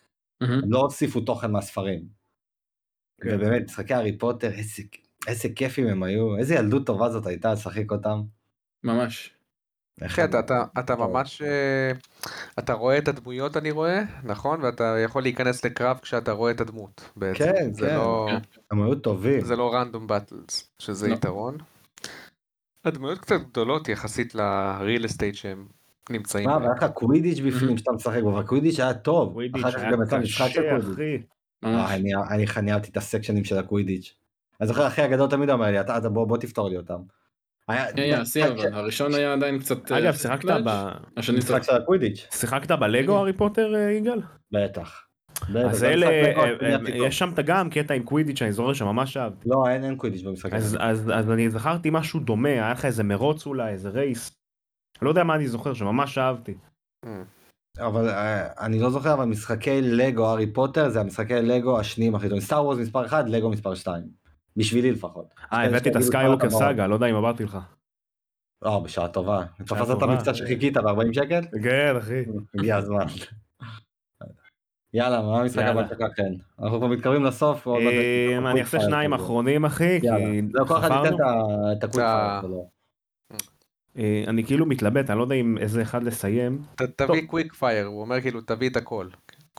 לא הוסיפו תוכן מהספרים. כן. ובאמת, משחקי הארי פוטר, איזה, איזה כיפים הם היו, איזה ילדות טובה זאת הייתה לשחק אותם. ממש. אחי, אתה, אתה, אתה ממש, אה, אתה רואה את הדמויות אני רואה, נכון? ואתה יכול להיכנס לקרב כשאתה רואה את הדמות בעצם. כן, זה כן. לא, הם היו טובים. זה לא רנדום באטלס, שזה לא. יתרון. הדמויות קצת גדולות יחסית ל real estate שהם נמצאים. מה. והיה לך קווידיץ' בפנים שאתה משחק בו, והקווידיץ' היה טוב. ווידיץ' אחר כך היה קשה, קווידיץ'. אחי. אה, אני- אהבתי את הסקשנים של הקווידיץ'. אני זוכר אחי הגדול תמיד אומר לי, אתה אתה- בוא בוא תפתור לי אותם. היה- היה היה שיא אבל, הראשון היה עדיין קצת... אה, אגב, שיחקת ב... השני משחק קצת... של הקווידיץ', שיחקת בלגו הארי פוטר אה, יגאל? בטח. אז זה אלה, אה. יש שם את גם קטע עם קווידיץ' שאני זוכר שממש אהבתי. לא, אין אין קווידיץ' במשחק אז, הזה. אז, אז אני זכרתי משהו דומה, היה לך איזה מרוץ אולי, איזה race. אני לא יודע מה אני זוכר, שממש אהבתי. אבל אני לא זוכר, אבל משחקי לגו הארי פוטר זה המשחקי לגו השניים הכי טובים. סטאר וורס מספר 1, לגו מספר 2. בשבילי לפחות. אה, כאלה הבאתי את ה Skywalker. Saga, לא יודע אם אמרתי לך. אה, בשעה טובה. תפסת את. המבצע שחיכית ב-40 שקל? כן, אחי. הגיע הזמן. יאללה, מה המשחק. הבא שלך כן? אנחנו כבר מתקרבים לסוף. אה, אני אעשה שניים פייר. אחרונים אחי, כי יאללה. לא, חפרנו. את ה- את ה quick אתה- פייר שלו. אה, אני כאילו מתלבט, אני לא יודע אם איזה אחד לסיים. ת- תביא קוויק פייר, הוא אומר כאילו תביא את הכל.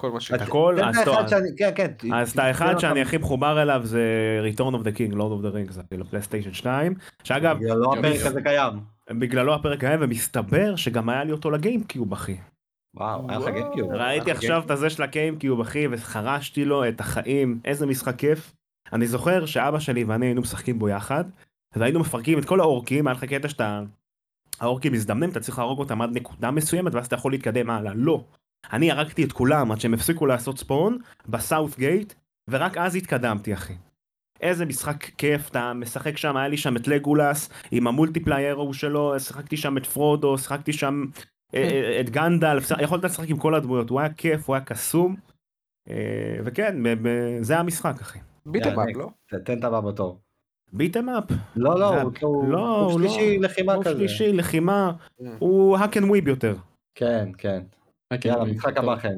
כל מה ש... אז הכל? תן אז את טוב, האחד אז- שאני- כן, כן. אז את האחד שאני הכי מחובר אליו זה Return of the King, Lord of the Rings, כאילו פלייסטיישן 2, שאגב, לא הפרק יופי. הזה קיים. בגללו הפרק היה, ומסתבר שגם היה לי אותו לגיימקיוב אחי. וואו, היה לך. גיימקיוב. ראיתי עכשיו את הזה של הגיימקיוב אחי, וחרשתי לו את החיים, איזה משחק כיף. אני זוכר שאבא שלי ואני היינו משחקים בו יחד, אז היינו מפרקים את כל האורקים, היה לך קטע שאתה... האורקים מזדמנים, אתה צריך להרוג אותם עד נקודה מסוימת, ואז אתה יכול להתקדם הלאה. לא. אני הרגתי את כולם עד שהם הפסיקו לעשות spawn, ב South Gate, ורק אז התקדמתי אחי. איזה משחק כיף, אתה משחק שם, היה לי שם את לגולס עם ה multiplayer ההוא שלו, שיחקתי שם את פרודו, שיחקתי שם אה, אה, את גנדלף, יכולת לשחק עם כל הדמויות, הוא היה כיף, הוא היה קסום. אה, וכן, זה המשחק אחי. Beat 'em up, לא? תן את הבא בתור. Beat 'em up, לא, לא, הוא- הוא לא, הוא הוא שלישי לא. לחימה הוא כזה. שלישי, לחימה. הוא hack and wave יותר. כן, כן. יאללה, משחק. הבא כן.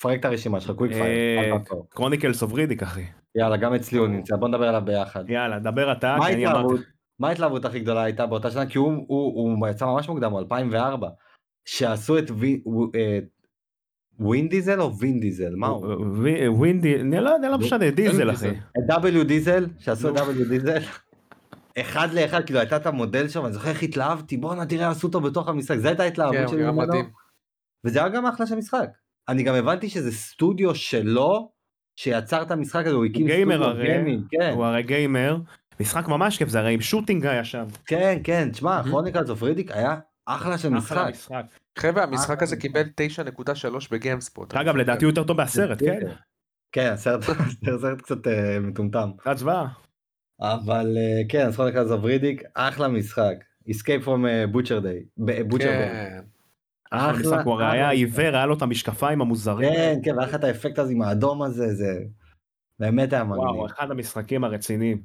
פרק את הרשימה שלך, quick אה, fire. Chronicles of Riddick אחי. יאללה, גם אצלי הוא נמצא, בוא נדבר עליו ביחד. יאללה דבר אתה. כי אני? אמרתי- מה ההתלהבות הכי גדולה הייתה באותה שנה? כי הוא, הוא, הוא יצא ממש מוקדם, הוא 2004, שעשו את וי, הוא, אה, ווין דיזל או וין דיזל? מה הוא? וי- ווינדי, אני לא יודע, לא משנה, דיזל אחי. את W דיזל, שעשו את W דיזל. אחד לאחד, כאילו הייתה את המודל שם, אני זוכר איך התלהבתי, בואנה תראה עשו אותו בתוך המשחק, זו הייתה כן, ההתלהבות הוא שלי נראה ממנו. וזה היה גם אחלה של משחק. אני גם הבנתי שזה סטודיו שלו, שיצר את המשחק הזה, הוא הקים גיימר סטודיו הרי, גיימינג, כן, הוא הרי גיימר. משחק ממש כיף, זה הרי עם שוטינג היה שם. כן, כן, תשמע, Mhm. Chronicles of Riddick היה אחלה של משחק. חבר'ה, המשחק הזה קיבל 9.3 בגיימספוט. אגב לדעתי הוא יותר טוב מהסרט, כן? כן, הסרט הסרט קצת אה, מטומטם. זוועה. אבל אה, כן, אז Chronicles of Riddick, אחלה משחק. Escape from אה, Butcher Bay. ב- Butcher Bay. אחלה הוא הרי היה עיוור, היה לו את המשקפיים המוזרים. כן, כן, והיה לך את האפקט הזה עם האדום הזה, זה באמת היה מגניב. וואו, אחד המשחקים הרציניים.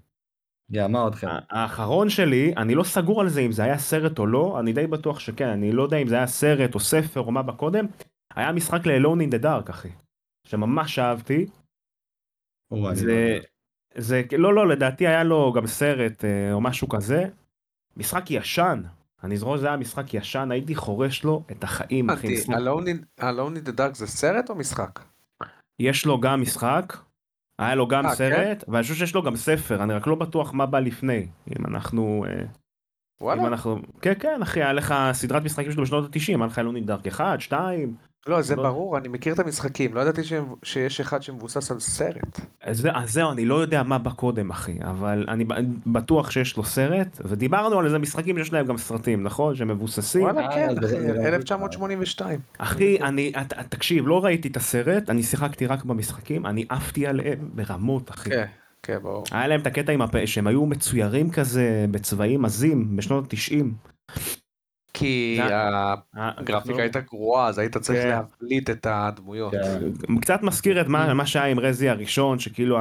יא, מה עוד חבר'ה? האחרון שלי, אני לא סגור על זה אם זה היה סרט או לא, אני די בטוח שכן, אני לא יודע אם זה היה סרט או ספר או מה בקודם, היה משחק ל-Alone in the Dark אחי, שממש אהבתי, זה. זה, לא לא, לדעתי היה לו גם סרט אה, או משהו כזה, משחק ישן, אני זוכר שזה היה משחק ישן, הייתי חורש לו את החיים אחי, Alone in- the Dark זה סרט או משחק? יש לו גם משחק, היה לו גם אה, סרט, ואני חושב שיש לו גם ספר, אני רק לא בטוח מה בא לפני, אם אנחנו... אה, אם וואלה. אנחנו... כן, כן, אחי, היה לך סדרת משחקים שלו בשנות ה-90, היה לך אלוני דארק 1, 2, לא, זה לא- ברור, אני מכיר את המשחקים, לא ידעתי שיש אחד שמבוסס על סרט. אז זה- אז זהו, אני לא יודע מה בא קודם, אחי, אבל אני בטוח שיש לו סרט, ודיברנו על איזה משחקים שיש להם גם סרטים, נכון? שמבוססים. וואלה, אה, כן, זה- אחי, זה גם- 1982. אחי, אני, ת- תקשיב, לא ראיתי את הסרט, אני שיחקתי רק במשחקים, אני עפתי עליהם ברמות, אחי. כן, כן, ברור. היה להם את הקטע עם הפה, שהם היו מצוירים כזה בצבעים עזים בשנות ה-90. כי זה- הגרפיקה הייתה גרועה, אז היית צריך כן. להבליט את הדמויות. כן. קצת מזכיר את מה, מה שהיה עם רזי הראשון, שכאילו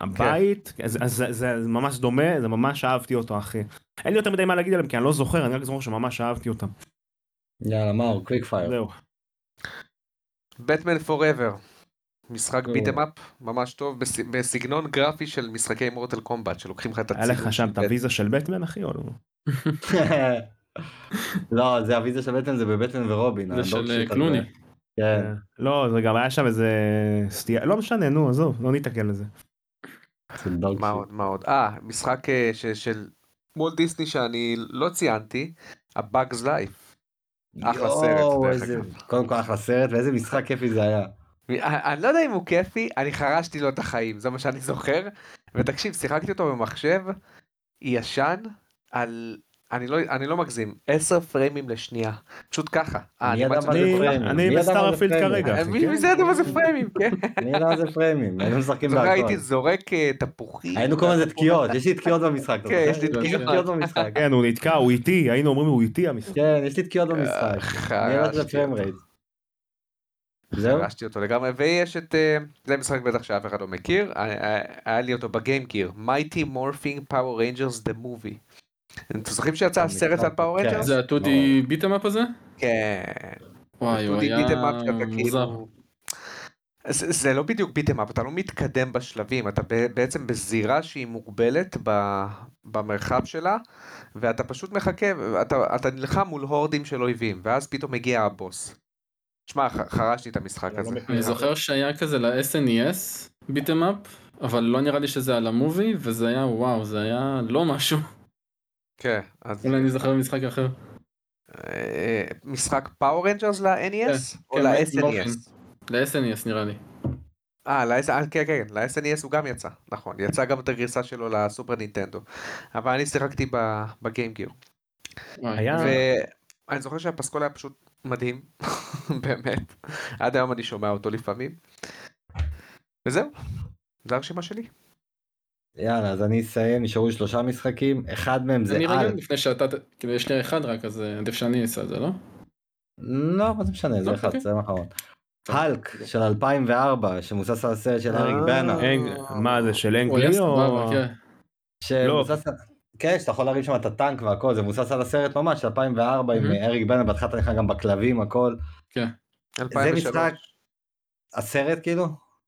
הבית, אז, זה, זה ממש דומה, זה ממש אהבתי אותו אחי. אין לי יותר מדי מה להגיד עליהם כי אני לא זוכר, אני רק זוכר שממש אהבתי אותם. יאללה, מאור, קוויק פייר. זהו. בטמן פוראבר. משחק. ביטם אפ ממש טוב בס- בסגנון גרפי של משחקי מורטל קומבט שלוקחים לך את היה הצילום. לך שם את הוויזה של בטמן אחי או לא? לא, זה הוויזה של בטן, זה בבטן ורובין. זה של הזה. קלוני. כן. לא, זה גם היה שם איזה סטייה, לא משנה, נו, עזוב, לא ניתקל לזה. מה. עוד מה עוד אה משחק אה, של וולט דיסני שאני לא ציינתי ה Bug's Life. אחלה סרט. קודם כל אחלה סרט, ואיזה משחק כיפי זה היה. אני לא יודע אם הוא כיפי אני חרשתי לו את החיים זה מה שאני זוכר ותקשיב שיחקתי אותו במחשב ישן על אני לא אני לא מגזים 10 פריימים לשנייה פשוט ככה. מי ידע מה זה אני- פריימים? אני בסטארפילד? כרגע. אה, מי כן? מי זה ידע מה זה פריימים כן. מי ידע מה זה פריימים? היינו משחקים זוכר הייתי בהכל. זורק אה, תפוחים. היינו קוראים לזה תקיעות, יש לי תקיעות במשחק. כן? יש לי תקיעות. במשחק. כן, הוא נתקע, הוא איטי, היינו אומרים הוא איטי המשחק. כן, יש לי תקיעות במשחק. אה. זהו? חרשתי אותו לגמרי ויש את אה, זה משחק בטח שאף אחד לא מכיר אה, אה, היה לי אותו Gear Mighty Morphin Power Rangers The Movie. אתם זוכרים שיצא הסרט על אותו, ריינג'רס? זה ה 2D beat 'em up הזה? כן. וואי, הוא 2D היה שאתה מוזר. כאילו- זה, זה לא בדיוק ביטם אפ, אתה לא מתקדם בשלבים, אתה בעצם בזירה שהיא מוגבלת ב, במרחב שלה, ואתה פשוט מחכה, אתה, אתה נלחם מול הורדים של אויבים, ואז פתאום מגיע הבוס. שמע, חרשתי את המשחק הזה. אני זוכר שהיה כזה ל-SNES ביטמאפ, אבל לא נראה לי שזה על המובי, וזה היה וואו, זה היה לא משהו. כן, אז אולי אני זוכר משחק אחר. אה, משחק פאוור רנג'רס ל-NES? או כן, Morphin. ל-SNES? ל-SNES נראה לי. אה, ל-S- אה, כן, כן, ל-SNES הוא גם יצא, נכון, יצא גם את הגרסה שלו לסופר נינטנדו. אבל אני שיחקתי ב- בגיים גיר. וואי, היה- זה- ואני זוכר שהפסקול היה פשוט מדהים, באמת. עד היום אני שומע אותו לפעמים. וזהו, זו הרשימה שלי. יאללה, אז אני אסיים, נשארו לי שלושה משחקים, אחד מהם זה אני רגע. לפני שאתה, כאילו יש לי אחד רק, אז אה, עדיף שאני אעשה את זה, לא? לא, מה זה משנה, זה לא, אחד, אוקיי. זה האחרון. האלק של 2004, שמבוסס על הסרט של אריק בנה. אנג- מה זה, של אנגלי או... כן. שמבוסס על... כן, שאתה יכול להרים שם את הטנק והכל, זה מבוסס על הסרט ממש, של 2004, עם. אריק בנה, בהתחלה אתה נכנס גם בכלבים, הכל. זה 2003. משחק, הסרט כאילו?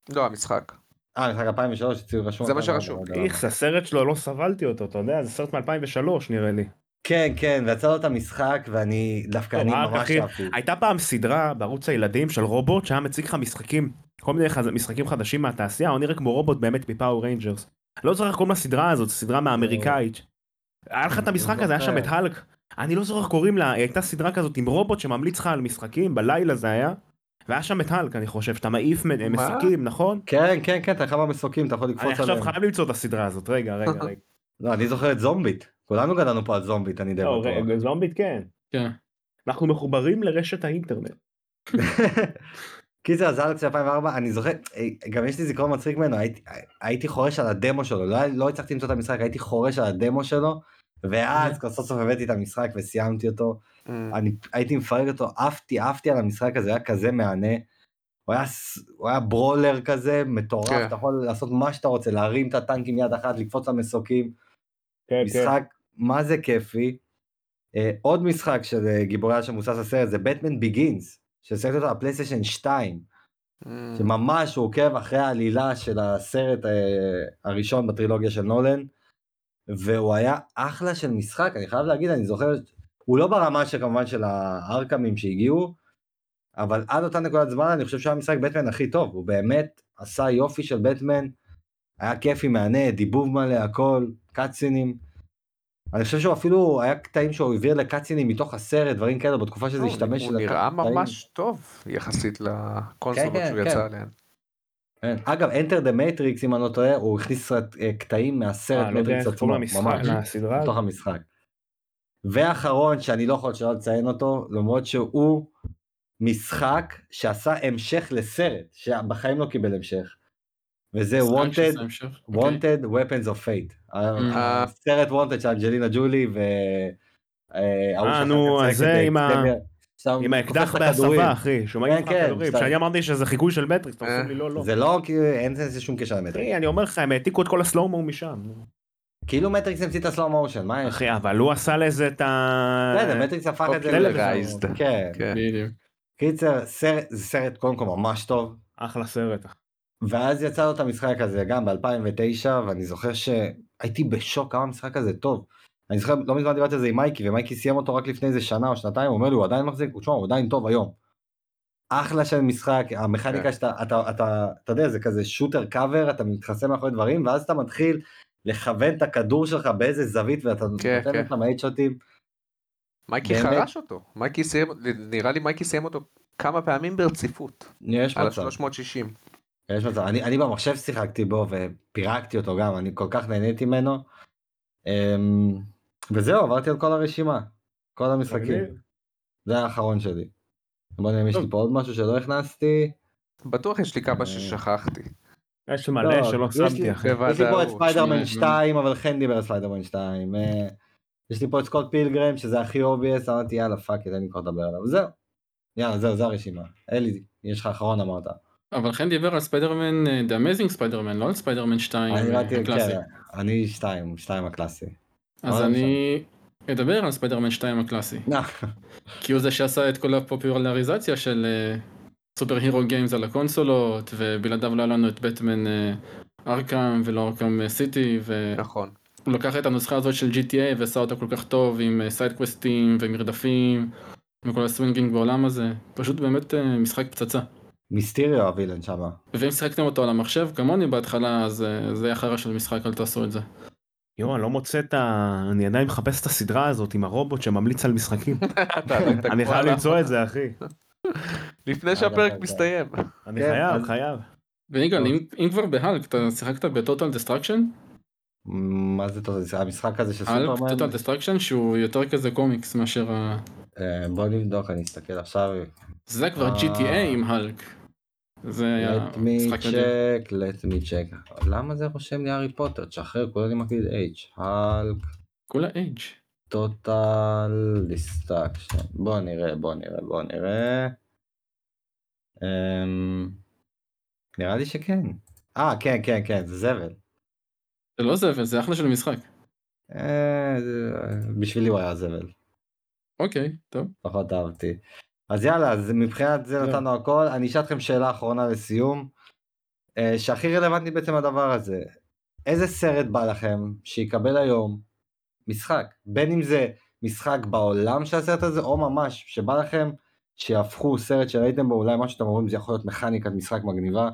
לא, המשחק. אה, משחק 2003, הציעו רשום. זה מה 2004, שרשום. לא למה. איכס, הסרט שלו, לא סבלתי אותו, אתה יודע, זה סרט מ-2003 נראה לי. כן, כן, ויצא לו את המשחק, ואני, דווקא אני רק, ממש אהבתי. הייתה פעם סדרה בערוץ הילדים של רובוט שהיה מציג לך משחקים, כל מיני משחקים חדשים מהתעשייה, הוא נראה כמו רובוט באמת מפאור ריינג'רס. לא זוכר איך קוראים לסדרה הזאת, סדרה מהאמריקאית. היה לך את המשחק הזה, היה שם את האלק. אני לא זוכר איך קוראים לה, הייתה סדרה כזאת עם רובוט שממליץ לך על משחקים, בלילה זה היה. והיה שם את האלק, אני חושב, שאתה מעיף מ- משחקים, נכון? כן, כן, כן, אתה יכול במסוקים, אתה יכול אני לקפוץ עכשיו עליהם. חייב למצוא את הסדרה הזאת, רגע, רגע, רגע. לא, אני זוכר את זומביט. כולנו גדלנו פה על זומביט, אני די לא, בטוח. רגע, זומביט כן. כן. אנחנו מחוברים לרשת האינטרנט. קיצר, אז אלכס 2004, אני זוכר, גם יש לי זיכרון מצחיק ממנו, הייתי, הייתי חורש על הדמו שלו, לא, לא הצלחתי למצוא את המשחק, הייתי חורש על הדמו שלו, ואז סוף סוף הבאתי את המשחק וסיימתי אותו, אני הייתי מפרק אותו, עפתי, עפתי על המשחק הזה, היה כזה מהנה. הוא היה, הוא היה ברולר כזה, מטורף, כן. אתה יכול לעשות מה שאתה רוצה, להרים את הטנקים יד אחת, לקפוץ למסוקים, כן, משחק מה זה כיפי. אה, עוד משחק של אה, גיבורי על שמבוסס הסרט זה בטמן ביגינס, ששיחקתי אותו על פלייסטיישן 2, שממש הוא עוקב אחרי העלילה של הסרט אה, הראשון בטרילוגיה של נולן, והוא היה אחלה של משחק, אני חייב להגיד, אני זוכר, הוא לא ברמה שכמובן של הארקמים שהגיעו, אבל עד אותה נקודת זמן אני חושב שהוא המשחק בטמן הכי טוב, הוא באמת עשה יופי של בטמן, היה כיפי, מהנה, דיבוב מלא, הכל, קאצינים. אני חושב שהוא אפילו, היה קטעים שהוא העביר לקאצינים מתוך הסרט, דברים כאלה, בתקופה שזה השתמש. הוא נראה. ממש טוב יחסית לקונסולות כן, שהוא כן. יצא עליהן. כן. אגב, Enter the Matrix, אם אני לא טועה, הוא הכניס אה, קטעים מהסרט אה, לא יודע מטריקס איך קוראים עצמו, למשחק, ממש, לסדרה בתוך. המשחק. ואחרון, שאני לא יכול שלא לציין אותו, למרות שהוא משחק שעשה המשך לסרט, שבחיים לא קיבל המשך. וזה Wanted, המשך. אוקיי. Wanted Weapons of Fate. אה. הסרט Wanted של אנג'לינה ג'ולי ו... אה, אה, נו, זה עם ה- עם האקדח. בהסבה אחי, שומעים כן, לך כן, כדורים, כשאני אמרתי שזה חיקוי של מטריקס, אתה אה. עושה לי לא לא. זה לא, כי אין לזה שום קשר למטריקס. אני אומר לך, הם העתיקו את כל ה slow-mo משם. כאילו מטריקס המציא את ה slow motion, מה יש? אחי, אבל הוא עשה לזה את ה... בסדר, מטריקס הפך את זה Popularized. כן. כן. בדיוק. קיצר, זה סרט קודם כל ממש טוב, אחלה סרט. ואז יצא לו את המשחק הזה גם ב-2009, ואני זוכר שהייתי בשוק כמה המשחק הזה טוב. אני זוכר, לא מזמן דיברתי על זה עם מייקי, ומייקי סיים אותו רק לפני איזה שנה או שנתיים, הוא אומר לי, הוא עדיין מחזיק, הוא תשמע, הוא עדיין טוב היום. אחלה של משחק, המכניקה כן. שאתה, אתה, אתה, אתה יודע, זה כזה שוטר קאבר, אתה מתחסם מאחורי דברים, ואז אתה מתחיל לכוון את הכדור שלך באיזה זווית, ואתה כן, נותן כן. לך מהאייט שוטים. מייקי באמת? חרש אותו. מייקי סיים, נראה לי מייקי סיים אותו כמה פעמים ברציפות. יש על מצב. ה-360. יש מצב, אני, אני במחשב שיחקתי בו ופירקתי אותו גם, אני כל כך נהניתי ממנו. אמ, וזהו, עברתי על כל הרשימה, כל המשחקים. זה האחרון שלי. בוא נראה אם יש לי. פה עוד משהו שלא הכנסתי. בטוח יש לי אה. כמה ששכחתי. יש מלא לא, שלא שמתי אחי. יש לי פה את. ספיידרמן, שנייה, 2, אבל חן דיבר על ספיידרמן 2. אה, יש לי פה את סקוט פילגרם, שזה הכי obvious, אמרתי יאללה fuck, אין לי כבר לדבר עליו. זהו. יאללה, זהו, זו הרשימה. אלי, יש לך אחרון אמרת. אבל חן דיבר על ספיידרמן, אה, The Amazing Spider-Man, לא על ספיידרמן 2 אני אה, הקלאסי. כן, אני 2, 2 הקלאסי. אז אני אדבר על ספיידרמן 2 הקלאסי. כי הוא זה שעשה את כל הפופולריזציה של superhero games על הקונסולות, ובלעדיו לא היה לנו את בטמן אה, Arkham ולא Arkham אה, City, נכון. לקח את הנוסחה הזאת של GTA ועשה אותה כל כך טוב עם side קווסטים ומרדפים וכל ה swinging בעולם הזה, פשוט באמת אה, משחק פצצה. מיסטיריו ה villain שמה. ואם שיחקתם אותו על המחשב כמוני בהתחלה אז אה, זה יהיה חרא של משחק אל תעשו את זה. יואו, אני לא מוצא את ה... אני עדיין מחפש את הסדרה הזאת עם הרובוט שממליץ על משחקים. אני חייב. למצוא את זה אחי. לפני שהפרק מסתיים. אני כן, חייב, חייב. טוב. אם, כבר בהלק אתה שיחקת בטוטל דסטרקשן? מה זה טוב, זה המשחק הזה של הלק סופרמן? טוטל דסטרקשן שהוא יותר כזה קומיקס מאשר ה... אה, בוא נבדוק, אני אסתכל עכשיו. זה כבר אה. GTA עם הלק. זה היה let me משחק check, let me check. למה זה רושם לי הארי פוטר? תשחרר, כולה אני מקליד H. הלק, כולה H. Total, Destruction. בוא נראה, בוא נראה, בוא נראה. אמ, נראה לי שכן. אה, כן, כן, כן, זה זבל. זה לא זבל זה אחלה של משחק. אה, זה- בשבילי הוא היה זבל. אוקיי טוב. פחות אהבתי. אז יאללה, אז מבחינת זה. נתנו הכל. אני אשאל אתכם שאלה אחרונה לסיום, אה, שהכי רלוונטי בעצם לדבר הזה. איזה סרט בא לכם שיקבל היום משחק? בין אם זה משחק בעולם של הסרט הזה, או ממש שבא לכם שיהפכו סרט שראיתם בו, אולי משהו שאתם אומרים זה יכול להיות מכניקת משחק מגניבה.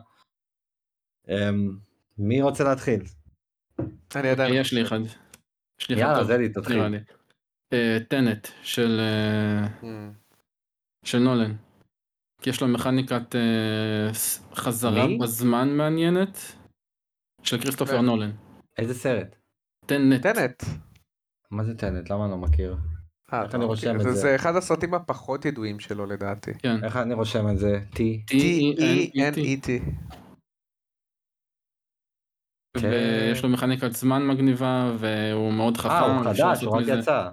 אמ, מי רוצה להתחיל? אני עדיין... יש לי אחד. יש לי אחד יאללה, זלי, תתחיל. אה, טנט של אה, אמ, של נולן. כי יש לו מכניקת אה, חזרה מי? בזמן מעניינת של כריסטופר. נולן. איזה סרט? טנט. טנט. מה זה טנט? למה אני לא מכיר? אה, איך אתה אני לא רושם. את זה? זה אחד הסרטים הפחות ידועים שלו לדעתי. כן. איך אני רושם את זה? T? T-E-N-E-T. T-E-N-E-T. כן. ויש לו מכניקת זמן מגניבה והוא מאוד חכם. אה, הוא חדש, הוא רק יצא.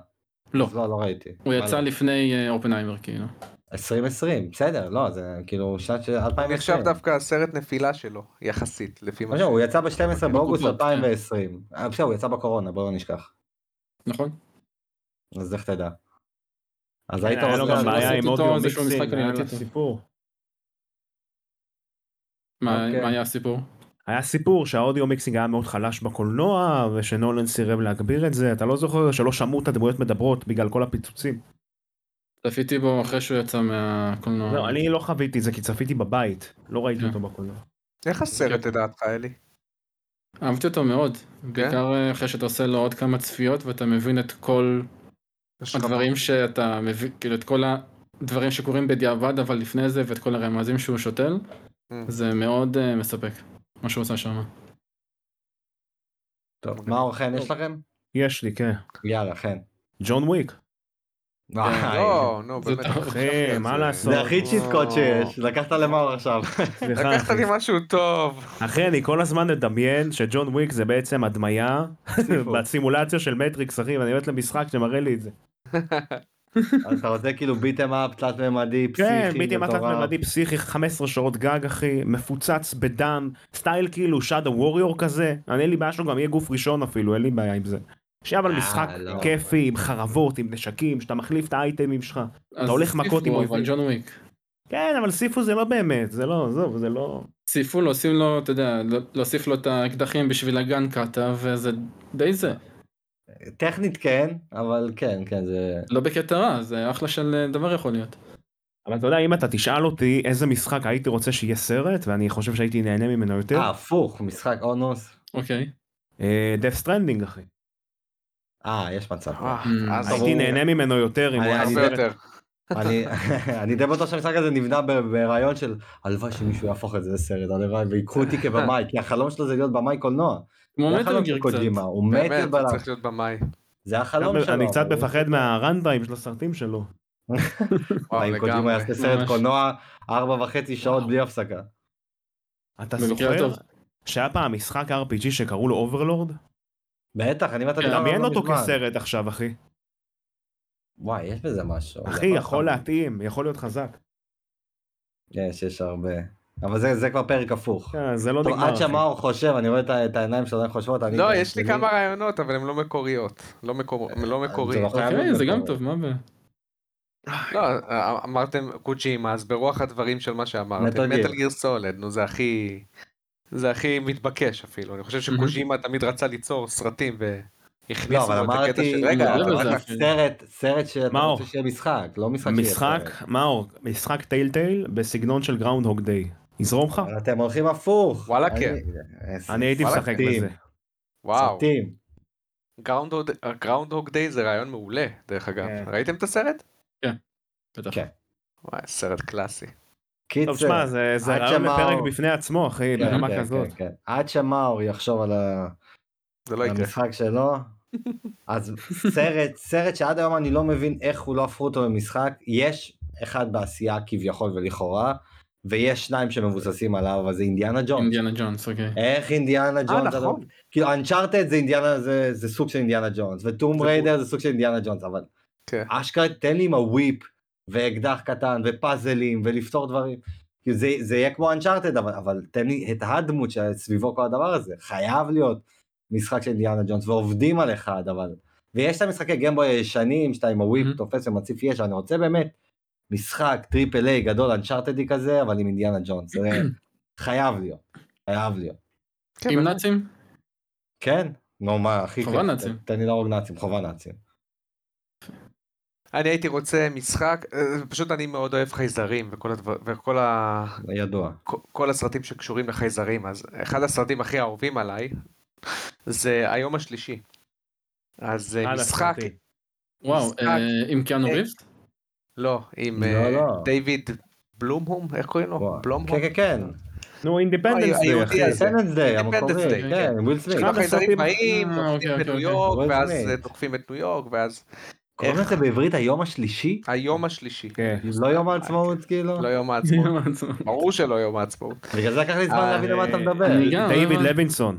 לא. לא, לא ראיתי. הוא יצא? לפני אה, אופנהיימר כאילו. 2020, בסדר, לא, זה כאילו שנת של הוא 2020. נחשב דווקא הסרט נפילה שלו, יחסית, לפי מה מה ש... שהוא יצא ב-12 באוגוסט בקופות, 2020. אה, בסדר, הוא יצא בקורונה, בואו לא נשכח. נכון? אז לך תדע. אז כן, היית רוצה... גם לעשות בעיה עם איתו אודיו איזשהו מיקסינג, משחק. מה אוקיי. מה היה הסיפור? היה סיפור שהאודיו מיקסינג היה מאוד חלש בקולנוע ושנולן סירב להגביר את זה אתה לא זוכר שלא שמעו את הדמויות מדברות בגלל כל הפיצוצים. צפיתי בו אחרי שהוא יצא מהקולנוע. לא אני לא חוויתי את זה כי צפיתי בבית לא ראיתי כן. אותו בקולנוע. איך הסרט לדעתך, אלי? אהבתי אותו מאוד. כן? בעיקר אה, אחרי שאתה עושה לו עוד כמה צפיות ואתה מבין את כל לך הדברים שאתה מבין, כאילו את כל הדברים שקורים בדיעבד אבל לפני זה ואת כל הרמזים שהוא שותל. Mm. זה מאוד אה, מספק מה שהוא עושה שם. טוב, מה אורחן יש לכם? יש לי כן. יאללה, חן. ג'ון וויק. וואי, לא, נו, באמת. אחי, מה. לעשות? זה הכי צ'יט קוד שיש, לקחת למאור עכשיו. לקחת. לי משהו טוב. אחי אני כל הזמן מדמיין שג'ון וויק זה בעצם הדמיה. בסימולציה של מטריקס אחי ואני הולך למשחק שמראה לי את זה. אתה רוצה כאילו ביטם אפ תלת ממדי פסיכי כן, ביטי מתת מטורף. ממדי פסיכי 15 שעות גג אחי, מפוצץ בדם, סטייל כאילו שאדו ווריור כזה, אני אין לי בעיה שלו גם יהיה גוף ראשון אפילו, אין לי בעיה עם זה. שיהיה אבל אה, משחק לא. כיפי עם חרבות, עם נשקים, שאתה מחליף את האייטמים שלך. אז הולך מכות עם אויבים. אבל ג'ון וויק. כן, אבל סיפו זה לא באמת, זה לא, עזוב, זה לא... סיפו להוסיף לו, אתה יודע, לא- להוסיף לו את האקדחים בשביל הגן קאטה וזה די זה. טכנית כן, אבל כן, כן, זה... לא בקטע רע, זה אחלה של אה, דבר יכול להיות. אבל אתה יודע, אם אתה תשאל אותי איזה משחק הייתי רוצה שיהיה סרט, ואני חושב שהייתי נהנה ממנו יותר, אה, הפוך, משחק אונוס. אוקיי. Death Stranding אחי. אה, יש מצב. אה, Mm. אז הייתי נהנה ממנו יותר אם הוא אני- היה הרבה. יותר. אני די בטוח שהמשחק הזה נבנה ברעיון של הלוואי שמישהו יהפוך את זה לסרט, הלוואי ויקחו אותי כבמאי, כי החלום שלו זה להיות במאי קולנוע. כמו מטל גיר של קצת. קודימה, הוא מת באמת, הוא בלם. צריך להיות במאי. זה החלום שלו. אני קצת הוא- מפחד מהרנטיים של הסרטים שלו. וואו, אם קודימה. יעשה סרט. קולנוע ארבע וחצי שעות. בלי הפסקה. אתה זוכר. שהיה פעם משחק RPG שקראו לו אוברלורד? בטח, אני ואתה דיברנו דמיין לא אותו. כסרט עכשיו אחי. וואי, יש בזה משהו. אחי יכול להתאים, יכול להיות חזק. יש, יש הרבה. אבל זה, זה כבר פרק הפוך. כן, זה לא טוב, נגמר. עד אחי. שהמאור חושב, אני רואה את את העיניים שלו, איך חושבות. אני- לא, יש לי כמה רעיונות, אבל הם לא מקוריות. לא מקור- לא מקורי. זה לא אוקיי, זה גם מקורי. טוב, מה ב... לא, אמרתם קוג'ימה, אז ברוח הדברים של מה שאמרתם. מטל גיר סולד, נו זה הכי, זה הכי מתבקש אפילו, אני חושב שקוג'ימה תמיד רצה ליצור סרטים לא, והכניסו לו את הקטע של, רגע, לא, אבל לא, סרט, סרט שאתה. רוצה שיהיה משחק, לא משחק שיהיה משחק, סרט. מאור, משחק Telltale בסגנון של Groundhog Day. יזרום לך? אתם הולכים הפוך. וואלה, אני- כן. אני הייתי משחק סרטים. בזה. וואו, סרטים. Groundhog Day זה רעיון מעולה, דרך אגב, כן. ראיתם את הסרט? בטח. כן. וואי, סרט קלאסי. קיצר, טוב, שמע, זה זה רעיון לפרק בפני עצמו, אחי, כן, ברמה כן, כזאת. כן, כן. עד שמאור יחשוב על ה- זה לא. המשחק שלו, אז סרט, סרט שעד היום אני לא מבין איך הוא לא הפכו אותו למשחק, יש אחד בעשייה כביכול ולכאורה, ויש שניים שמבוססים עליו, אבל זה אינדיאנה ג'ונס. אינדיאנה ג'ונס, אוקיי. איך אינדיאנה ג'ונס, אתה- נכון. כאילו אנצ'ארטד זה אינדיאנה, זה, זה סוג של אינדיאנה ג'ונס, וטום זה ריידר זה סוג של אינדיאנה ג'ונס, אבל כן. אשכרה תן לי עם הוויפ, ואקדח קטן, ופאזלים, ולפתור דברים. זה, זה יהיה כמו אנצ'ארטד, אבל, אבל תן לי את הדמות שסביבו כל הדבר הזה, חייב להיות משחק של אינדיאנה ג'ונס, ועובדים על אחד, אבל... ויש את המשחקי גיימבוי הישנים, שאתה עם ה whip Mhm. תופס ומצליף יש, אני רוצה באמת משחק triple A גדול אנצ'ארטד כזה, אבל עם אינדיאנה ג'ונס. זה חייב להיות, חייב להיות. כן, עם. נאצים? כן? נו מה, הכי חובה כיף. נאצים. תן לי להרוג נאצים, חובה נאצים. אני הייתי רוצה משחק, אה, פשוט אני מאוד אוהב חייזרים וכל הדבר, וכל ה... ידוע. כל- כל הסרטים שקשורים לחייזרים, אז אחד הסרטים הכי אהובים עליי זה היום השלישי. אז אה, משחק. וואו, משחק. אה, עם קיאנו ריבס? לא, עם לא, לא. דיוויד בלומהום, איך קוראים לו? בלומהום? כן, כן, כן. נו, אינדיפנדנס דיי, אחי. סנדנס דיי, Independence המקורי, Day, כן, וויל סמית. אחד החייזרים הסרטים- באים, תוקפים אוקיי, בניו אוקיי, יורק, אוקיי. ואז וויל אה, סמית. תוקפים את ניו יורק, ואז קוראים לזה בעברית היום השלישי? היום השלישי. כן. לא יום העצמאות כאילו? לא יום העצמאות. ברור שלא יום העצמאות. בגלל זה לקח לי זמן אה, להבין למה אתה אה, מדבר. דיוויד לוינסון.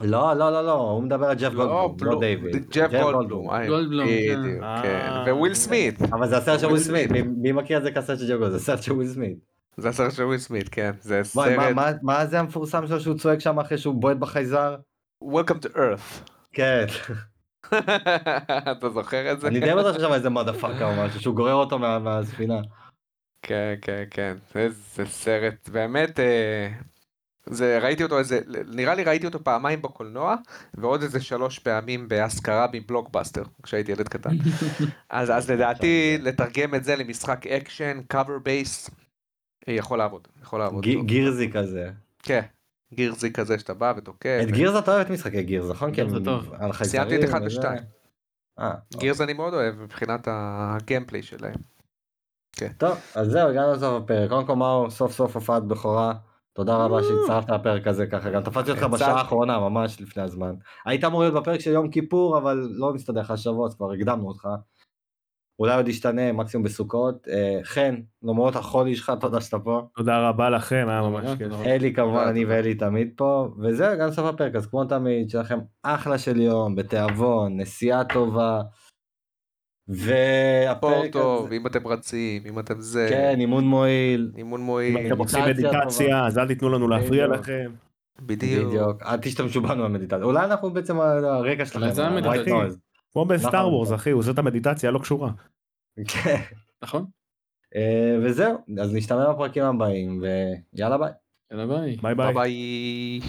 לא, לא, לא, לא, הוא מדבר על ג'ף לא, גולדבלום, בלו- לא דיוויד. ג'ף גולדבלום. אה, כן. בדיוק, אה. כן. וויל סמית. אבל זה הסרט של וויל סמית, מי- מכיר את זה כסרט של ג'ף גולדבלום? זה סרט של וויל סמית. זה הסרט של וויל סמית, כן. זה מה- סרט מה- מה זה המפורסם שלו שהוא צועק שם אחרי שהוא בועט בחייזר? Welcome to Earth. כן, אתה זוכר את זה? אני די בטוח שם איזה motherfucker או משהו, שהוא גורר אותו מה- מהספינה. כן, כן, כן. זה, סרט, באמת, אה, זה, ראיתי אותו איזה, נראה לי ראיתי אותו פעמיים בקולנוע, ועוד איזה שלוש פעמים בהשכרה מבלוקבאסטר, כשהייתי ילד קטן. אז, אז לדעתי, לתרגם את זה למשחק אקשן, base, אה, יכול לעבוד, יכול לעבוד. Gears־י כזה. כן, Gears־י כזה שאתה בא ותוקף. את Gears אתה אוהב את משחקי Gears, נכון? כן, זה טוב. על חייזרים סיימתי את אחד. ושתיים. אה, גירז אני מאוד אוהב מבחינת הגיימפליי שלהם. טוב, אז זהו, הגענו לסוף הפרק. קודם כל, מאור, סוף סוף הופעת בכורה. תודה רבה שהצטרפת לפרק הזה ככה, גם תפסתי אותך בשעה. האחרונה, ממש לפני הזמן. היית אמור להיות בפרק של יום כיפור, אבל לא מסתדר לך השבוע, אז כבר הקדמנו אותך. אולי עוד ישתנה, מקסימום בסוכות. אה, חן, למרות החולי שלך, תודה שאתה פה. תודה רבה לכם, היה ממש כיף. אלי כמובן, אני. ואלי תמיד פה, וזהו, גם סוף הפרק, אז כמו תמיד, שיהיה לכם אחלה של יום, בתיאבון, נסיעה טובה. והפרק טוב, אם אתם רצים, אם אתם זה, כן, אימון מועיל, אימון אם מועיל, אתם עושים מדיטציה אז אל תיתנו לנו להפריע. לכם. בדיוק. בדיוק, אל תשתמשו בנו במדיטציה, אולי אנחנו בעצם הרקע שלכם, כמו בסטאר נכון. וורס, אחי, הוא עושה את המדיטציה הלא קשורה. כן. נכון? אה, וזהו, אז נשתמע בפרקים הבאים, ויאללה ביי. יאללה ביי ביי. ביי.